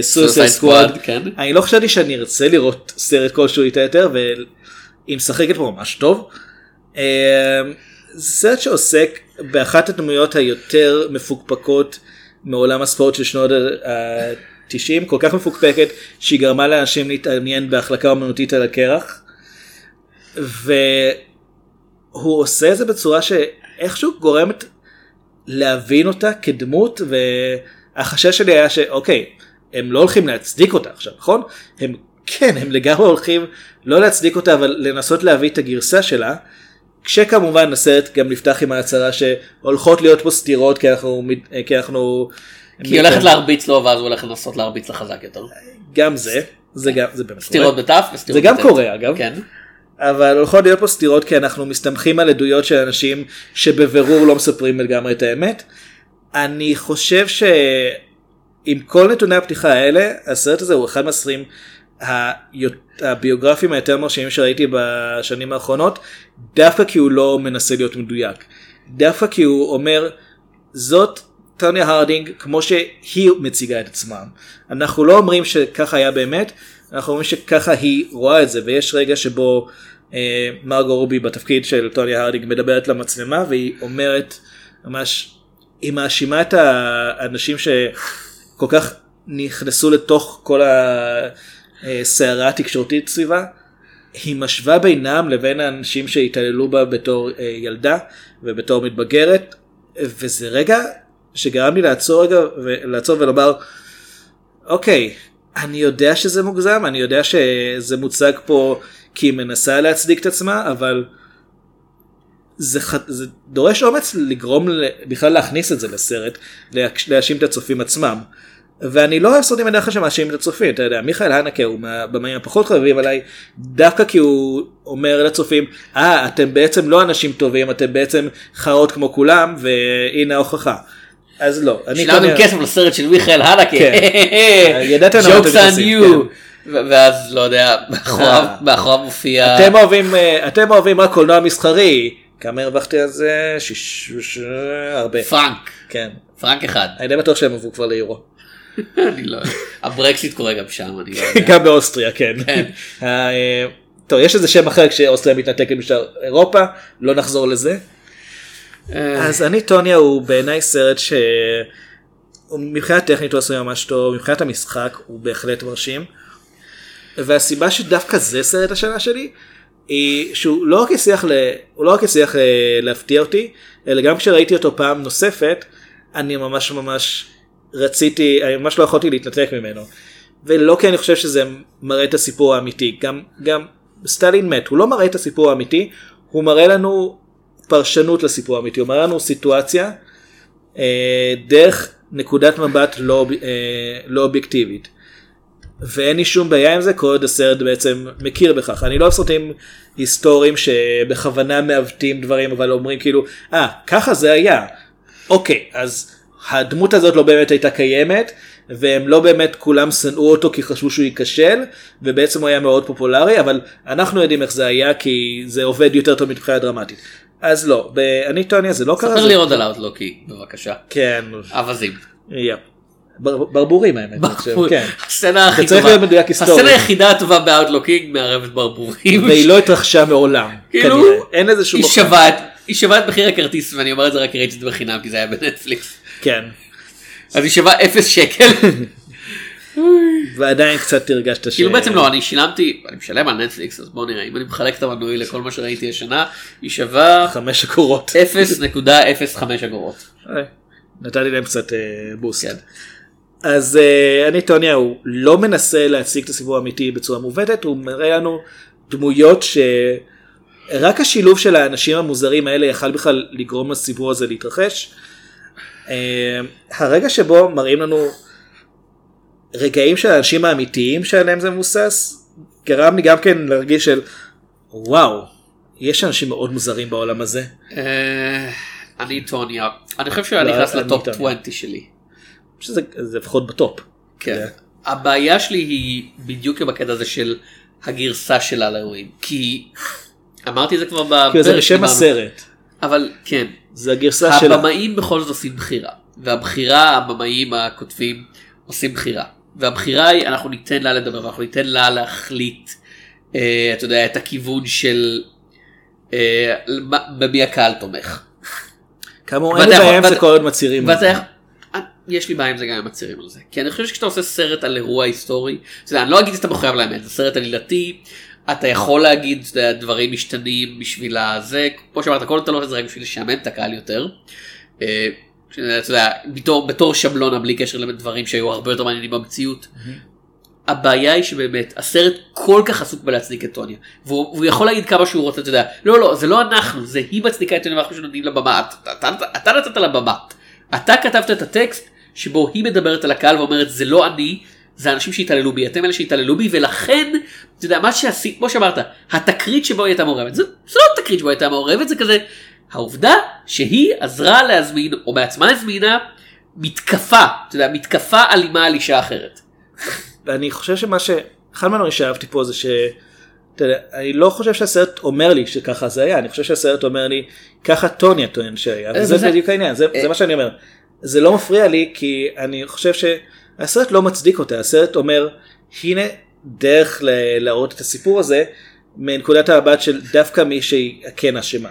סוסייד Suicide סקוואד, כן. אני לא חשבתי שאני ארצה לראות סרט כלשהו איתה יותר, והיא משחקת פה ממש טוב. אה, זה סרט שעוסק באחת הדמויות היותר מפוקפקות מעולם הספורט של שנות ה-90, כל כך מפוקפקת שהיא גרמה לאנשים להתעניין בהחלקה אומנותית על הקרח. והוא עושה את זה בצורה שאיכשהו גורמת להבין אותה כדמות והחשש שלי היה שאוקיי הם לא הולכים להצדיק אותה עכשיו נכון הם כן הם לגמרי הולכים לא להצדיק אותה אבל לנסות להביא את הגרסה שלה כשכמובן הסרט גם נפתח עם ההצהרה שהולכות להיות פה סתירות כי אנחנו כי אנחנו כי היא הולכת להרביץ לו ואז הוא הולך לנסות להרביץ לחזק יותר. גם זה זה גם זה באמת סטירות קורה. בתף וסטירות זה גם. קורה, אגב. כן. אבל הולכות להיות פה סתירות כי אנחנו מסתמכים על עדויות של אנשים שבבירור לא מספרים לגמרי את האמת. אני חושב שעם כל נתוני הפתיחה האלה הסרט הזה הוא אחד מהסרטים הביוגרפיים היותר מרשימים שראיתי בשנים האחרונות דווקא כי הוא לא מנסה להיות מדויק. דווקא כי הוא אומר זאת טוניה הרדינג כמו שהיא מציגה את עצמה. אנחנו לא אומרים שככה היה באמת, אנחנו אומרים שככה היא רואה את זה ויש רגע שבו אה, מרגו רובי בתפקיד של טוניה הרדינג מדברת למצלמה והיא אומרת ממש היא מאשימה את האנשים שכל כך נכנסו לתוך כל הסערה התקשורתית סביבה. היא משווה בינם לבין האנשים שהתעללו בה בתור אה, ילדה ובתור מתבגרת וזה רגע שגרם לי לעצור רגע ולעצור ולומר אוקיי אני יודע שזה מוגזם אני יודע שזה מוצג פה כי היא מנסה להצדיק את עצמה אבל זה, ח- זה דורש אומץ לגרום בכלל להכניס את זה לסרט להאשים את הצופים עצמם. ואני לא אוהב סרטים בדרך כלל שמאשימים את הצופים אתה יודע מיכאל הנקה הוא מהבמאים הפחות חביבים עליי דווקא כי הוא אומר לצופים אה אתם בעצם לא אנשים טובים אתם בעצם חרות כמו כולם והנה ההוכחה. אז לא. טוען- כסף לסרט של מיכאל הנקה. כן. ידעתם למה Jokes אתם on נכנסים, you. ו- ואז לא יודע, מאחוריו- אה. מופיע. אתם אוהבים אה, אתם אוהבים רק קולנוע מסחרי כמה הרווחתי על זה שיש הרבה פרנק. כן פרנק אחד. אני די בטוח שהם עברו כבר ליורו אני לא יודע. הברקסיט קורה גם שם, אני לא יודע. גם באוסטריה כן. כן. אה, טוב יש איזה שם אחר כשאוסטריה מתנתקת משאר אירופה לא נחזור לזה. אה, אז אני טוניה הוא בעיניי סרט ש... מבחינה טכנית הוא עשוי ממש טוב, מבחינת המשחק הוא בהחלט מרשים. והסיבה שדווקא זה סרט השנה שלי, היא שהוא לא רק הצליח, ל... לא רק הצליח אה, להפתיע אותי, אלא גם כשראיתי אותו פעם נוספת, אני ממש ממש רציתי, אני ממש לא יכולתי להתנתק ממנו. ולא כי אני חושב שזה מראה את הסיפור האמיתי, גם, גם סטלין מת, הוא לא מראה את הסיפור האמיתי, הוא מראה לנו פרשנות לסיפור האמיתי, הוא מראה לנו סיטואציה אה, דרך נקודת מבט לא, אה, לא אובייקטיבית. ואין לי שום בעיה עם זה כל עוד הסרט בעצם מכיר בכך. אני לא אוהב סרטים היסטוריים שבכוונה מעוותים דברים אבל אומרים כאילו אה ah, ככה זה היה. אוקיי אז הדמות הזאת לא באמת הייתה קיימת והם לא באמת כולם שנאו אותו כי חשבו שהוא ייכשל ובעצם הוא היה מאוד פופולרי אבל אנחנו יודעים איך זה היה כי זה עובד יותר טוב מבחינה דרמטית. אז לא, אני טוניה זה לא קרה. ספר לי עוד על ה Outlaw King, בבקשה. כן, אווזים. yep. ברבורים האמת. כן. הסצנה הכי טובה. הסצנה היחידה הטובה ב Outlaw King מערבת ברבורים. והיא לא התרחשה מעולם. כאילו. אין לזה שום היא הוכחה. שווה את- היא שווה את מחיר הכרטיס ואני אומר את זה רק ראיתי את זה בחינם כי זה היה בנטפליקס. כן. אז היא שווה אפס שקל. ועדיין קצת הרגשת ש... כאילו בעצם לא אני שילמתי אני משלם על נטפליקס אז בוא נראה אם אני מחלק את המנוי לכל מה שראיתי השנה היא שווה חמש אגורות. 0.05 אגורות. אה, נתתי להם קצת אה, בוסט. כן. אז uh, אני טוניה הוא לא מנסה להציג את הסיפור האמיתי בצורה מעוותת, הוא מראה לנו דמויות שרק השילוב של האנשים המוזרים האלה יכל בכלל לגרום לסיפור הזה להתרחש. Uh, הרגע שבו מראים לנו רגעים של האנשים האמיתיים שעליהם זה מבוסס, גרם לי גם כן להרגיש של וואו, יש אנשים מאוד מוזרים בעולם הזה. אה, אני טוניה. אני חושב שהוא היה לא, נכנס לטופ טוניה. 20 שלי. שזה זה לפחות בטופ. כן. הבעיה שלי היא בדיוק בקטע הזה של הגרסה שלה לאירועים. כי אמרתי את זה כבר בפרק. זה בשם. הסרט, אבל כן. זה הגרסה שלה. הבמאים בכל זאת עושים בחירה. והבחירה, הבמאים הכותבים עושים בחירה. והבחירה היא, אנחנו ניתן לה לדבר, ואנחנו ניתן לה להחליט, אה, אתה יודע, את הכיוון של אה, במי הקהל תומך. כאמור אין לי בעיה עם זה כל עוד מצהירים אה, יש לי בעיה עם זה גם עם מצהירים על זה. כי אני חושב שכשאתה עושה סרט על אירוע היסטורי, אתה יודע, אני לא אגיד שאתה מחויב לאמת, זה סרט עלילתי, אתה יכול להגיד, דברים משתנים בשביל הזה, כמו שאמרת, כל אתה לא עושה את זה רק בשביל לשעמם את הקהל יותר. אתה יודע, בתור, בתור שבלונה בלי קשר לדברים שהיו הרבה יותר מעניינים במציאות. הבעיה היא שבאמת הסרט כל כך עסוק בלהצדיק את טוניה. והוא, והוא יכול להגיד כמה שהוא רוצה אתה יודע. לא לא זה לא אנחנו זה היא מצדיקה את טוניה ואנחנו שנותנים לה במה. אתה, אתה, אתה, אתה נתת לה במה. אתה כתבת את הטקסט שבו היא מדברת על הקהל ואומרת זה לא אני זה האנשים שהתעללו בי אתם אלה שהתעללו בי ולכן אתה יודע מה שעשית כמו שאמרת התקרית שבו היא הייתה מעורבת זה, זה לא תקרית שבו היא הייתה מעורבת זה כזה העובדה שהיא עזרה להזמין או בעצמה הזמינה מתקפה אתה יודע מתקפה אלימה על אישה אחרת. ואני חושב שמה ש... אחד מהדברים שאהבתי פה זה ש... אתה יודע, אני לא חושב שהסרט אומר לי שככה זה היה, אני חושב שהסרט אומר לי ככה טוניה טוען שהיה, אה, וזה וזה- בדיוק העניין, זה, אה. זה מה שאני אומר. זה לא מפריע לי כי אני חושב שהסרט לא מצדיק אותה, הסרט אומר הנה דרך להראות את הסיפור הזה מנקודת המבט של דווקא מי שהיא כן אשמה.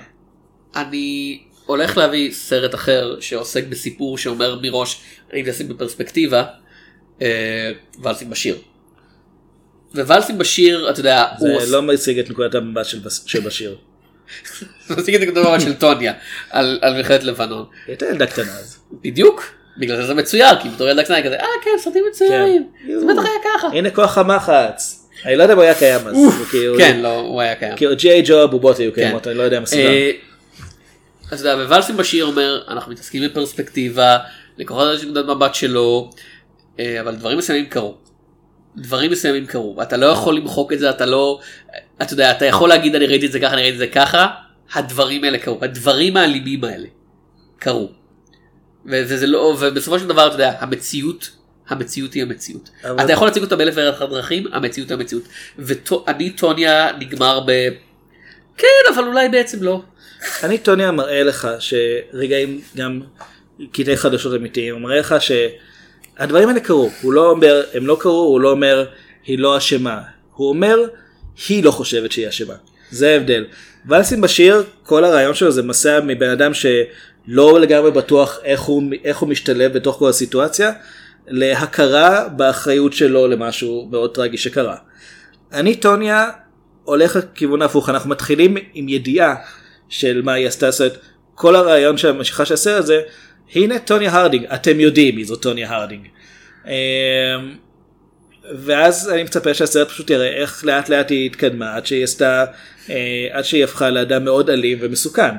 אני הולך להביא סרט אחר שעוסק בסיפור שאומר מראש אני אשים בפרספקטיבה אה, ולסים בשיר. וולסים בשיר אתה יודע זה הוא לא מציג את נקודת המבט של, בס- של בשיר. מציג את הכתובה של טוניה על על מלחמת לבנון היא הייתה ילדה קטנה אז. בדיוק בגלל זה זה מצויר כי בתור ילדה קטנה היא כזה אה כן סרטים מצוירים כן. זה בטח היה ככה. הנה כוח המחץ. אני לא יודע אם הוא היה קיים אז. כאילו- כן לא הוא היה קיים. כאילו ג'יי ג'ו הבובות היו קיימות, אני לא יודע מה הסיבה. אז אתה יודע, ווולסים בשיר אומר אנחנו מתעסקים בפרספקטיבה, אחד יש נקודת מבט שלו, אה, אבל דברים מסוימים קרו. דברים מסוימים קרו, ואתה לא יכול למחוק את זה, אתה לא, אתה יודע, אתה יכול להגיד אני ראיתי את זה ככה, אני ראיתי את זה ככה, הדברים האלה קרו, הדברים האלימים האלה קרו. וזה זה לא, ובסופו של דבר אתה יודע, המציאות, המציאות היא המציאות. אבל- אתה יכול להציג אותה באלף ואחת דרכים, המציאות היא המציאות. ואני טוניה נגמר ב... כן, אבל אולי בעצם לא. אני טוניה מראה לך שרגעים גם קטעי חדשות אמיתיים, הוא מראה לך שהדברים האלה קרו, הוא לא אומר הם לא קרו, הוא לא אומר היא לא אשמה, הוא אומר היא לא חושבת שהיא אשמה, זה ההבדל. ולסים בשיר כל הרעיון שלו זה מסע מבן אדם שלא לגמרי בטוח איך הוא, איך הוא משתלב בתוך כל הסיטואציה, להכרה באחריות שלו למשהו מאוד טרגי שקרה. אני טוניה הולך לכיוון ההפוך אנחנו מתחילים עם ידיעה של מה היא עשתה זאת כל הרעיון של המשיכה של הסרט זה הנה טוניה הרדינג אתם יודעים מי זו טוניה הרדינג. אמ, ואז אני מצפה שהסרט פשוט יראה איך לאט לאט היא התקדמה עד שהיא עשתה אה, עד שהיא הפכה לאדם מאוד אלים ומסוכן.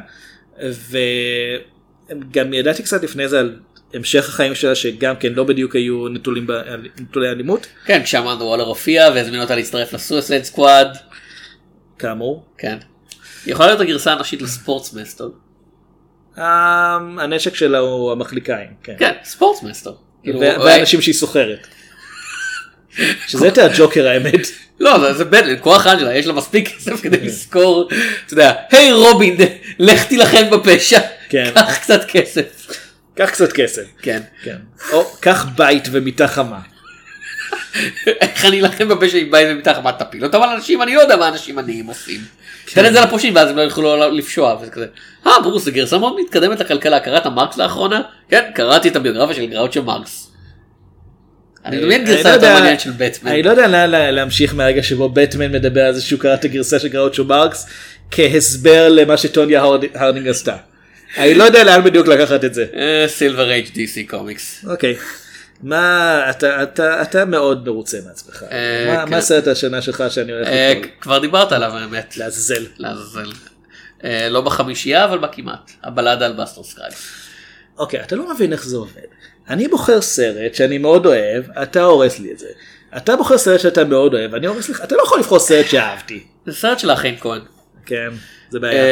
וגם ידעתי קצת לפני זה על המשך החיים שלה שגם כן לא בדיוק היו נטולים ב- נטולי אלימות כן, כשאמרנו וולר הופיע והזמין אותה להצטרף לסויסייד סקוואד. כאמור. כן. היא יכולה להיות הגרסה הנשית לספורטסמסטר. אמ, הנשק שלה הוא המחליקיים. כן. כן, ספורטסמסטר. כאילו, ו- והאנשים שהיא סוחרת. שזה יותר הג'וקר האמת. לא, זה- זה בטלן, כוח שלה, יש לה מספיק כסף כדי לזכור, אתה יודע, היי רובין, לך תילחם בפשע, כן. קח קצת כסף. קח קצת כסף. כן. כן. או קח בית ומיטה חמה. איך אני אלחם בפשע עם בית ומתחת, מה תפיל אותם על אנשים? אני לא יודע מה אנשים עניים עושים. תן את זה לפושעים ואז הם לא יוכלו לפשוע וזה כזה. אה ברוס זה גרסה מאוד מתקדמת לכלכלה קראת מרקס לאחרונה? כן קראתי את הביוגרפיה של גראוצ'ו מרקס. אני מדמיין אני לא גרסה יותר מעניינת של בטמן. אני לא יודע להמשיך מהרגע שבו בטמן מדבר על זה שהוא קרא את הגרסה של גראוצ'ו מרקס כהסבר למה שטוניה הרד- הרדינג עשתה. אני לא יודע לאן בדיוק לקחת את זה. Silver Age DC Comics. אוקיי. מה אתה אתה אתה מאוד מרוצה מעצמך. אה, מה- כן. מה הסרט השנה שלך שאני הולך אה, לקרוא? כבר דיברת עליו האמת. לעזאזל. לעזאזל. אה, לא בחמישייה אבל בכמעט. הבלדה על בסטר סקרייב. אוקיי אתה לא מבין איך זה עובד. אני בוחר סרט שאני מאוד אוהב אתה הורס לי את זה. אתה בוחר סרט שאתה מאוד אוהב אני הורס לך אתה לא יכול לבחור סרט שאהבתי. זה סרט של האחים כהן. כן זה בעיה.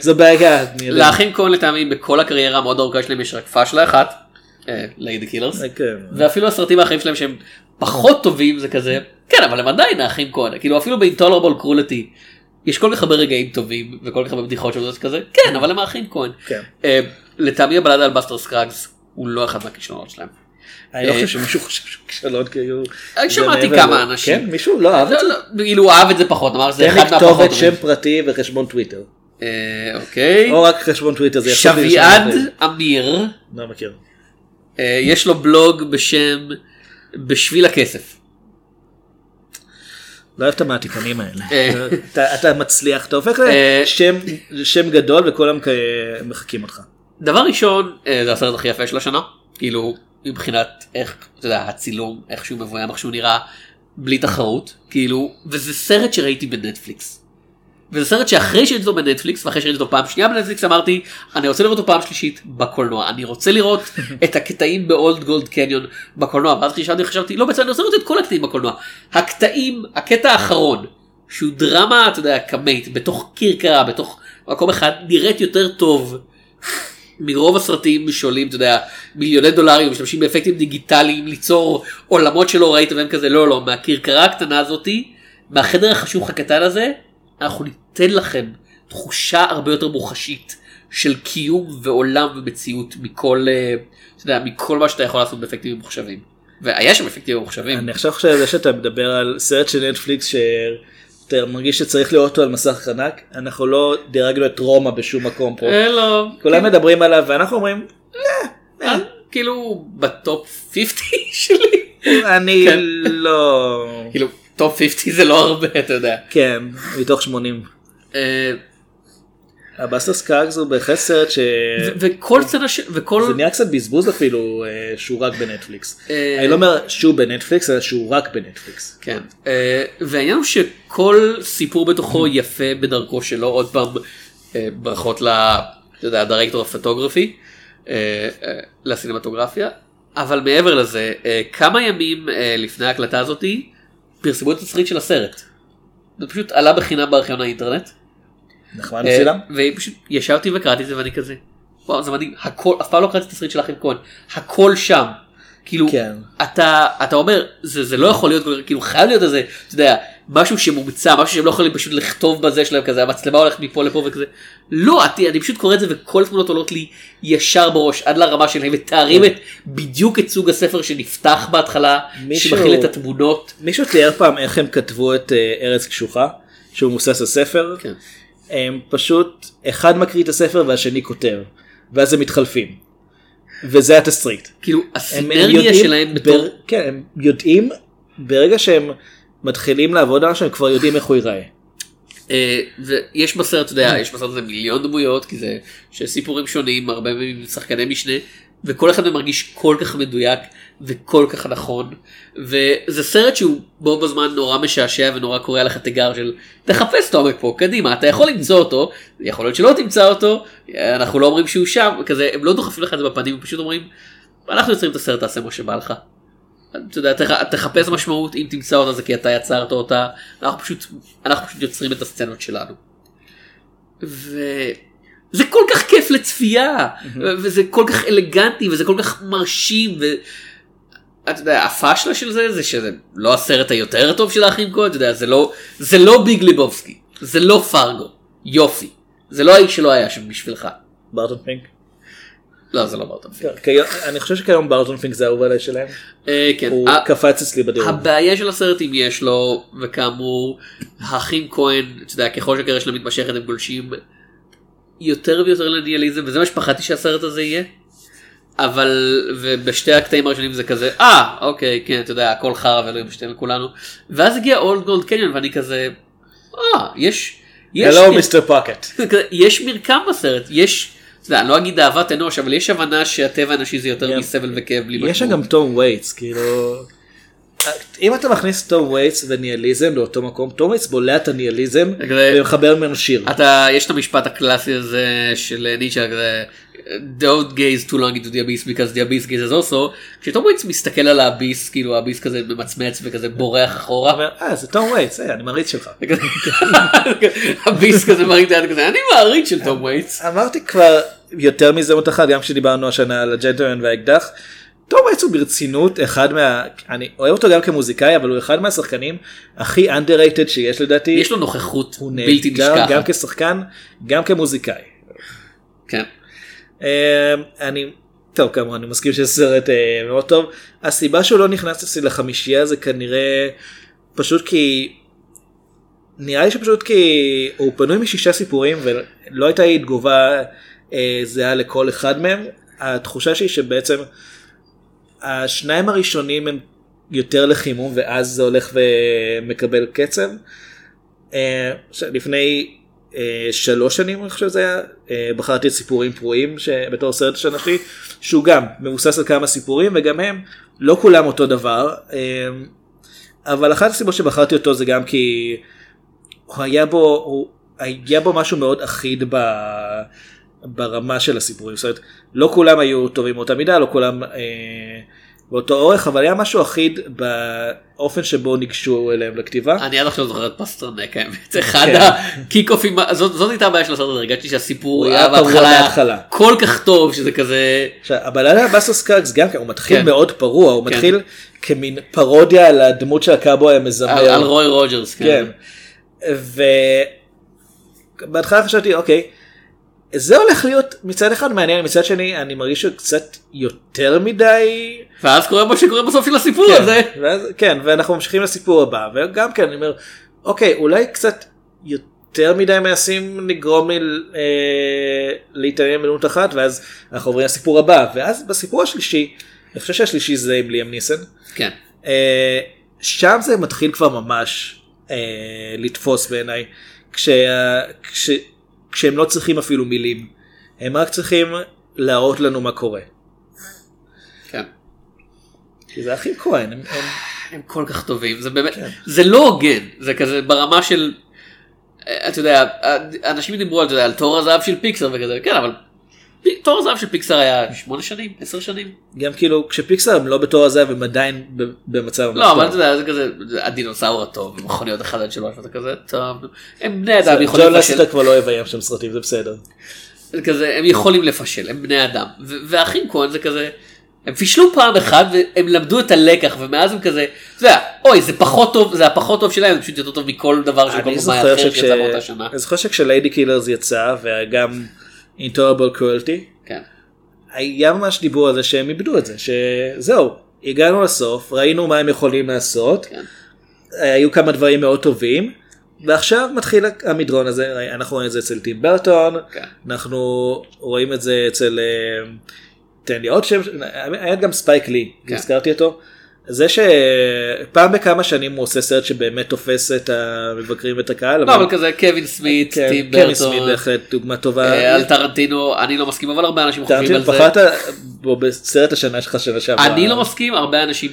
זה בעיה. לאחים כהן לטעמי בכל הקריירה המאוד ארוכה שלהם יש רק פאשלה אחת. Lady Killers. כן. ואפילו הסרטים האחרים שלהם שהם פחות טובים זה כזה כן אבל הם עדיין האחים כהן כאילו אפילו ב Intolerable Cruelty יש כל כך הרבה רגעים טובים וכל כך הרבה בדיחות שעובדות כזה כן אבל הם האחים כהן. כן. אה, לטעמי הבלדה על באסטר סקראגס הוא לא אחד מהכישלונות שלהם. אני לא אה, חושב שמישהו חושב שהוא כישלון כאילו. זה שמעתי כמה אנשים. כן מישהו לא אהב את לא, זה. לא, כאילו הוא אהב את זה פחות אמר שזה תן אחד לי מהפחות כתובת טובים. שם פרטי וחשבון טוויטר. אה, אוקיי. או רק חשבון טוויטר זה שביעד. אמיר לא מכיר. אה, יש לו בלוג בשם בשביל הכסף. לא אוהב את המעתיקנים האלה. אה. אתה- אתה מצליח אתה הופך אה. לשם שם גדול וכולם כ- מחקים אותך. דבר ראשון זה הסרט הכי יפה של השנה כאילו מבחינת איך אתה יודע הצילום איך שהוא מבוים איך שהוא נראה בלי תחרות כאילו וזה סרט שראיתי בנטפליקס. וזה סרט שאחרי שראיתי אותו בנטפליקס ואחרי שראיתי אותו פעם שנייה בנטפליקס אמרתי אני רוצה לראות אותו פעם שלישית בקולנוע. אני רוצה לראות את הקטעים באולד גולד קניון בקולנוע. ואז חשבתי חשבתי לא בעצם אני רוצה לראות את כל הקטעים בקולנוע. הקטעים הקטע האחרון שהוא דרמה אתה יודע קמית בתוך כרכרה בתוך מקום אחד נראית יותר טוב מרוב הסרטים שעולים, אתה יודע, מיליוני דולרים, משתמשים באפקטים דיגיטליים ליצור עולמות שלא ראית והם כזה, לא, לא, מהכרכרה הקטנה הזאתי, מהחדר החשוך הקטן הזה, אנחנו ניתן לכם תחושה הרבה יותר מוחשית של קיום ועולם ומציאות מכל, אה, אתה יודע, מכל מה שאתה יכול לעשות באפקטים ממוחשבים. והיה שם אפקטים ממוחשבים. אני עכשיו חושב שאתה מדבר על סרט של נטפליקס שאתה מרגיש שצריך לראות אותו על מסך ענק אנחנו לא דירגנו את רומא בשום מקום פה. אה, לא. כולם מדברים עליו ואנחנו אומרים אה, כאילו בטופ 50 שלי. אני כן. לא כאילו טופ 50 זה לא הרבה, אתה יודע. כן מתוך 80. אה, הבאסטר סקראגס הוא בהחלט סרט ש... וכל סצנה ש... וכל... זה נהיה קצת בזבוז אפילו אה, שהוא רק בנטפליקס. אה, אני לא אומר שהוא בנטפליקס אלא שהוא רק בנטפליקס. כן. והעניין הוא שכל סיפור בתוכו יפה בדרכו שלו, עוד פעם ברכות ל... אתה יודע, ה director of photography, לסינמטוגרפיה, אבל מעבר לזה, כמה ימים לפני ההקלטה הזאתי, פרסמו את התסריט של הסרט. זה פשוט עלה בחינם בארכיון האינטרנט. נחמד אה, בשבילם? ופשוט ישבתי וקראתי את זה ואני כזה וואו זה מדהים הכל אף פעם לא קראתי את התסריט של אחים כהן הכל שם כאילו כן. אתה אתה אומר זה זה לא יכול להיות כאילו חייב להיות איזה אתה יודע משהו שמומצא משהו שהם לא יכולים פשוט לכתוב בזה שלהם כזה המצלמה הולכת מפה לפה וכזה לא אני, אני פשוט קורא את זה וכל התמונות עולות לי ישר בראש עד לרמה שלהם מתארים את בדיוק את סוג הספר שנפתח בהתחלה מישהו- שמכיל את התמונות מישהו תיאר פעם איך הם כתבו את אה, ארץ קשוחה שהוא מבוסס על ספר. כן. הם פשוט אחד מקריא את הספר והשני כותב ואז הם מתחלפים. וזה התסריט. כאילו הסינרגיה שלהם בר- בתור כן הם יודעים ברגע שהם מתחילים לעבוד על משהו הם כבר יודעים איך הוא ייראה. אה, ויש בסרט, אתה יודע, יש בסרט הזה מיליון דמויות, כי זה שיש סיפורים שונים, הרבה מהם שחקני משנה, וכל אחד מרגיש כל כך מדויק וכל כך נכון, וזה סרט שהוא בו בזמן נורא משעשע ונורא קורע לך תיגר של תחפש את העומק פה, קדימה, אתה יכול למצוא אותו, יכול להיות שלא תמצא אותו, אנחנו לא אומרים שהוא שם, כזה, הם לא דוחפים לך את זה בפנים, הם פשוט אומרים, אנחנו יוצרים את הסרט, תעשה מה שבא לך. אתה יודע, תח- תחפש משמעות אם תמצא אותה זה כי אתה יצרת אותה אנחנו פשוט אנחנו פשוט יוצרים את הסצנות שלנו. וזה כל כך כיף לצפייה וזה כל כך אלגנטי וזה כל כך מרשים ואתה יודע הפאשלה של זה זה שזה לא הסרט היותר טוב של האחים כהן אתה יודע זה לא זה לא ביג ליבובסקי זה לא פרגו יופי זה לא האיש שלא היה שם בשבילך. ברטון פינק. לא זה לא באותם פילם. כיום- אני חושב שכיום ברטון פינק זה האהוב עליי שלהם. אה, כן. הוא קפץ אצלי בדירוג. הבעיה של הסרט אם יש לו וכאמור האחים כהן אתה יודע ככל שהקריירה שלהם מתמשכת הם גולשים יותר ויותר לניאליזם וזה מה שפחדתי שהסרט הזה יהיה. אבל ובשתי הקטעים הראשונים זה כזה אה אוקיי כן אתה יודע הכל חרא ואלוהים משתן לכולנו ואז הגיע אולד גולד קניון ואני כזה אה יש יש הלו מיסטר פוקט. יש מרקם בסרט יש אתה יודע, אני לא אגיד אהבת אנוש, אבל יש הבנה שהטבע האנושי זה יותר כן. מסבל וכאב בלי יש שם גם תום וייטס כאילו אם אתה מכניס תום וייטס וניהיליזם לאותו מקום תום וייטס בולע את הניהיליזם ומחבר ממנו שיר. אתה, יש את המשפט הקלאסי הזה של ניטשה, כזה, Don't gaze too long into the abyss because the abyss gazes also, כשתום וייטס מסתכל על ה abyss, כאילו ה abyss כזה ממצמץ וכזה בורח אחורה, אומר, אה זה תום וייטס אה, אני מעריץ שלך. ה abyss כזה מרים את היד כזה, אני מעריץ של תום וייטס. אמרתי כבר יותר מזהות אחת גם כשדיברנו השנה על הג'נטלמן והאקדח. וייטס הוא ברצינות אחד מה... אני אוהב אותו גם כמוזיקאי אבל הוא אחד מהשחקנים הכי underrated שיש לדעתי. יש לו נוכחות בלתי נהדר גם נשכחת. כשחקן גם כמוזיקאי. כן. אה, אני טוב כמובן אני מסכים שזה סרט אה, מאוד טוב הסיבה שהוא לא נכנס אצלי לחמישייה זה כנראה פשוט כי נראה לי שפשוט כי הוא פנוי משישה סיפורים ולא הייתה לי תגובה אה, זהה לכל אחד מהם התחושה שלי שבעצם השניים הראשונים הם יותר לחימום ואז זה הולך ומקבל קצב. אה, לפני אה, שלוש שנים אני חושב שזה היה אה, בחרתי את סיפורים פרועים בתור סרט שלי שהוא גם מבוסס על כמה סיפורים וגם הם לא כולם אותו דבר אבל אחת הסיבות שבחרתי אותו זה גם כי הוא היה בו הוא היה בו משהו מאוד אחיד ב, ברמה של הסיפורים זאת אומרת לא כולם היו טובים באותה מידה לא כולם אה, באותו אורך אבל היה משהו אחיד באופן שבו ניגשו אליהם לכתיבה. אני עד עכשיו זוכר את פסטרנק האמת, זה אחד כן. הקיק אופים, זאת הייתה הבעיה של הסרט הזה, הרגשתי שהסיפור היה היה בהתחלה היה. כל כך טוב שזה כזה, עכשיו, הבלדה בסוס קארקס גם כן, הוא מתחיל כן. מאוד פרוע, הוא כן. מתחיל כמין פרודיה על הדמות של הקאבוי המזמר. על רוי רוג'רס, כן. כן. ובהתחלה חשבתי, אוקיי, זה הולך להיות מצד אחד מעניין, מצד שני אני מרגיש שהוא קצת יותר מדי. ואז קורה מה שקורה בסוף של הסיפור כן, הזה. ואז, כן, ואנחנו ממשיכים לסיפור הבא, וגם כן, אני אומר, אוקיי, אולי קצת יותר מדי מנסים לגרום לי אה, להתעניין בדמות אחת, ואז אנחנו עוברים לסיפור הבא, ואז בסיפור השלישי, אני חושב שהשלישי זה עם ליאם ניסן, כן. אה, שם זה מתחיל כבר ממש אה, לתפוס בעיניי, כשה, כש, כשהם לא צריכים אפילו מילים, הם רק צריכים להראות לנו מה קורה. כן. כי זה אחים כהן, הם, הם הם כל כך טובים זה באמת כן. זה לא הוגן זה כזה ברמה של אה, אתה יודע אנשים דיברו על, על תור הזהב של פיקסר וכזה כן אבל תור הזהב של פיקסר היה שמונה שנים עשר שנים גם כאילו כשפיקסר הם לא בתור הזהב הם עדיין במצב לא אבל זה כזה זה הדינוסאור הטוב מכוניות אחד עד שלוש ואתה כזה טוב הם בני אדם ג'ון יכולים לסטר לפשל כבר לא יביים שם סרטים זה בסדר. זה כזה הם יכולים לפשל הם בני אדם והאחים כהן זה כזה. הם פישלו פעם אחת והם למדו את הלקח ומאז הם כזה, אתה יודע, אוי זה פחות טוב, זה הפחות טוב שלהם, זה פשוט יותר טוב מכל דבר של כל אני במאי זוכר אחר. שיצא באותה שנה. אני זוכר שכש Lady Killers יצא וגם Intolerable Cruelty כן. היה ממש דיבור על זה שהם איבדו את זה שזהו הגענו לסוף ראינו מה הם יכולים לעשות כן. היו כמה דברים מאוד טובים ועכשיו מתחיל המדרון הזה אנחנו רואים את זה אצל טים ברטון כן. אנחנו רואים את זה אצל אה, תן לי עוד שם היה גם ספייק לי כן. הזכרתי אותו. זה שפעם בכמה שנים הוא עושה סרט שבאמת תופס את המבקרים ואת הקהל. לא אבל כזה קווין סמית, כן, טים קווין סמית ברטון, בהחלט דוגמה טובה. אה, על טרנטינו, אני לא מסכים אבל הרבה אנשים חושבים על זה. בחרת בו בסרט השנה שלך שנה שעברה. אני לא מסכים, הרבה אנשים,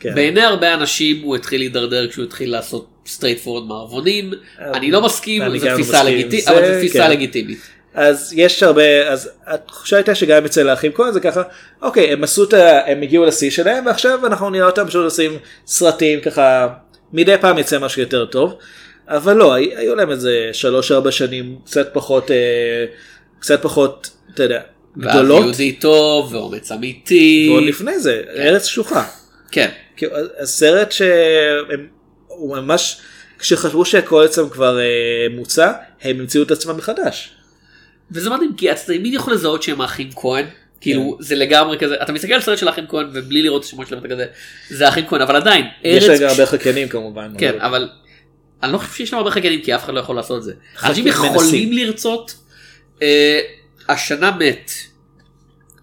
כן. בעיני הרבה אנשים הוא התחיל להידרדר כשהוא התחיל לעשות straightforward מערבונים, אני לא מסכים, אני לא תפיסה מסכים. אבל זו תפיסה כן. לגיטימית. אז יש הרבה אז התחושה הייתה שגם אצל האחים כהן זה ככה אוקיי הם עשו את ה... הם הגיעו לשיא שלהם ועכשיו אנחנו נראה אותם פשוט עושים סרטים ככה מדי פעם יצא משהו יותר טוב. אבל לא הי- היו להם איזה שלוש ארבע שנים קצת פחות אה, קצת פחות אתה יודע גדולות יהודי טוב ואומץ אמיתי. ועוד לפני זה ארץ שלוחה. כן. הסרט שהם ממש כשחשבו שהכל אצלם כבר אה, מוצע הם המציאו את עצמם מחדש. וזה מדהים כי אתה תמיד יכול לזהות שהם האחים כהן. כאילו זה לגמרי כזה אתה מסתכל על סרט של האחים כהן ובלי לראות את השמות שלהם אתה כזה זה האחים כהן אבל עדיין יש ארץ לה גם הרבה חקיינים כמובן. כן אבל- אני לא חושב שיש להם הרבה חקיינים כי אף אחד לא יכול לעשות את זה. אנשים. יכולים לרצות. אה, השנה מת.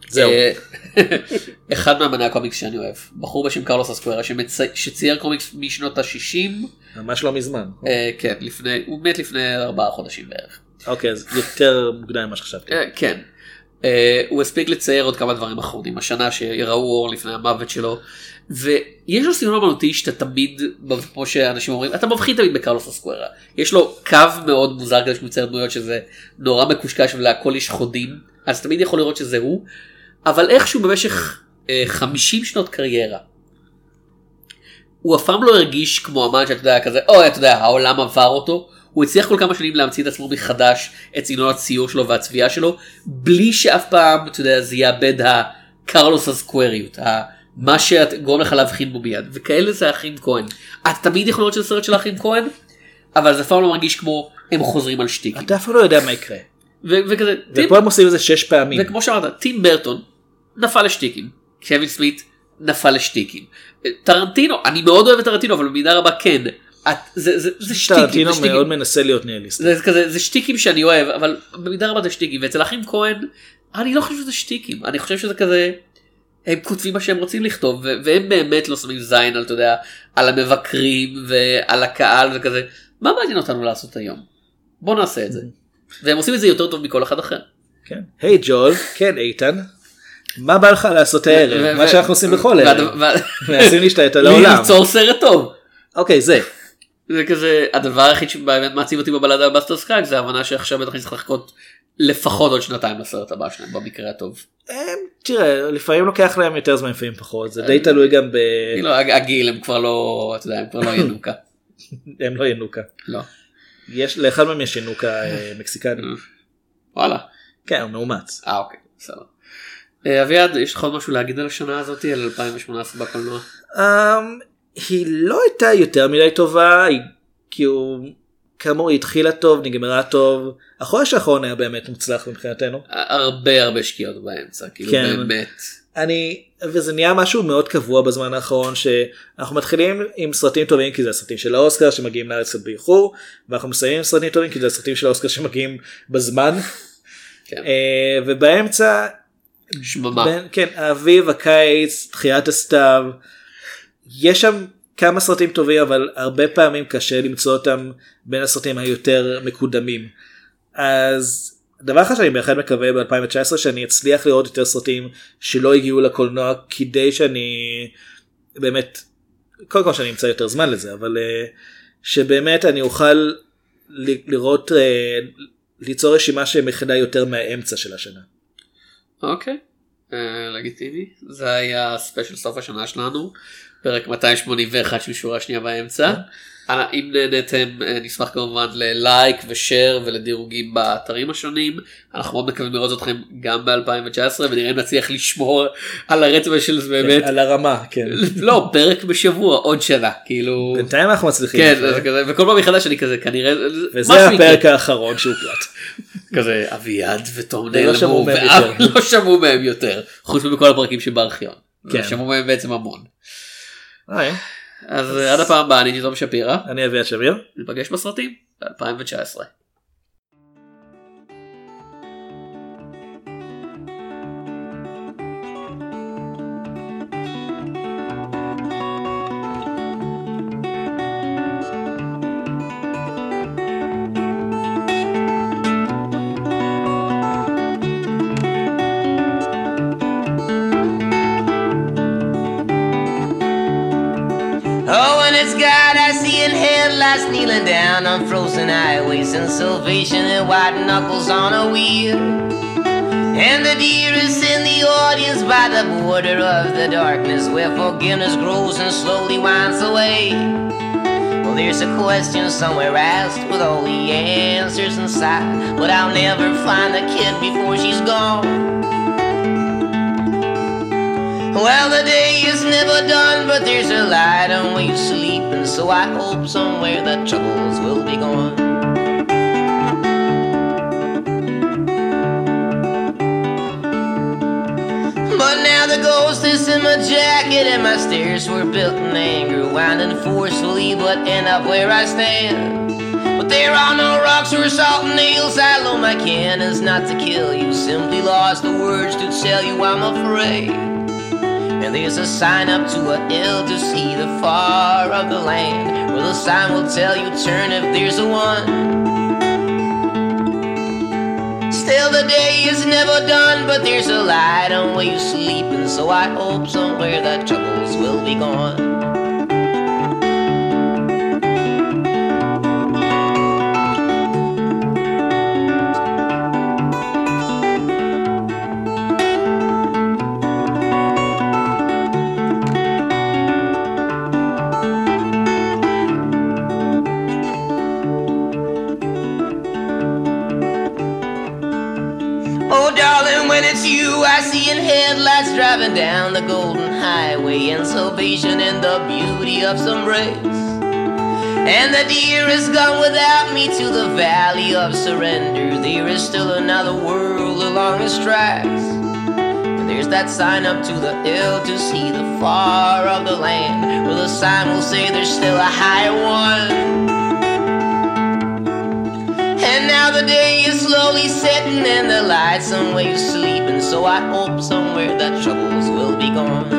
זהו. אה, אחד מאמני הקומיקס שאני אוהב בחור בשם קרלוס אסקוארה שמצ- שצייר קומיקס משנות ה-60 ממש לא מזמן. כן לפני הוא מת לפני ארבעה חודשים בערך. אוקיי אז יותר מוקדם ממה שחשבתי. אה, כן. אה, הוא הספיק לצייר עוד כמה דברים אחרונים השנה שראו אור לפני המוות שלו ויש לו סגנון אמנותי שאתה תמיד כמו שאנשים אומרים אתה מבחין תמיד בקרלוס אסקוארה יש לו קו מאוד מוזר כזה שהוא מצייר דמויות שזה נורא מקושקש ולהכל יש חודים אז תמיד יכול לראות שזה הוא אבל איכשהו במשך אה, 50 שנות קריירה. הוא אף פעם לא הרגיש כמו אמן שאתה יודע כזה אוי אתה יודע העולם עבר אותו הוא הצליח כל כמה שנים להמציא את עצמו מחדש את סגנון הציור שלו והצביעה שלו בלי שאף פעם אתה יודע זה יאבד הקרלוס הסקווריות מה שגורם לך להבחין בו מיד וכאלה זה האחים כהן. אתה תמיד יכול לראות שזה סרט של האחים כהן אבל זה אף פעם לא מרגיש כמו הם חוזרים על שטיקים אתה אף פעם לא יודע מה יקרה. וכזה טים- ופה הם עושים את זה שש פעמים. וכמו שאמרת טים ברטון נפל לשטיקים קווין סמית נפל לשטיקים טרנטינו אני מאוד אוהב את טרנטינו אבל במידה רבה כן את, זה, זה, זה שטיקים, זה שטיקים. מאוד מנסה להיות ניהליסט. זה כזה זה שטיקים שאני אוהב אבל במידה רבה זה שטיקים ואצל אחים כהן אני לא חושב שזה שטיקים אני חושב שזה כזה הם כותבים מה שהם רוצים לכתוב והם באמת לא שמים זין על אתה יודע על המבקרים ועל הקהל וכזה מה מעניין אותנו לעשות היום בוא נעשה את זה והם עושים את זה יותר טוב מכל אחד אחר. כן. היי ג'ואל, כן איתן. מה בא לך לעשות הערב? מה שאנחנו עושים בכל ערב. מנסים להשתלט על העולם. ליצור סרט טוב. אוקיי זה. זה כזה הדבר היחיד שבאמת מעציב אותי בבלדה בסטר סקאג זה ההבנה שעכשיו בטח נצטרך לחכות לפחות עוד שנתיים לסרט הבא שלהם במקרה הטוב. תראה לפעמים לוקח להם יותר זמן לפעמים פחות זה די תלוי גם ב... הג- הגיל הם כבר לא אתה יודע הם כבר לא ינוקה. הם לא ינוקה. לא. יש לאחד מהם יש ינוקה אה, מקסיקני. וואלה. כן הוא מאומץ. אה אוקיי בסדר. אה, אביעד יש לך עוד משהו להגיד על השנה הזאת על 2018 בקולנוע? היא לא הייתה יותר מדי טובה היא כאילו כאמור היא התחילה טוב נגמרה טוב החודש האחרון היה באמת מוצלח מבחינתנו. הרבה הרבה שקיעות באמצע כאילו כן. באמת. אני וזה נהיה משהו מאוד קבוע בזמן האחרון שאנחנו מתחילים עם סרטים טובים כי זה הסרטים של האוסקר שמגיעים לארץ קצת באיחור ואנחנו מסיימים עם סרטים טובים כי זה הסרטים של האוסקר שמגיעים בזמן כן. אה, ובאמצע שממה. בין, כן האביב הקיץ תחיית הסתיו יש שם כמה סרטים טובים אבל הרבה פעמים קשה למצוא אותם בין הסרטים היותר מקודמים אז דבר אחד שאני בהחלט מקווה ב-2019 שאני אצליח לראות יותר סרטים שלא הגיעו לקולנוע כדי שאני באמת קודם כל שאני אמצא יותר זמן לזה אבל אה, שבאמת אני אוכל לראות אה, ליצור רשימה שמכילה יותר מהאמצע של השנה. אוקיי. אה, לגיטימי. זה היה ספיישל סוף השנה שלנו. פרק 281 של שורה שנייה באמצע. אנא, אם נהניתם אה, נשמח כמובן ללייק ושאר ולדירוגים באתרים השונים. אנחנו מאוד מקווים לראות אתכם גם ב-2019 ונראה אם נצליח לשמור על הרצף של זה באמת. על הרמה כן. לא פרק בשבוע עוד שנה כאילו. בינתיים אנחנו מצליחים. כן זה כזה וכל פעם מחדש אני כזה כנראה וזה. הפרק האחרון שהוקלט. כזה אביעד ותום ולא נעלמו. לא שמעו מהם יותר חוץ מבכל הפרקים שבארכיון. כן. שמעו מהם בעצם המון. היי, אז עד הפעם הבאה אני תום שפירא אני אביעד שמיר. ניפגש בסרטים ב-2019. Down on frozen highways and salvation and white knuckles on a wheel. And the deer is in the audience by the border of the darkness where forgiveness grows and slowly winds away. Well, there's a question somewhere asked with all the answers inside, but I'll never find the kid before she's gone. Well, the day is never done, but there's a light on when you sleep, and so I hope somewhere the troubles will be gone. But now the ghost is in my jacket, and my stairs were built in anger, winding forcefully, but end up where I stand. But there are no rocks or salt nails. I load my cannons not to kill you, simply lost the words to tell you I'm afraid. There's a sign up to a hill to see the far of the land, where the sign will tell you turn if there's a one. Still the day is never done, but there's a light on where you're sleeping, so I hope somewhere that troubles will be gone. In driving down the golden highway in salvation and the beauty of some race. And the deer is gone without me to the valley of surrender. There is still another world along its tracks. And there's that sign up to the hill to see the far of the land, where the sign will say there's still a higher one. And now the day is slowly setting and the lights somewhere you're sleeping. So I hope somewhere that troubles will be gone.